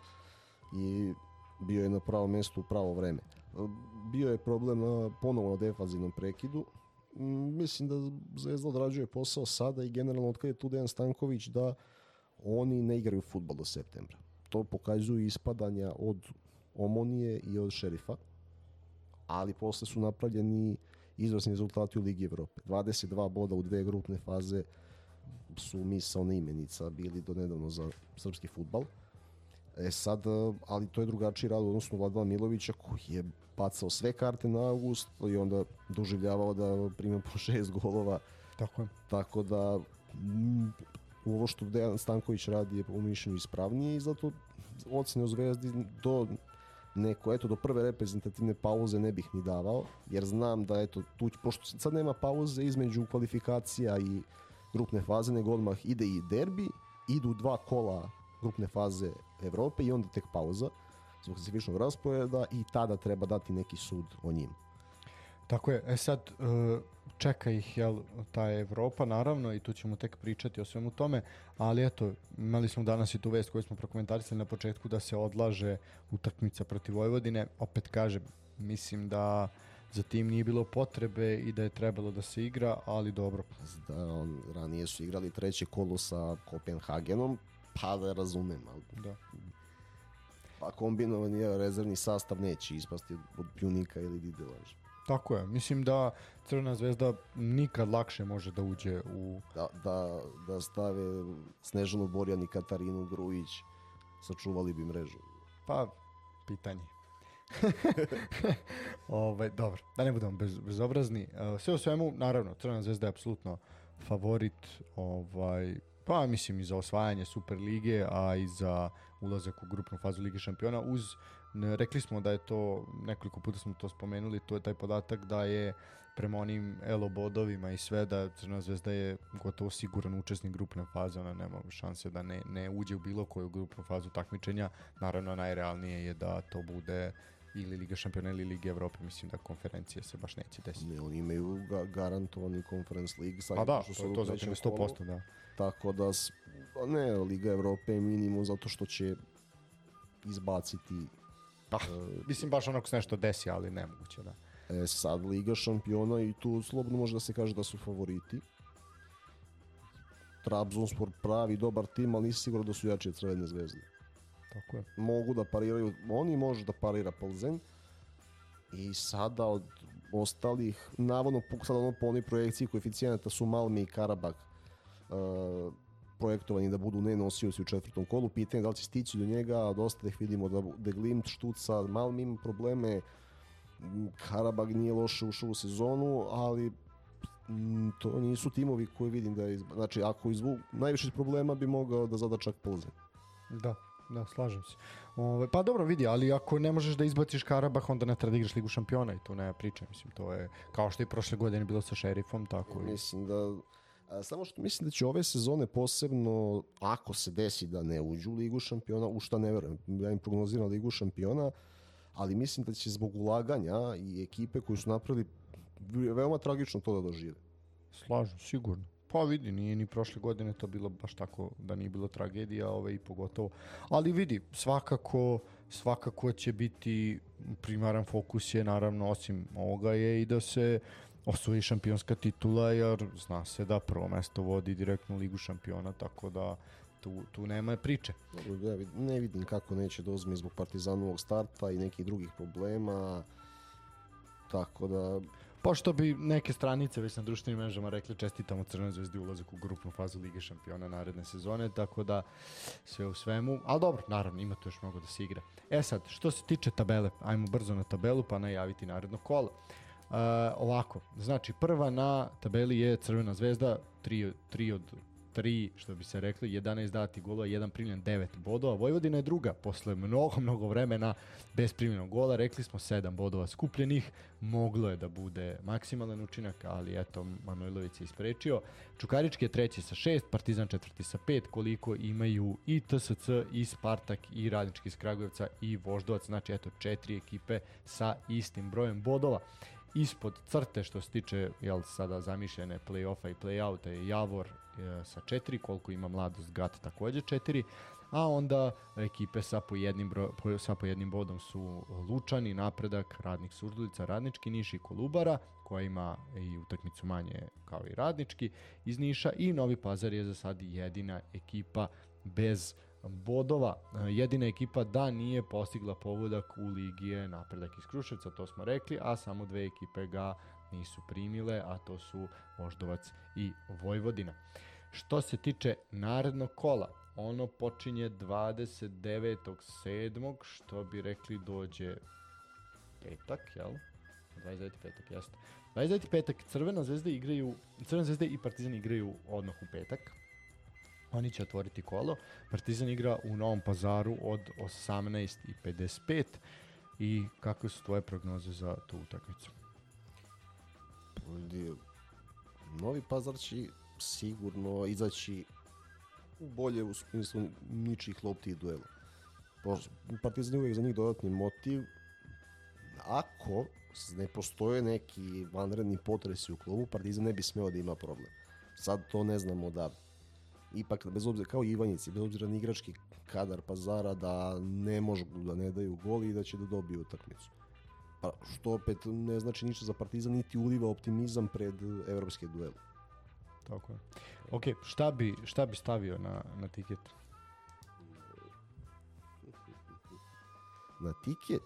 i bio je na pravom mestu u pravo vreme. Bio je problem na, ponovo na defazivnom prekidu. Mislim da Zvezda odrađuje posao sada i generalno otkada je tu Dejan Stanković da oni ne igraju futbol do septembra. To pokazuju ispadanja od Omonije i od Šerifa, ali posle su napravljeni izvrsni rezultati u Ligi Evrope. 22 boda u dve grupne faze su misalna imenica bili do nedavno za srpski futbal. E sad, ali to je drugačiji rad odnosno Vladana Milovića koji je bacao sve karte na august i onda doživljavao da prima po šest golova. Tako je. Tako da m, ovo što Dejan Stanković radi je po mišljenju ispravnije i zato ocene u Zvezdi do neko, eto, do prve reprezentativne pauze ne bih ni davao, jer znam da, eto, tu, pošto sad nema pauze između kvalifikacija i grupne faze, nego odmah ide i derbi, idu dva kola grupne faze Evrope i onda tek pauza zbog specifičnog rasporeda i tada treba dati neki sud o njim. Tako je, e sad e, čeka ih jel, ta Evropa naravno i tu ćemo tek pričati o svemu tome, ali eto, imali smo danas i tu vest koju smo prokomentarisali na početku da se odlaže utakmica protiv Vojvodine, opet kažem, mislim da za tim nije bilo potrebe i da je trebalo da se igra, ali dobro. Da, on, ranije su igrali treće kolo sa Kopenhagenom, pa da razumem, ali da. Pa kombinovan je rezervni sastav neće ispasti od Pjunika ili Didelaža. Tako je. Mislim da Crvena zvezda nikad lakše može da uđe u... Da, da, da stave Snežanu Borjan i Katarinu Grujić, sačuvali bi mrežu. Pa, pitanje. ovaj, dobro, da ne budemo bez, bezobrazni. Uh, sve u svemu, naravno, Crvena zvezda je apsolutno favorit ovaj, Pa mislim i za osvajanje Super lige, a i za ulazak u grupnu fazu Lige šampiona uz rekli smo da je to nekoliko puta smo to spomenuli, to je taj podatak da je prema onim elo bodovima i sve da Crna zvezda je gotovo siguran učesnik grupne faze, ona nema šanse da ne, ne uđe u bilo koju grupnu fazu takmičenja. Naravno najrealnije je da to bude ili Liga šampiona ili Liga Evrope, mislim da konferencije se baš neće desiti. Ne, oni imaju ga garantovani Conference League. Pa da, to, to, to zato je 100%, da. Tako da, ne, Liga Evrope je minimum zato što će izbaciti... Uh, mislim baš onako se nešto desi, ali nemoguće, da. E, sad Liga šampiona i tu slobodno može da se kaže da su favoriti. Trabzonspor pravi dobar tim, ali nisi sigurno da su jači od Crvene zvezde. Tako je. Mogu da pariraju, oni može da parira Plzen i sada od ostalih, navodno sada ono po onoj projekciji koeficijenata su Malmi i Karabak uh, projektovani da budu nenosioci u četvrtom kolu. Pitanje da li će stići do njega, dosta ih vidimo da, da Glimt, Štuca, Malmi ima probleme, Karabag nije loše ušao u sezonu, ali m, to nisu timovi koji vidim da je, znači ako izvu, najviše problema bi mogao da zada čak Plzen. Da, da, slažem se. Ove, pa dobro, vidi, ali ako ne možeš da izbaciš Karabah, onda ne treba da igraš Ligu šampiona i tu ne priča, mislim, to je kao što je prošle godine bilo sa šerifom, tako i... Mislim da samo što mislim da će ove sezone posebno, ako se desi da ne uđu u Ligu šampiona, u šta ne verujem, ja im prognoziram Ligu šampiona, ali mislim da će zbog ulaganja i ekipe koju su napravili veoma tragično to da dožive. Slažem, sigurno. Pa vidi, nije ni prošle godine to bilo baš tako da nije bilo tragedija, ove i pogotovo. Ali vidi, svakako svakako će biti primaran fokus je naravno osim ovoga je i da se osvoji šampionska titula, jer zna se da prvo mesto vodi direktno ligu šampiona, tako da tu, tu nema priče. Dobro, ja vid- ne vidim kako neće da uzme zbog Partizanovog starta i nekih drugih problema. Tako da, Pošto bi neke stranice već na društvenim mrežama rekli čestitamo Crvenoj zvezdi ulazak u grupnu fazu Lige šampiona naredne sezone, tako da sve u svemu, ali dobro, naravno ima tu još mnogo da se igra. E sad, što se tiče tabele, ajmo brzo na tabelu pa najaviti naredno kola. Uh, ovako, znači prva na tabeli je Crvena zvezda, 3, 3 od 3, što bi se rekli, 11 dati golova, 1 primljen, 9 bodova. Vojvodina je druga, posle mnogo, mnogo vremena bez primljenog gola, rekli smo 7 bodova skupljenih, moglo je da bude maksimalan učinak, ali eto, Manojlović je isprečio. Čukarički je treći sa 6, Partizan četvrti sa 5, koliko imaju i TSC, i Spartak, i Radnički iz Kragujevca, i Voždovac, znači eto, četiri ekipe sa istim brojem bodova ispod crte što se tiče jel, sada zamišljene play-offa i play-outa je Javor e, sa 4, koliko ima Mladost Gat takođe 4, a onda ekipe sa po jednim, bro, po, sa po jednim bodom su Lučani, Napredak, Radnik Surdulica, Radnički Niš i Kolubara, koja ima i utakmicu manje kao i Radnički iz Niša i Novi Pazar je za sad jedina ekipa bez bodova. E, Jedina ekipa da nije postigla pogodak u ligi je napredak iz Kruševca, to smo rekli, a samo dve ekipe ga nisu primile, a to su Voždovac i Vojvodina. Što se tiče narednog kola, ono počinje 29.7. što bi rekli dođe petak, jel? 29. petak, jeste. 29. petak Crvena zvezda igraju, Crvena zvezda i Partizan igraju odmah u petak. Oni će otvoriti kolo. Partizan igra u Novom pazaru od 18.55 i kakve su tvoje prognoze za tu utakmicu? Novi Pazar će sigurno izaći bolje u smislu ničih lopti i duela. Partizan je uvijek za njih dodatni motiv. Ako ne postoje neki vanredni potresi u klubu, Partizan ne bi smeo da ima problem. Sad to ne znamo da ipak bez obzira kao Ivanjici, bez obzira na igrački kadar Pazara da ne možu da ne daju gol i da će da dobiju utakmicu. Pa što opet ne znači ništa za Partizan niti uliva optimizam pred evropske duele. Tako je. Ok, šta bi, šta bi stavio na, na tiket? Na tiket,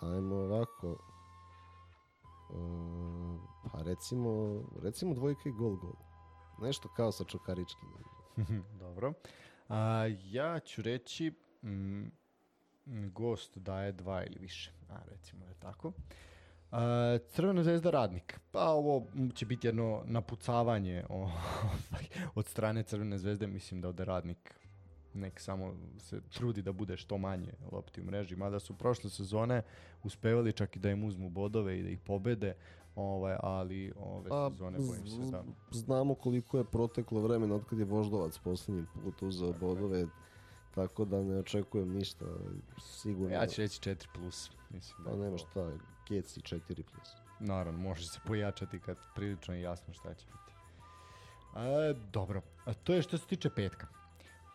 ajmo ovako, uh, pa recimo, recimo dvojka i gol gol. Nešto kao sa Čukaričkim. Dobro. A, ja ću reći mm, gost daje dva ili više. A, recimo da je tako. A, Crvena zvezda radnik. Pa ovo m, će biti jedno napucavanje o, ovaj, od strane Crvene zvezde. Mislim da ode radnik nek samo se trudi da bude što manje lopti u mreži, mada su prošle sezone uspevali čak i da im uzmu bodove i da ih pobede, ovaj, ali ove A, sezone bojim se da... Znamo koliko je proteklo vremena od kad je Voždovac poslednji put uzeo bodove, tako da ne očekujem ništa, sigurno. Ja ću reći 4 plus. Mislim da Pa nema šta, Geci 4 plus. Naravno, može se pojačati kad prilično je jasno šta će biti. A, dobro, a to je što se tiče petka.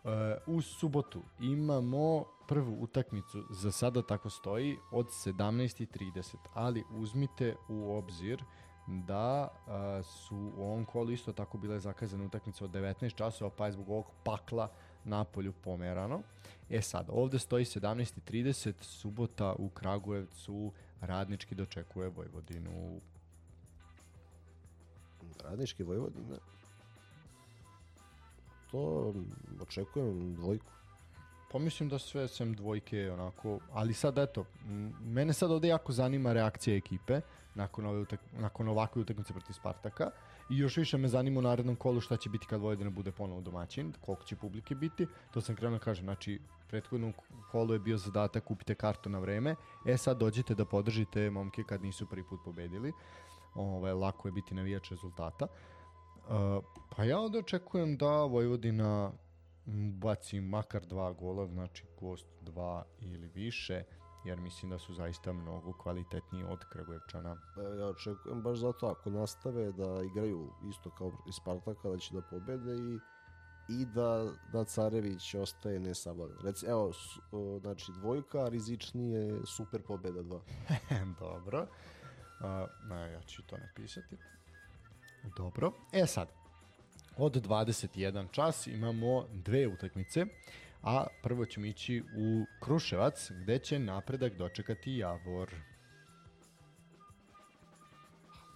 E, u subotu imamo prvu utakmicu, za sada tako stoji, od 17.30, ali uzmite u obzir da a, su u ovom kolu isto tako bile zakazane utakmice od 19 časova, pa je zbog ovog pakla napolju pomerano. E sad, ovde stoji 17.30, subota u Kragujevcu, radnički dočekuje Vojvodinu. Radnički Vojvodina. To mm, očekujem dvojku. Pa mislim da sve sem dvojke onako, ali sad eto, mene sad ovde jako zanima reakcija ekipe nakon, ove utak, nakon ovakve utakmice protiv Spartaka i još više me zanima u narednom kolu šta će biti kad Vojvodina bude ponovo domaćin, koliko će publike biti, to sam krenuo da kažem, znači prethodnom kolu je bio zadatak kupite kartu na vreme, e sad dođite da podržite momke kad nisu prvi put pobedili, ovaj, lako je biti navijač rezultata. Uh, pa ja onda očekujem da Vojvodina baci makar dva gola, znači gost dva ili više, jer mislim da su zaista mnogo kvalitetniji od Kragujevčana. Pa Ja očekujem baš zato ako nastave da igraju isto kao i Spartaka, da će da pobede i i da, da Carević ostaje nesabavljen. Reci, evo, s- o, znači dvojka, rizičnije super pobeda dva. Dobro. Uh, na, ja ću to napisati. Dobro. E sad, od 21 čas imamo dve utakmice, a prvo ćemo ići u Kruševac, gde će napredak dočekati Javor.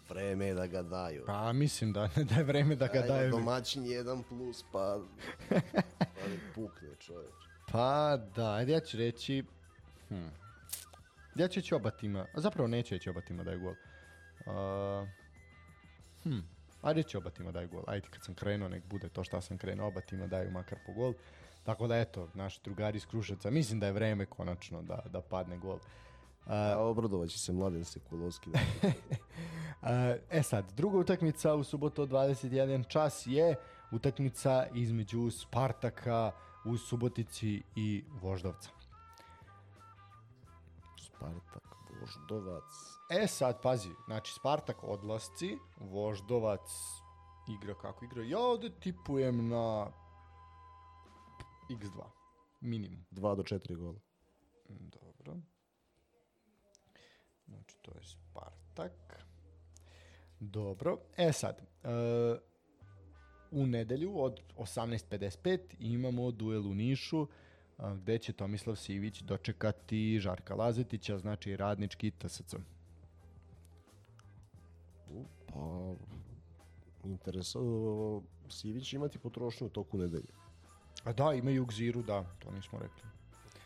Vreme je da ga daju. Pa mislim da, da je vreme da ga Ajde, daju. Domaćin jedan plus, pa... pa ne pukne čoveč. Pa da, ajde ja ću reći... Hm. Ja ću reći oba tima, zapravo neću reći oba tima daju gol. Uh, hm. Ajde ću oba tima daju gol. Ajde kad sam krenuo nek bude to šta sam krenuo, oba tima daju makar po gol. Tako da eto, naši drugari iz Kruševca, mislim da je vreme konačno da, da padne gol. Uh, A obradovaće se Mladen Sekulovski. Da. Uh, e sad, druga utakmica u subotu od 21 čas je utakmica između Spartaka u Subotici i Voždovca. Spartak, Voždovac. E sad, pazi, znači Spartak odlasci, Voždovac igra kako igra. Ja ovde tipujem na x2, minimum. 2 do 4 gola. Dobro. Znači, to je Spartak. Dobro. E sad, e, u nedelju od 18.55 imamo duel u Nišu, gde će Tomislav Sivić dočekati Žarka Lazetića, znači radnički TSC. U, Pa, interesantno, Sivić imati potrošnju u toku nedelje. A da, imaju Gziru, da, to nismo rekli.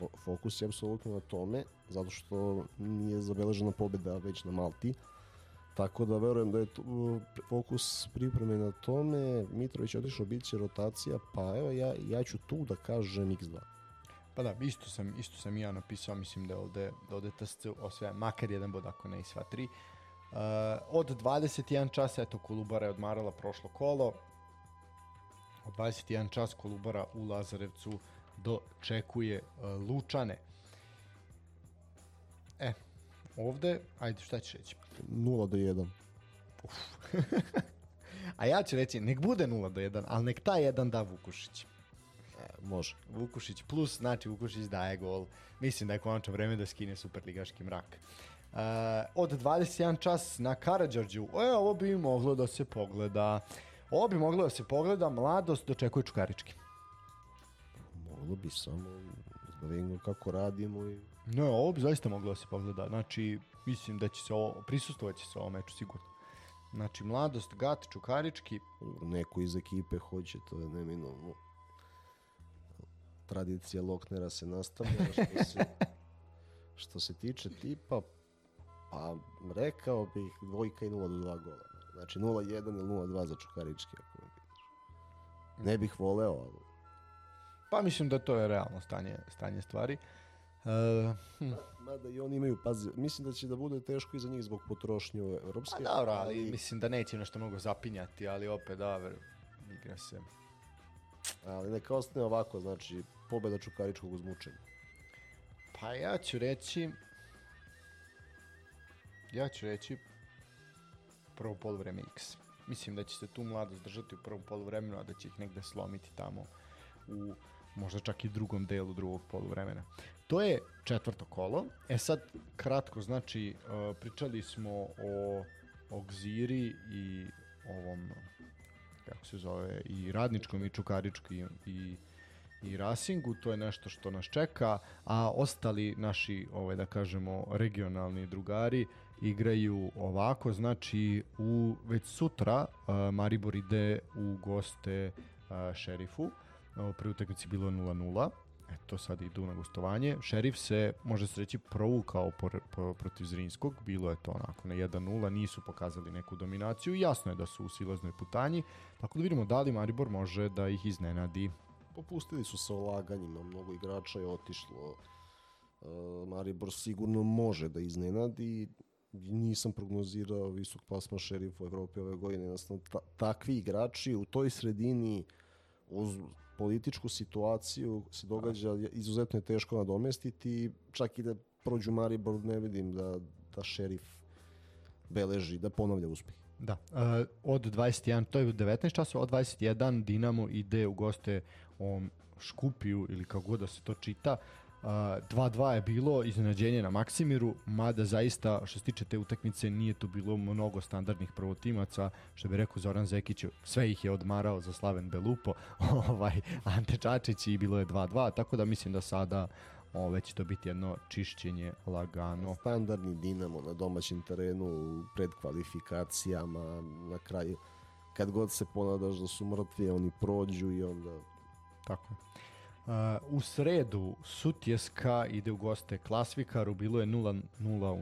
Fo- Fokus je apsolutno na tome, zato što nije zabeležena pobjeda već na Malti. Tako da verujem da je tu, fokus pripreme na tome. Mitrović je otišao, bit će rotacija, pa evo ja, ja ću tu da kažem x2. Pa da, isto sam, isto sam i ja napisao, mislim da je ovde, da ovde TSC osvaja makar jedan bod, ako ne i sva tri. Uh, od 21 časa, eto, Kolubara je odmarala prošlo kolo. Od 21 čas Kolubara u Lazarevcu dočekuje uh, Lučane. E, ovde, ajde, šta ćeš reći? 0 do 1. A ja ću reći, nek bude 0 do 1, ali nek ta 1 da Vukušić. E, može. Vukušić plus, znači Vukušić daje gol. Mislim da je konačno vreme da skine superligaški mrak. Uh, od 21 čas na Karadžorđu, e, ovo bi moglo da se pogleda. Ovo bi moglo da se pogleda, mladost dočekuje Čukarički. Moglo bi samo da vidimo kako radimo i Ne, ovo bi zaista moglo da se pogleda. Znači, mislim da će se ovo, prisustovat će se ovo meču sigurno. Znači, mladost, gat, Čukarički, neko iz ekipe hoće, to je neminovno. Tradicija Loknera se nastavlja. Što se, što se tiče tipa, pa rekao bih dvojka i 0 do 2 gola. Znači 0-1 ili 0-2 za Čukarički, ako me pitaš. Ne bih voleo, ali pa mislim da to je realno stanje, stanje stvari. Uh, hm. Mada i oni imaju, pazi, mislim da će da bude teško i za njih zbog potrošnje evropske. Pa dobro, ali mislim da neće nešto mnogo zapinjati, ali opet dobro, igra se. ali neka ostane ovako, znači pobeda Čukaričkog uz mučenje. Pa ja ću reći, ja ću reći prvo polovreme X. Mislim da će se tu mladost držati u prvom polovremenu, a da će ih negde slomiti tamo u možda čak i drugom delu drugog poluvremena. To je četvrto kolo. E sad, kratko, znači, uh, pričali smo o, o Gziri i ovom, kako se zove, i radničkom i čukaričkom i, i Racingu, to je nešto što nas čeka, a ostali naši, ovaj, da kažemo, regionalni drugari igraju ovako, znači u već sutra uh, Maribor ide u goste uh, Šerifu, u prvoj utakmici bilo je 0-0, eto sad idu na gostovanje. Šerif se, može se reći, provukao por, por, protiv Zrinskog, bilo je to onako na 1-0, nisu pokazali neku dominaciju, jasno je da su u silaznoj putanji, tako da vidimo da li Maribor može da ih iznenadi. Popustili su sa ulaganjima, mnogo igrača je otišlo. Uh, Maribor sigurno može da iznenadi. Nisam prognozirao visok plasma šerif u Evropi ove godine. Jednostavno, ta, takvi igrači u toj sredini uz političku situaciju se događa, izuzetno je teško nadomestiti. Čak i da prođu Maribor, ne vidim da, da šerif beleži, da ponavlja uspeh. Da, uh, od 21, to je 19 časova, od 21 Dinamo ide u goste ovom Škupiju ili kako god da se to čita. 2-2 je bilo iznenađenje na Maksimiru, mada zaista što se tiče te utakmice nije tu bilo mnogo standardnih prvotimaca, što bi rekao Zoran Zekić, sve ih je odmarao za Slaven Belupo, ovaj Ante Čačić i bilo je 2-2, tako da mislim da sada Ove će to biti jedno čišćenje lagano. Standardni Dinamo na domaćem terenu pred kvalifikacijama na kraju kad god se ponadaš da su mrtvi oni prođu i onda tako Uh, u sredu Sutjeska ide u goste Klasvikaru, bilo je 0-0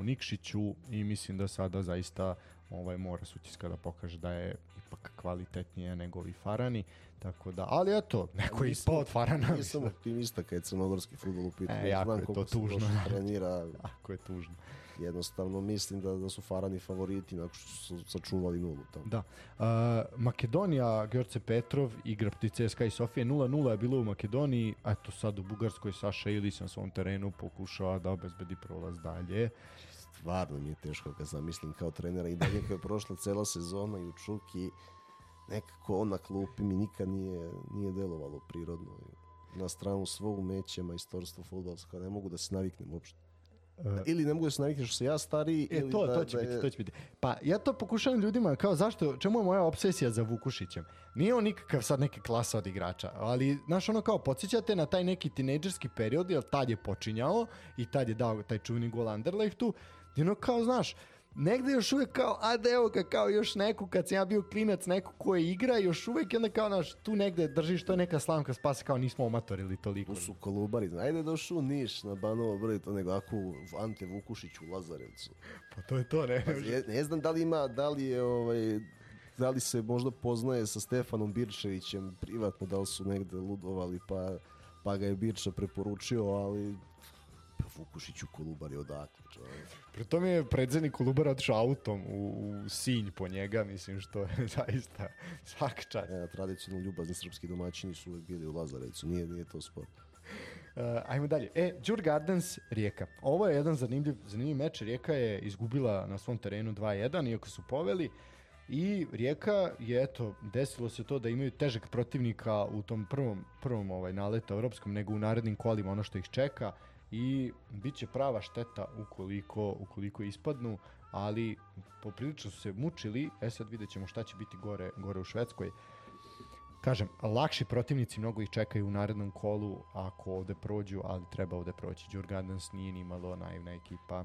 u Nikšiću i mislim da sada zaista ovaj mora Sutjeska da pokaže da je ipak kvalitetnije nego i Farani. Tako da, ali eto, neko je ispao od Farana. Nisam optimista kad je crnogorski futbol u pitanju. E, jako je to tužno. trenira. jako je tužno. Jednostavno mislim da, da su Farani favoriti nakon što su sačuvali nulu tamo. Da. Uh, Makedonija, Gjorce Petrov igra protiv CSKA i Sofije 0-0 je bilo u Makedoniji, eto sad u Bugarskoj Saša Ilis na svom terenu pokušava da obezbedi prolaz dalje stvarno mi je teško kad sam mislim kao trenera i dalje kao je prošla cela sezona i u Čuki nekako on na klupi mi nikad nije, nije delovalo prirodno. Na stranu svog umeća, majstorstvo futbolsko, ne mogu da se naviknem uopšte. Uh, ili ne mogu da se naviknem što se ja stariji e, ili to, da, to će da biti, je... to će biti. Pa ja to pokušavam ljudima kao zašto, čemu je moja obsesija za Vukušićem? Nije on nikakav sad neka klasa od igrača, ali znaš ono kao podsjećate na taj neki tinejdžerski period, jer tad je počinjao i tad je dao taj čuveni gol Anderlechtu I ono kao, znaš, negde još uvek kao, a da evo ga, kao još neku, kad sam ja bio klinac, neku koji igra, još uvek i onda kao, znaš, tu negde držiš, to je neka slamka spasa, kao nismo omatorili toliko. Tu su kolubari, ajde došu u Niš na Banovo broj, to nego ako Ante Vukušić u Lazarevcu. Pa to je to, ne? Pa, ne, ne znam da li ima, da li je, ovaj, da li se možda poznaje sa Stefanom Birčevićem privatno, da li su negde ludovali, pa, pa ga je Birča preporučio, ali Vukušić u Kolubari odakle čovjek. Pri tome je predsednik Kolubara otišao autom u, u Sinj po njega, mislim što je zaista svaka čast. E, tradicionalno ljubazni srpski domaćini su uvek bili u Lazarevcu, nije, nije to sport. Uh, ajmo dalje. E, Djur Gardens, Rijeka. Ovo je jedan zanimljiv, zanimljiv meč. Rijeka je izgubila na svom terenu 2-1, iako su poveli. I Rijeka je, eto, desilo se to da imaju težeg protivnika u tom prvom, prvom ovaj, naletu evropskom, nego u narednim kolima ono što ih čeka i bit će prava šteta ukoliko, ukoliko ispadnu, ali poprilično su se mučili, e sad vidjet ćemo šta će biti gore, gore u Švedskoj. Kažem, lakši protivnici mnogo ih čekaju u narednom kolu ako ovde prođu, ali treba ovde proći. Djurgardens nije ni malo naivna ekipa.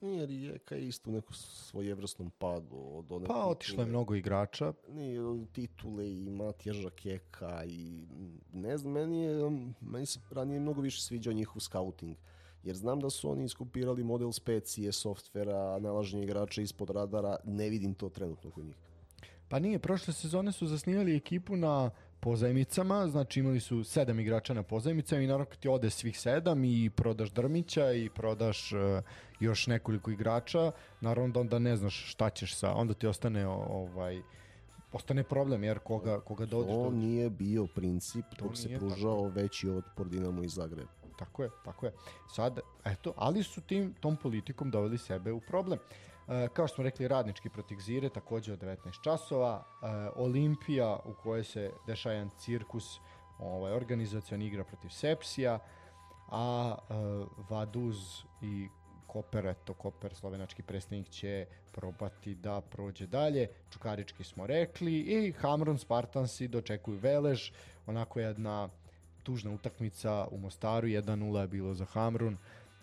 Nije Rijeka je isto u nekom svojevrsnom padu. Od one pa otišlo je mnogo igrača. Nije titule i Matija Žakeka i ne znam, meni, je, meni se ranije mnogo više sviđao njihov scouting. Jer znam da su oni iskopirali model specije, softvera, nalaženje igrača ispod radara, ne vidim to trenutno kod njih. Pa nije, prošle sezone su zasnivali ekipu na pozajmicama, znači imali su sedam igrača na pozajmicama i naravno kad ti ode svih sedam i prodaš Drmića i prodaš uh, još nekoliko igrača, naravno da onda ne znaš šta ćeš sa, onda ti ostane ovaj ostane problem jer koga, koga dođeš... To nije bio princip dok se pružao tako. veći otpor Dinamo i Zagreb. Tako je, tako je. Sad, eto, ali su tim, tom politikom doveli sebe u problem. E, kao što smo rekli, radnički protiv Zire, takođe od 19 časova. E, Olimpija u kojoj se dešava jedan cirkus, ovaj, organizacijon igra protiv Sepsija, a e, Vaduz i Koper, eto Koper, slovenački predstavnik će probati da prođe dalje. Čukarički smo rekli i Hamron Spartansi dočekuju Velež, onako jedna tužna utakmica u Mostaru, 1-0 je bilo za Hamrun.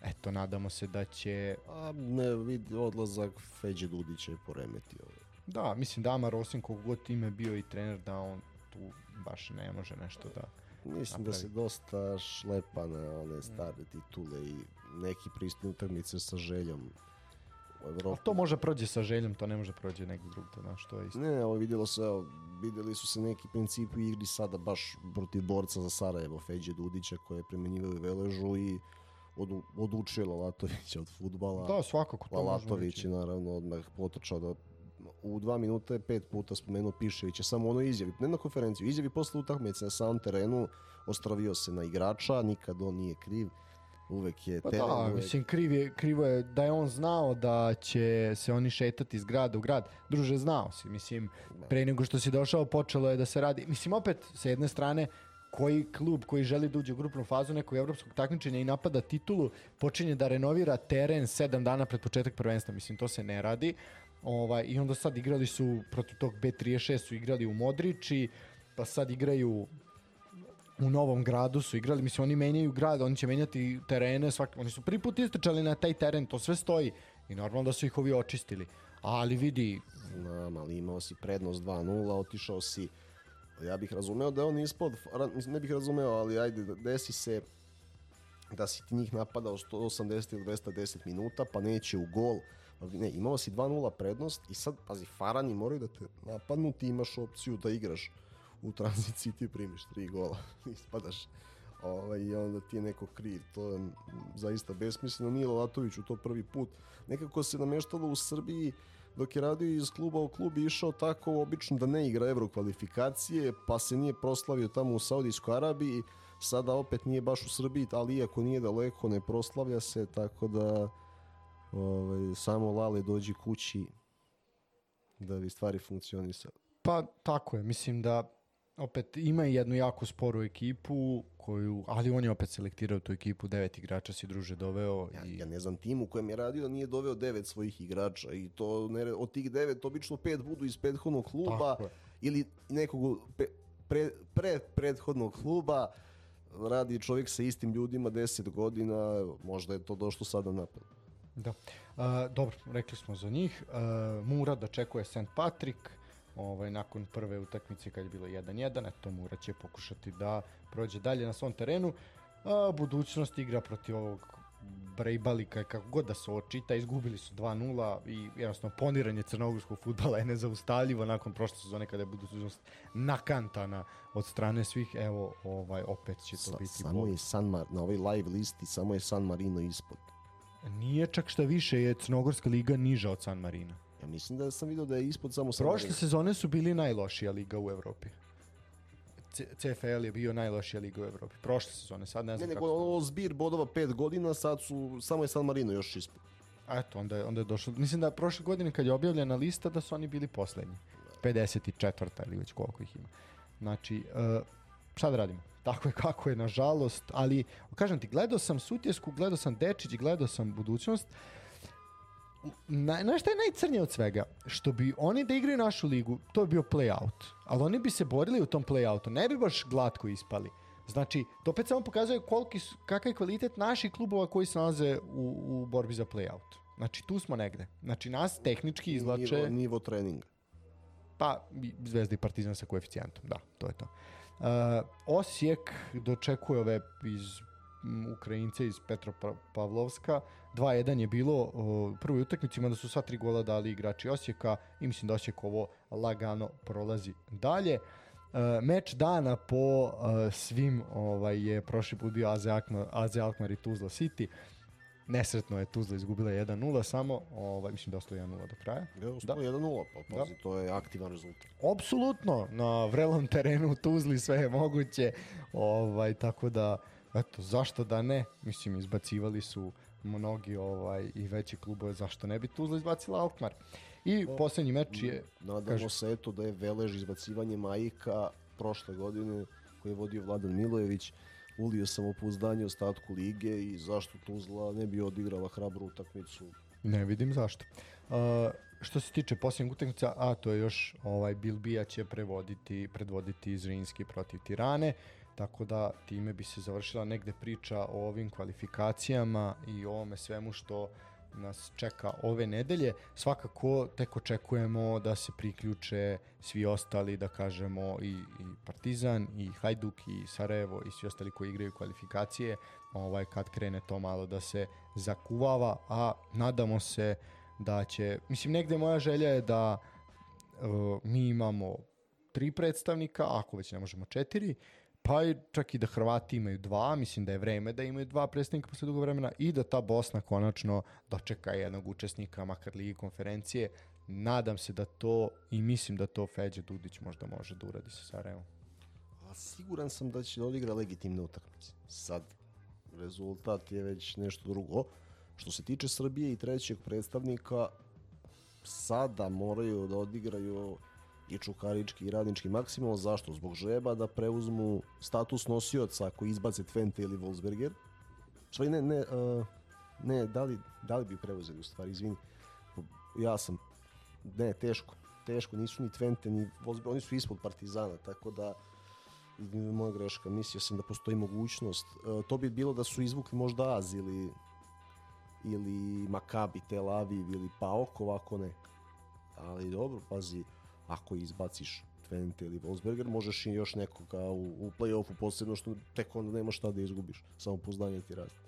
Eto, nadamo se da će... A ne, vidi, odlazak Feđe Dudića je poremetio. Da, mislim da Amar, osim kog god time bio i trener, da on tu baš ne može nešto da... Mislim napravi. da se dosta šlepa na one stare titule i neki pristupni utakmice sa željom u Evropi. A to može prođe sa željom, to ne može prođe nekog drugog, znaš, to je isto. Ne, ovo vidjelo se, evo, videli su se neki principi igri sada baš protiv borca za Sarajevo, Feđe Dudića, koje je premenjivao Veležu i od, odučio Lalatovića od futbala. Da, svakako to Lalatović je naravno odmah potočao da u dva minuta je pet puta spomenuo Piševića, samo ono izjavi, ne na konferenciju, izjavi posle utakmice na samom terenu, ostravio se na igrača, nikad on nije kriv uvek je pa teren. Da, uvek... mislim, kriv je, krivo je da je on znao da će se oni šetati iz grada u grad. Druže, znao si, mislim, da. pre nego što si došao počelo je da se radi. Mislim, opet, sa jedne strane, koji klub koji želi da uđe u grupnu fazu nekog evropskog takmičenja i napada titulu, počinje da renovira teren 7 dana pred početak prvenstva. Mislim, to se ne radi. Ovaj, I onda sad igrali su protiv tog B36 su igrali u Modriči, pa sad igraju u Novom gradu su igrali, mislim oni menjaju grad, oni će menjati terene, svak, oni su prvi put istrčali na taj teren, to sve stoji i normalno da su ih ovi očistili. Ali vidi... Znam, ali imao si prednost 2-0, otišao si ja bih razumeo da on ispod, ne bih razumeo, ali ajde, desi se da si ti njih napadao 180 ili 210 minuta, pa neće u gol, ne, imao si 2-0 prednost i sad, pazi, Farani moraju da te napadnu, ti imaš opciju da igraš u tranziciji, ti primiš tri gola, ispadaš ovaj, i onda ti je neko kriv. To je zaista besmisleno. Nije Lalatović to prvi put. Nekako se nameštalo u Srbiji dok je radio iz kluba u klub išao tako obično da ne igra evro kvalifikacije, pa se nije proslavio tamo u Saudijskoj Arabiji, sada opet nije baš u Srbiji, ali iako nije daleko ne proslavlja se, tako da ovaj, samo Lale dođi kući da bi stvari funkcionisale. Pa tako je, mislim da opet ima jednu jako sporu ekipu koju, ali on je opet selektirao tu ekipu, devet igrača si druže doveo. Ja, i... ja ne znam tim u kojem je radio nije doveo devet svojih igrača i to ne, od tih devet obično pet budu iz prethodnog kluba ili nekog pe, pre, pre prethodnog kluba radi čovjek sa istim ljudima 10 godina, možda je to došlo sada napad. Da. Uh, dobro, rekli smo za njih. Uh, Mura da čekuje St. Patrick, ovaj, nakon prve utakmice kad je bilo 1-1, eto Mura će pokušati da prođe dalje na svom terenu. A, budućnost igra protiv ovog Brejbalika, kako god da se očita, izgubili su 2-0 i jednostavno poniranje crnogorskog futbala je nezaustavljivo nakon prošle sezone kada je budućnost nakantana od strane svih, evo ovaj opet će to Sa, biti samo bol. je San Mar, na ovoj live listi samo je San Marino ispod. Nije čak šta više je Crnogorska liga niža od San Marina. Ja mislim da sam vidio da je ispod samo Prošle sezone su bili najlošija liga u Evropi. CFL je bio najlošija liga u Evropi. Prošle sezone, sad ne znam ne, kako. Ne, ovo zbir bodova pet godina, sad su, samo je San Marino još ispod. A eto, onda je, onda je došlo. Mislim da prošle godine kad je objavljena lista da su oni bili poslednji. 54. ili već koliko ih ima. Znači, uh, šta da radimo? Tako je kako je, nažalost, ali kažem ti, gledao sam Sutjesku, gledao sam Dečić, gledao sam budućnost. Uh, na, na šta je najcrnije od svega? Što bi oni da igraju našu ligu, to bi bio play-out. Ali oni bi se borili u tom play-outu. Ne bi baš glatko ispali. Znači, to opet samo pokazuje koliki su, kakav je kvalitet naših klubova koji se nalaze u, u borbi za play-out. Znači, tu smo negde. Znači, nas tehnički izlače... Nivo, nivo treninga. Pa, Zvezda i Partizan sa koeficijentom, da, to je to. Uh, Osijek dočekuje ove iz Ukrajince iz Petropavlovska. 2-1 je bilo u prvoj utakmici, da su sva tri gola dali igrači Osijeka i mislim da Osijek ovo lagano prolazi dalje. Uh, meč dana po uh, svim ovaj, je prošli put bio Aze Alkmaar, Aze Alkmaar i Tuzla City. Nesretno je Tuzla izgubila 1-0 samo, ovaj, mislim da ostalo 1-0 do kraja. Ja, ostalo da. 1-0, pa pazi, da. to je aktivan rezultat. Apsolutno, na vrelom terenu u Tuzli sve je moguće, ovaj, tako da eto, zašto da ne? Mislim, izbacivali su mnogi ovaj i veći klubove, zašto ne bi Tuzla izbacila Alkmaar? I no, poslednji meč je... Nadamo kaže, se eto da je Velež izbacivanje Majika prošle godine koji je vodio Vladan Milojević ulio samopouzdanje ostatku lige i zašto Tuzla ne bi odigrala hrabru utakmicu? Ne vidim zašto. Uh, što se tiče posljednjeg utakmica, a to je još ovaj Bilbija će prevoditi, predvoditi Zrinski protiv Tirane. Uh, Tako da time bi se završila negde priča o ovim kvalifikacijama i o ovome svemu što nas čeka ove nedelje. Svakako tek očekujemo da se priključe svi ostali, da kažemo i, i Partizan, i Hajduk, i Sarajevo, i svi ostali koji igraju kvalifikacije, ovaj, kad krene to malo da se zakuvava, a nadamo se da će, mislim negde moja želja je da uh, mi imamo tri predstavnika, ako već ne možemo četiri, pa i čak i da Hrvati imaju dva, mislim da je vreme da imaju dva predstavnika posle dugo vremena i da ta Bosna konačno dočeka jednog učesnika, makar ligi konferencije. Nadam se da to i mislim da to Feđe Dudić možda može da uradi sa Sarajevom. A siguran sam da će da odigra legitimne utakmice. Sad, rezultat je već nešto drugo. Što se tiče Srbije i trećeg predstavnika, sada moraju da odigraju i Čukarički i Radnički maksimal. Zašto? Zbog žeba da preuzmu status nosioca ako izbace Twente ili Wolfsberger. Sve ne, ne, uh, ne, da li, da li bi preuzeli u stvari, izvini. Ja sam, ne, teško, teško, nisu ni Twente, ni Wolfsberger, oni su ispod Partizana, tako da moja greška, mislio sam da postoji mogućnost. Uh, to bi bilo da su izvukli možda Az ili ili Makabi, Tel Aviv ili PAOK, ovako ne. Ali dobro, pazi, ako izbaciš Twente ili Wolfsberger, možeš i još nekoga u, u play-offu, posebno što tek onda nema šta da izgubiš, samo poznanje ti raste.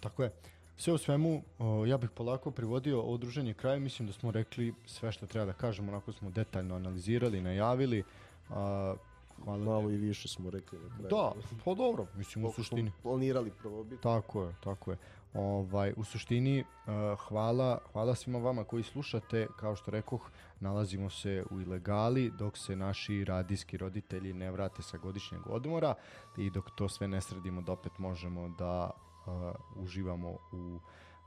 Tako je. Sve u svemu, o, ja bih polako privodio ovo druženje kraju, mislim da smo rekli sve što treba da kažemo, onako smo detaljno analizirali, najavili. A, hvala Malo i više smo rekli na kraju. Da, pa dobro, mislim u suštini. planirali prvo biti. Tako je, tako je. Ovaj, u suštini, uh, hvala, hvala svima vama koji slušate, kao što rekoh, nalazimo se u ilegali dok se naši radijski roditelji ne vrate sa godišnjeg odmora i dok to sve ne sredimo da opet možemo da uh, uživamo u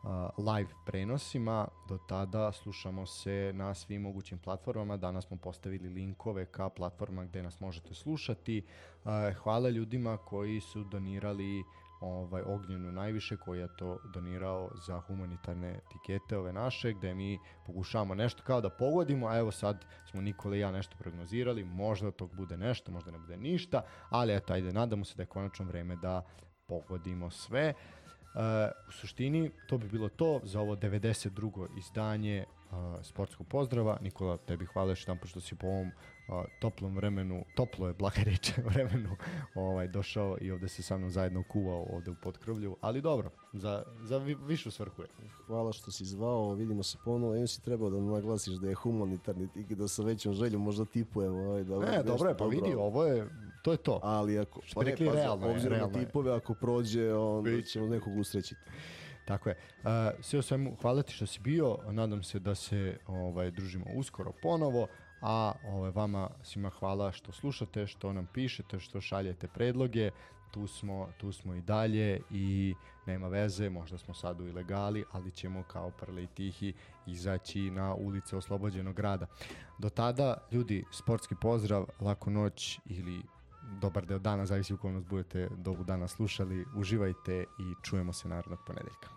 uh, live prenosima. Do tada slušamo se na svim mogućim platformama. Danas smo postavili linkove ka platformama gde nas možete slušati. Uh, hvala ljudima koji su donirali ovaj Ognjenu najviše koji je to donirao za humanitarne etikete ove naše gde mi pokušavamo nešto kao da pogodimo a evo sad smo Nikola i ja nešto prognozirali možda tog bude nešto možda ne bude ništa ali eto ajde nadamo se da je konačno vreme da pogodimo sve Uh, u suštini to bi bilo to za ovo 92. izdanje uh, sportskog pozdrava. Nikola, tebi hvala još jedan što si po ovom a, toplom vremenu, toplo je blaga reč vremenu, ovaj, došao i ovde se sa mnom zajedno kuvao ovde u potkrovlju, ali dobro, za, za vi, višu svrhu je. Hvala što si zvao, vidimo se ponovo, jedno si trebao da naglasiš da je humanitarni tik i da sa većom željom možda tipujemo. Ovaj, da ne, dobro je, pa dobro. vidi, ovo je, to je to. Ali ako, pa ne, pa, realno, obzirom realno na tipove, ako prođe, onda ćemo nekog usrećiti. Tako je. Uh, sve o svemu, hvala ti što si bio, nadam se da se ovaj družimo uskoro ponovo a ovaj, vama svima hvala što slušate, što nam pišete, što šaljete predloge, tu smo, tu smo i dalje i nema veze, možda smo sad u ilegali, ali ćemo kao prle i tihi izaći na ulice oslobođenog grada. Do tada, ljudi, sportski pozdrav, laku noć ili dobar deo dana, zavisi u kojem nas budete do dana slušali. Uživajte i čujemo se narednog ponedeljka.